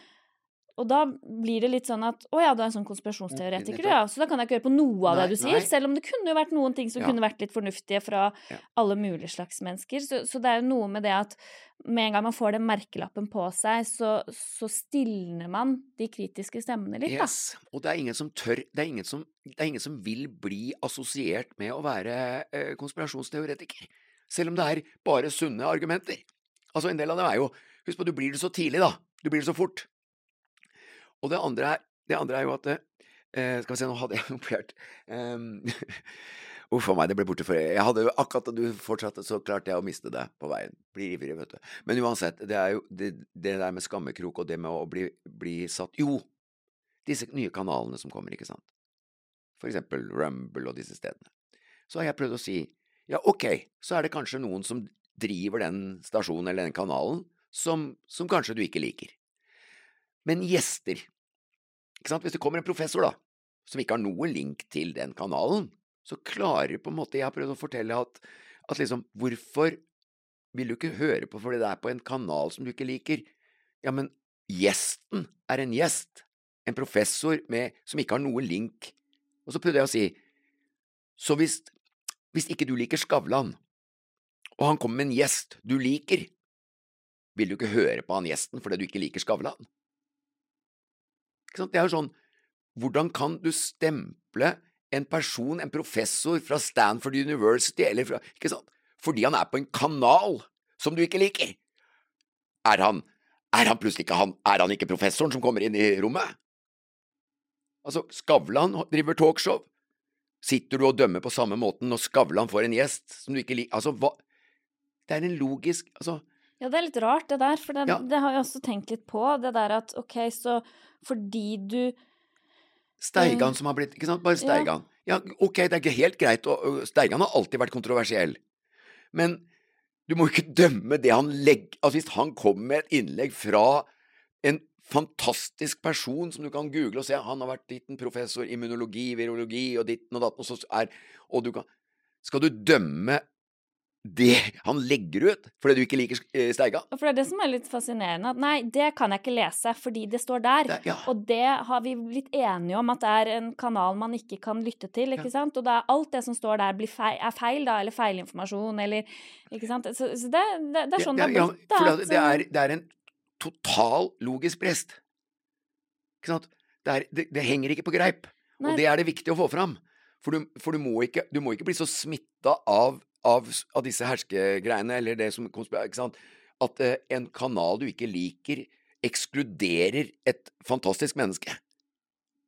Og da blir det litt sånn at å ja, du er en sånn konspirasjonsteoretiker, ja, så da kan jeg ikke høre på noe av Nei, det du sier, nei. selv om det kunne jo vært noen ting som Ja. kunne vært litt fornuftige fra Ja. alle mulige slags mennesker. Så, så det er jo noe med det at med en gang man får den merkelappen på seg, så, så stilner man de kritiske stemmene litt, Yes. Og det er ingen som tør det er ingen som, det er ingen som vil bli assosiert med å være eh, konspirasjonsteoretiker. Selv om det er bare sunne argumenter. Altså, en del av dem er jo Husk på, du blir det så tidlig, da. Du blir det så fort. Og det andre er, det andre er jo at eh, Skal vi se, nå hadde jeg notert Uff a meg, det ble borte for Jeg hadde jo akkurat da du fortsatte, så klarte jeg å miste det på veien. Blir ivrig, vet du. Men uansett, det er jo det, det der med skammekrok og det med å bli, bli satt Jo, disse nye kanalene som kommer, ikke sant. For eksempel Rumble og disse stedene. Så har jeg prøvd å si ja, ok, så er det kanskje noen som driver den stasjonen eller den kanalen som, som kanskje du ikke liker. Men gjester ikke sant? Hvis det kommer en professor, da, som ikke har noen link til den kanalen, så klarer på en måte Jeg har prøvd å fortelle at, at liksom Hvorfor vil du ikke høre på fordi det er på en kanal som du ikke liker? Ja, men gjesten er en gjest. En professor med, som ikke har noe link. Og så prøvde jeg å si, så hvis, hvis ikke du liker Skavlan, og han kommer med en gjest du liker, vil du ikke høre på han gjesten fordi du ikke liker Skavlan? Det er jo sånn, hvordan kan du stemple en person, en professor fra Stanford University, eller fra, ikke sant, fordi han er på en kanal som du ikke liker? Er han, er han plutselig ikke han, er han ikke professoren som kommer inn i rommet? Altså, Skavlan driver talkshow. Sitter du og dømmer på samme måten når Skavlan får en gjest som du ikke liker? Altså, hva Det er en logisk Altså Ja, det er litt rart, det der, for det, ja. det har jeg også tenkt litt på. Det der at ok, så fordi du Steigan som har blitt Ikke sant, bare Steigan. Ja. ja, ok, det er ikke helt greit, og Steigan har alltid vært kontroversiell. Men du må ikke dømme det han legger Altså, hvis han kommer med et innlegg fra en fantastisk person som du kan google og se. Han har vært ditten professor immunologi, virologi og ditten og datten, og så er Og du kan Skal du dømme det han legger ut fordi du ikke liker eh, Steiga? For det er det som er litt fascinerende. At nei, det kan jeg ikke lese fordi det står der. Det, ja. Og det har vi blitt enige om at det er en kanal man ikke kan lytte til. ikke ja. sant? Og da er alt det som står der, feil, er feil, da, eller feilinformasjon, eller Ikke sant. Så, så det, det, det, er sånn det har blitt. Da, det, er, det er en total logisk brist. Ikke sant? Det, er, det henger ikke på greip. Nei. Og det er det viktig å få fram. For du, for du, må, ikke, du må, ikke, bli så smitta av, av, av, disse herskegreiene, eller det som ikke sant? At eh, en kanal du ikke liker, ekskluderer et fantastisk menneske.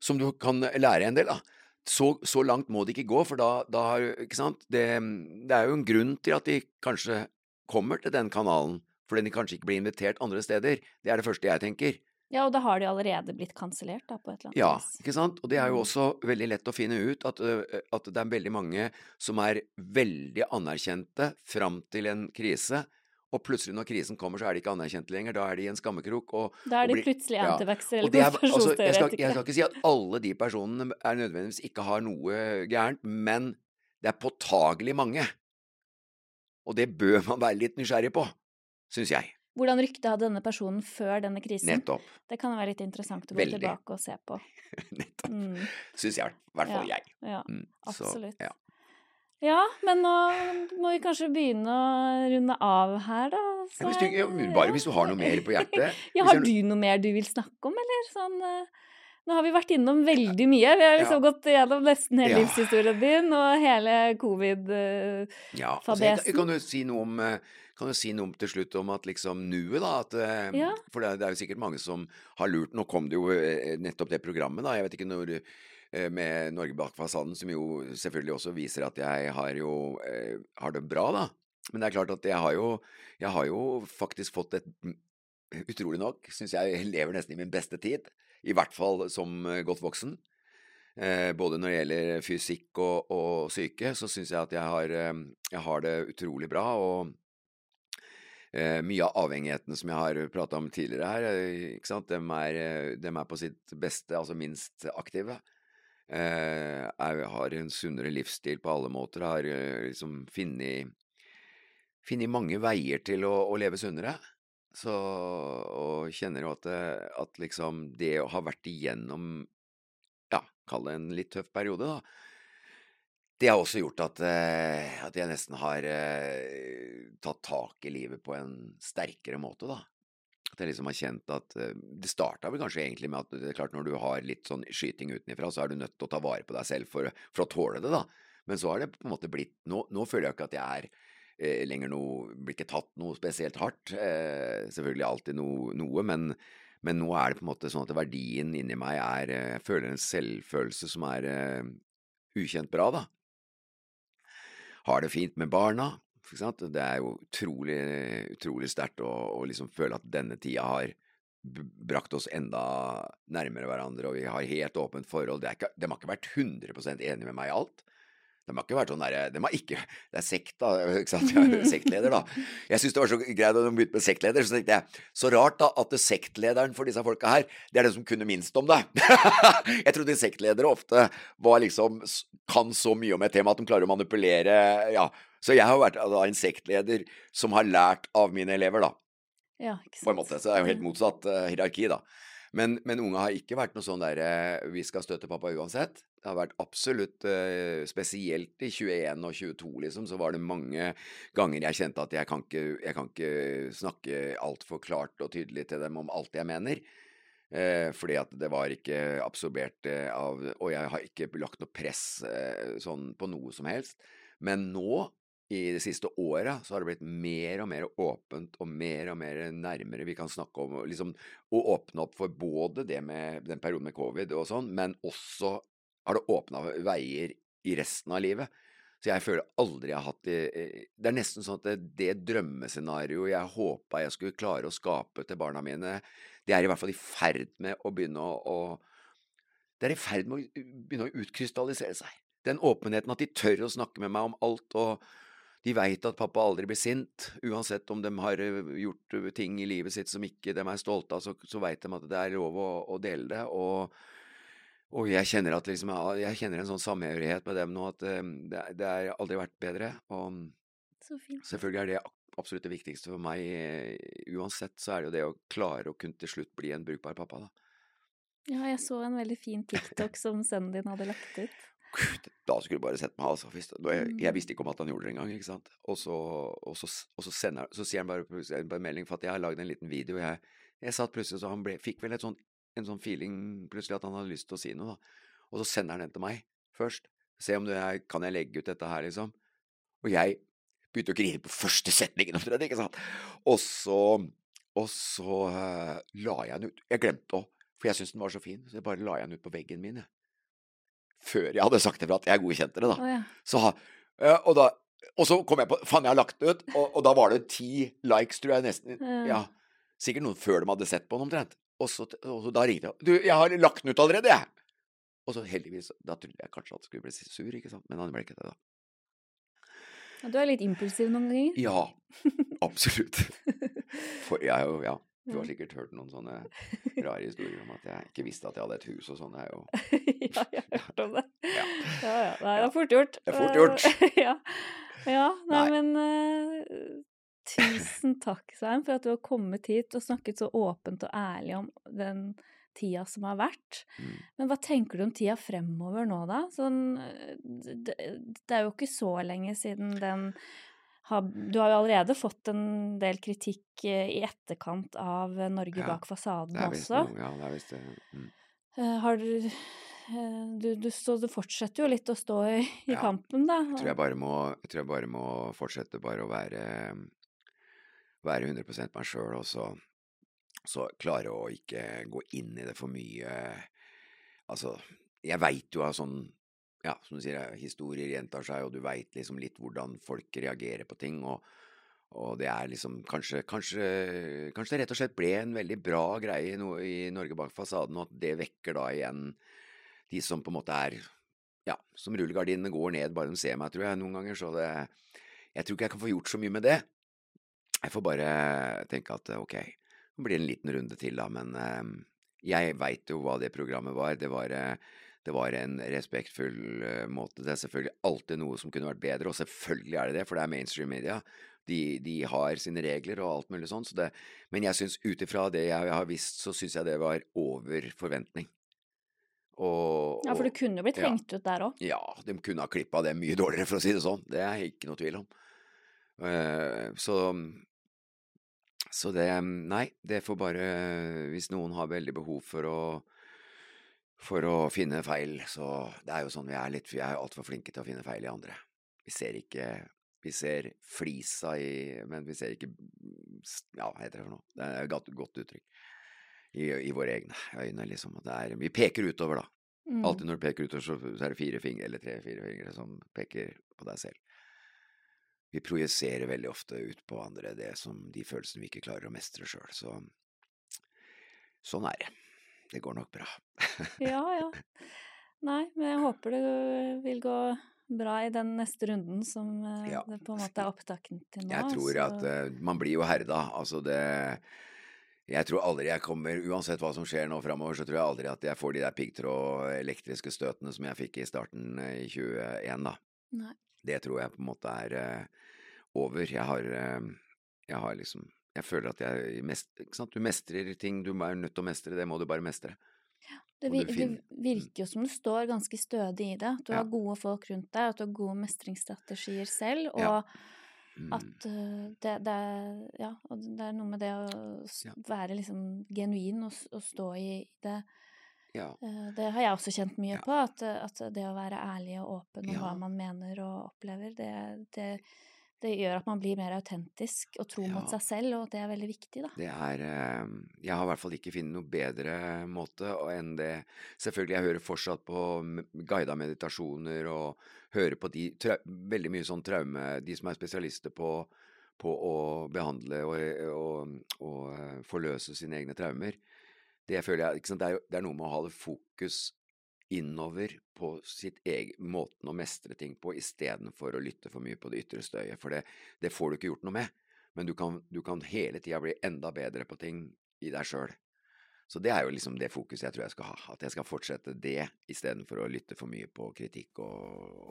Som du kan lære en del av. Så, så langt må det ikke gå, for da, da Ikke sant? Det, det er jo en grunn til at de kanskje kommer til den kanalen fordi de kanskje ikke blir invitert andre steder. Det er det første jeg tenker. Ja, og da har de allerede blitt kansellert, da, på et eller annet ja, vis. Ja, ikke sant. Og det er jo mm. også veldig lett å finne ut at, at, det er veldig mange som er veldig anerkjente fram til en krise. Og plutselig når krisen kommer, så er de ikke anerkjente lenger. Da er de i en skammekrok. Og, da er de blir, plutselig antivaxere eller altså, jeg, jeg skal ikke si at alle de personene er nødvendigvis ikke har noe gærent, men det er påtagelig mange. Og det bør man være litt nysgjerrig på syns jeg. Hvordan rykte hadde denne personen før denne krisen? Nettopp. Det kan være litt interessant å gå Veldig. tilbake og se på. Nettopp. Mm. Syns jeg, i hvert fall ja. jeg. Ja, mm. absolutt. Så, ja. ja. men nå må vi kanskje begynne å runde av her, da. Så, hvis du, bare hvis du har noe mer på hjertet. ja, har du noe mer du vil snakke om, eller sånn uh... Nå har vi vært innom veldig mye. Vi har liksom ja. gått gjennom nesten hele ja. livshistorien din og hele covid-fadesen. Ja, altså jeg, kan jo si noe om kan jo si noe til slutt om at liksom nuet, da. At, eh, ja. For det, er jo sikkert mange som har lurt. Nå kom det jo eh, nettopp det programmet, da. Jeg vet ikke når eh, med Norge bak fasaden, som jo selvfølgelig også viser at jeg har jo har det bra, da. Men det er klart at jeg har jo, jeg har jo faktisk fått et Utrolig nok syns jeg lever nesten i min beste tid. I hvert fall som godt voksen. Eh, både når det gjelder fysikk og, og syke, så syns jeg at jeg har, jeg har, det utrolig bra. Og mye av avhengigheten som jeg har prata om tidligere her, eh, ikke sant? De, er, eh, de er på sitt beste, altså minst aktive. Eh, jeg har en sunnere livsstil på alle måter, har eh, liksom funnet mange veier til å, å leve sunnere. Så, og kjenner jo at, at liksom det å ha vært igjennom, ja, kall det en litt tøff periode, da, det har også gjort at, eh, at jeg nesten har eh, tatt tak i livet på en sterkere måte, da. At jeg liksom har kjent at eh, Det starta vel kanskje egentlig med at det er klart når du har litt sånn skyting utenfra, så er du nødt til å ta vare på deg selv for, for, å tåle det, da. Men så har det på en måte blitt Nå, nå føler jeg ikke at jeg er eh, lenger noe Blir ikke tatt noe spesielt hardt. Eh, selvfølgelig alltid noe, noe men, men, nå er det på en måte sånn at verdien inni meg er Jeg føler en selvfølelse som er ukjent bra, da har det fint med barna. Det er jo utrolig, utrolig sterkt å, å liksom føle at denne tida har brakt oss enda nærmere hverandre, og vi har helt åpent forhold. Ikke, de har ikke vært 100% enige med meg i alt. De har ikke vært sånn derre De har ikke Det er sekt, da. Ikke sant? Er sektleder, da. Jeg syns det var så greit da de begynte med sektleder, så tenkte jeg så rart da at sektlederen for disse folka her, det er den som kunne minst om det. jeg trodde sektledere ofte var liksom kan så mye om et tema at de klarer å manipulere Ja. Så jeg har vært da, en sektleder som har lært av mine elever, da. Ja, ikke sant. På en måte. Så det er jo helt motsatt uh, hierarki, da. Men, men unge har ikke vært noe sånn derre uh, vi skal støtte pappa uansett. Det har vært absolutt uh, Spesielt i 21 og 22, liksom, så var det mange ganger jeg kjente at jeg kan ikke, jeg kan ikke snakke altfor klart og tydelig til dem om alt jeg mener. Eh, fordi at det var ikke absorbert eh, av Og jeg har ikke lagt noe press eh, sånn på noe som helst. Men nå, i de siste åra, så har det blitt mer og mer åpent og mer og mer nærmere vi kan snakke om liksom, å åpne opp for både det med den perioden med covid og sånn, men også har det åpna veier i resten av livet. Så jeg føler aldri jeg har hatt det Det er nesten sånn at det, det drømmescenarioet jeg håpa jeg skulle klare å skape til barna mine, det er i hvert fall i ferd med å begynne å, å Det er i ferd med å begynne å utkrystallisere seg. Den åpenheten at de tør å snakke med meg om alt, og de veit at pappa aldri blir sint. Uansett om de har eh, gjort ting i livet sitt som ikke de er stolte av, så, så veit de at det er lov å, å dele det. og og jeg kjenner, at liksom, jeg kjenner en sånn samhørighet med dem nå at det, det har aldri vært bedre. Og selvfølgelig er det absolutt det viktigste for meg. Uansett så er det jo det å klare å kunne til slutt bli en brukbar pappa, da. Ja, jeg så en veldig fin TikTok som sønnen din hadde lagt ut. Da skulle du bare sett meg, altså. Jeg, jeg, visste ikke om at han gjorde det engang, ikke sant. Og så, og så, og så, sender, så sier han bare, en melding for at jeg har lagd en liten video. Jeg, jeg satt plutselig så han ble, fikk vel sånt, en sånn feeling plutselig at han hadde lyst til å si noe, da. Og så sender han den til meg først. Se om du er, kan jeg legge ut dette her, liksom. Og jeg begynte å grine på første setningen omtrent, ikke sant. Og så, og så uh, la jeg den ut. Jeg glemte å, for jeg syntes den var så fin, så jeg bare la jeg den ut på veggen min, jeg. Før jeg hadde sagt det for at jeg godkjente det, da. Oh, ja. Så, og da og så kom jeg på Faen, jeg har lagt det ut, og, og, da var det ti likes, tror jeg, nesten. Ja. Sikkert noen før de hadde sett på den, omtrent. Og så, og så da ringte jeg. Du, jeg har lagt den ut allerede, jeg! Og så heldigvis Da trodde jeg kanskje at han skulle bli sur, ikke sant, men han ble ikke det, da. Ja, du er litt impulsiv noen ganger? Ja, absolutt. For jeg er jo, ja. Du har sikkert hørt noen sånne rare historier om at jeg ikke visste at jeg hadde et hus og sånn. Jo Ja, jeg har hørt om det. Ja, ja. ja. Nei, det er fort gjort. Det er fort gjort. ja. ja. Nei, nei. men uh, tusen takk, Svein, for at du har kommet hit og snakket så åpent og ærlig om den tida som har vært. Mm. Men hva tenker du om tida fremover nå, da? Sånn, det, det, er jo ikke så lenge siden den Du har jo allerede fått en del kritikk eh, i etterkant av Norge bak ja, fasaden også. Noe, ja, det er visst det. Mm. Uh, har du, du, du, så, du fortsetter jo litt å stå i, i ja, kampen, da. Jeg tror jeg bare må, jeg tror jeg bare må fortsette bare å være, være 100 meg sjøl, og så så klare å ikke gå inn i det for mye. Altså, jeg veit jo av sånn ja, som du sier, historier gjentar seg, og du veit liksom litt hvordan folk reagerer på ting. og, og det er liksom kanskje, kanskje, kanskje det rett og slett ble en veldig bra greie i Norge bak fasaden, og at det vekker da igjen de som på en måte er Ja, som rullegardinene går ned bare de ser meg, tror jeg, noen ganger. Så det Jeg tror ikke jeg kan få gjort så mye med det. Jeg får bare tenke at ok, det blir en liten runde til, da, men eh, jeg veit jo hva det programmet var. Det var, eh, det var en respektfull eh, måte. Det er selvfølgelig alltid noe som kunne vært bedre, og selvfølgelig er det det, for det er mainstream media. De, de har sine regler og alt mulig sånn, så det, men jeg syns ut ifra det jeg har visst, så syns jeg det var over forventning. Og, ja, for det kunne blitt ja, hengt ut der òg? Ja, de kunne ha klippa det mye dårligere, for å si det sånn. Det er ikke noe tvil om. Uh, så så det Nei, det får bare Hvis noen har veldig behov for å for å finne feil, så Det er jo sånn vi er litt Vi er altfor flinke til å finne feil i andre. Vi ser ikke Vi ser flisa i Men vi ser ikke Ja, hva heter det for noe? Det er et godt, godt uttrykk. I, I, våre egne øyne, liksom. Er, vi peker utover, da. Mm. Alltid når du peker utover, så, så er det fire fingre, eller tre-fire fingre, som peker på deg selv vi projiserer veldig ofte ut på andre det som de følelsene vi ikke klarer å mestre sjøl. Så sånn er det. Det går nok bra. ja, ja. Nei, men jeg håper det vil gå bra i den neste runden som eh, Ja. det på en måte er opptakten til nå. Jeg tror så- at uh, man blir jo herda. Altså det Jeg tror aldri jeg kommer, uansett hva som skjer nå framover, så tror jeg aldri at jeg får de der piggtråd elektriske støtene som jeg fikk i starten i 21, da. Nei. Det tror jeg på en måte er uh, over. Jeg har, uh, jeg har liksom Jeg føler at jeg mest? Du mestrer ting du er nødt til å mestre, det må du bare mestre. Det, Og vi, det virker jo som du står ganske stødig i det. At du Ja. har gode folk rundt deg, at du har gode mestringsstrategier selv. Og Ja. Mm. at uh, det, det, er, det er noe med det å være liksom genuin og, og stå i det. Ja. Eh, Det har jeg også kjent mye på, at, at det å være ærlig og åpen om hva man mener og opplever, det, det, det gjør at man blir mer autentisk og tro mot seg selv, og det er veldig viktig, da. Det er eh, Jeg har i hvert fall ikke funnet noe bedre måte enn det Selvfølgelig, jeg hører fortsatt på guida meditasjoner og hører på de Veldig mye sånn traume De som er spesialister på, på å behandle og, og, og eh, forløse sine egne traumer. Det jeg? Det, er, det er noe med å ha det fokus innover på sitt egen måten å mestre ting på, istedenfor å lytte for mye på det ytre støyet. For det, det får du ikke gjort noe med. Men du kan, du kan hele tida bli enda bedre på ting i deg sjøl. Så det er jo liksom det fokuset jeg tror jeg skal ha. At jeg skal fortsette det istedenfor å lytte for mye på kritikk og,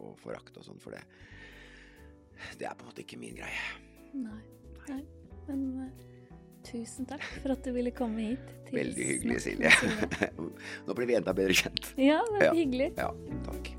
og forakt og sånn. For det, det er på en måte ikke min greie. Nei. Nei. Men eh, tusen takk for at du ville komme hit. Veldig hyggelig, Silje. Nå blir vi enda bedre kjent. Ja, var Ja. hyggelig. Ja, takk.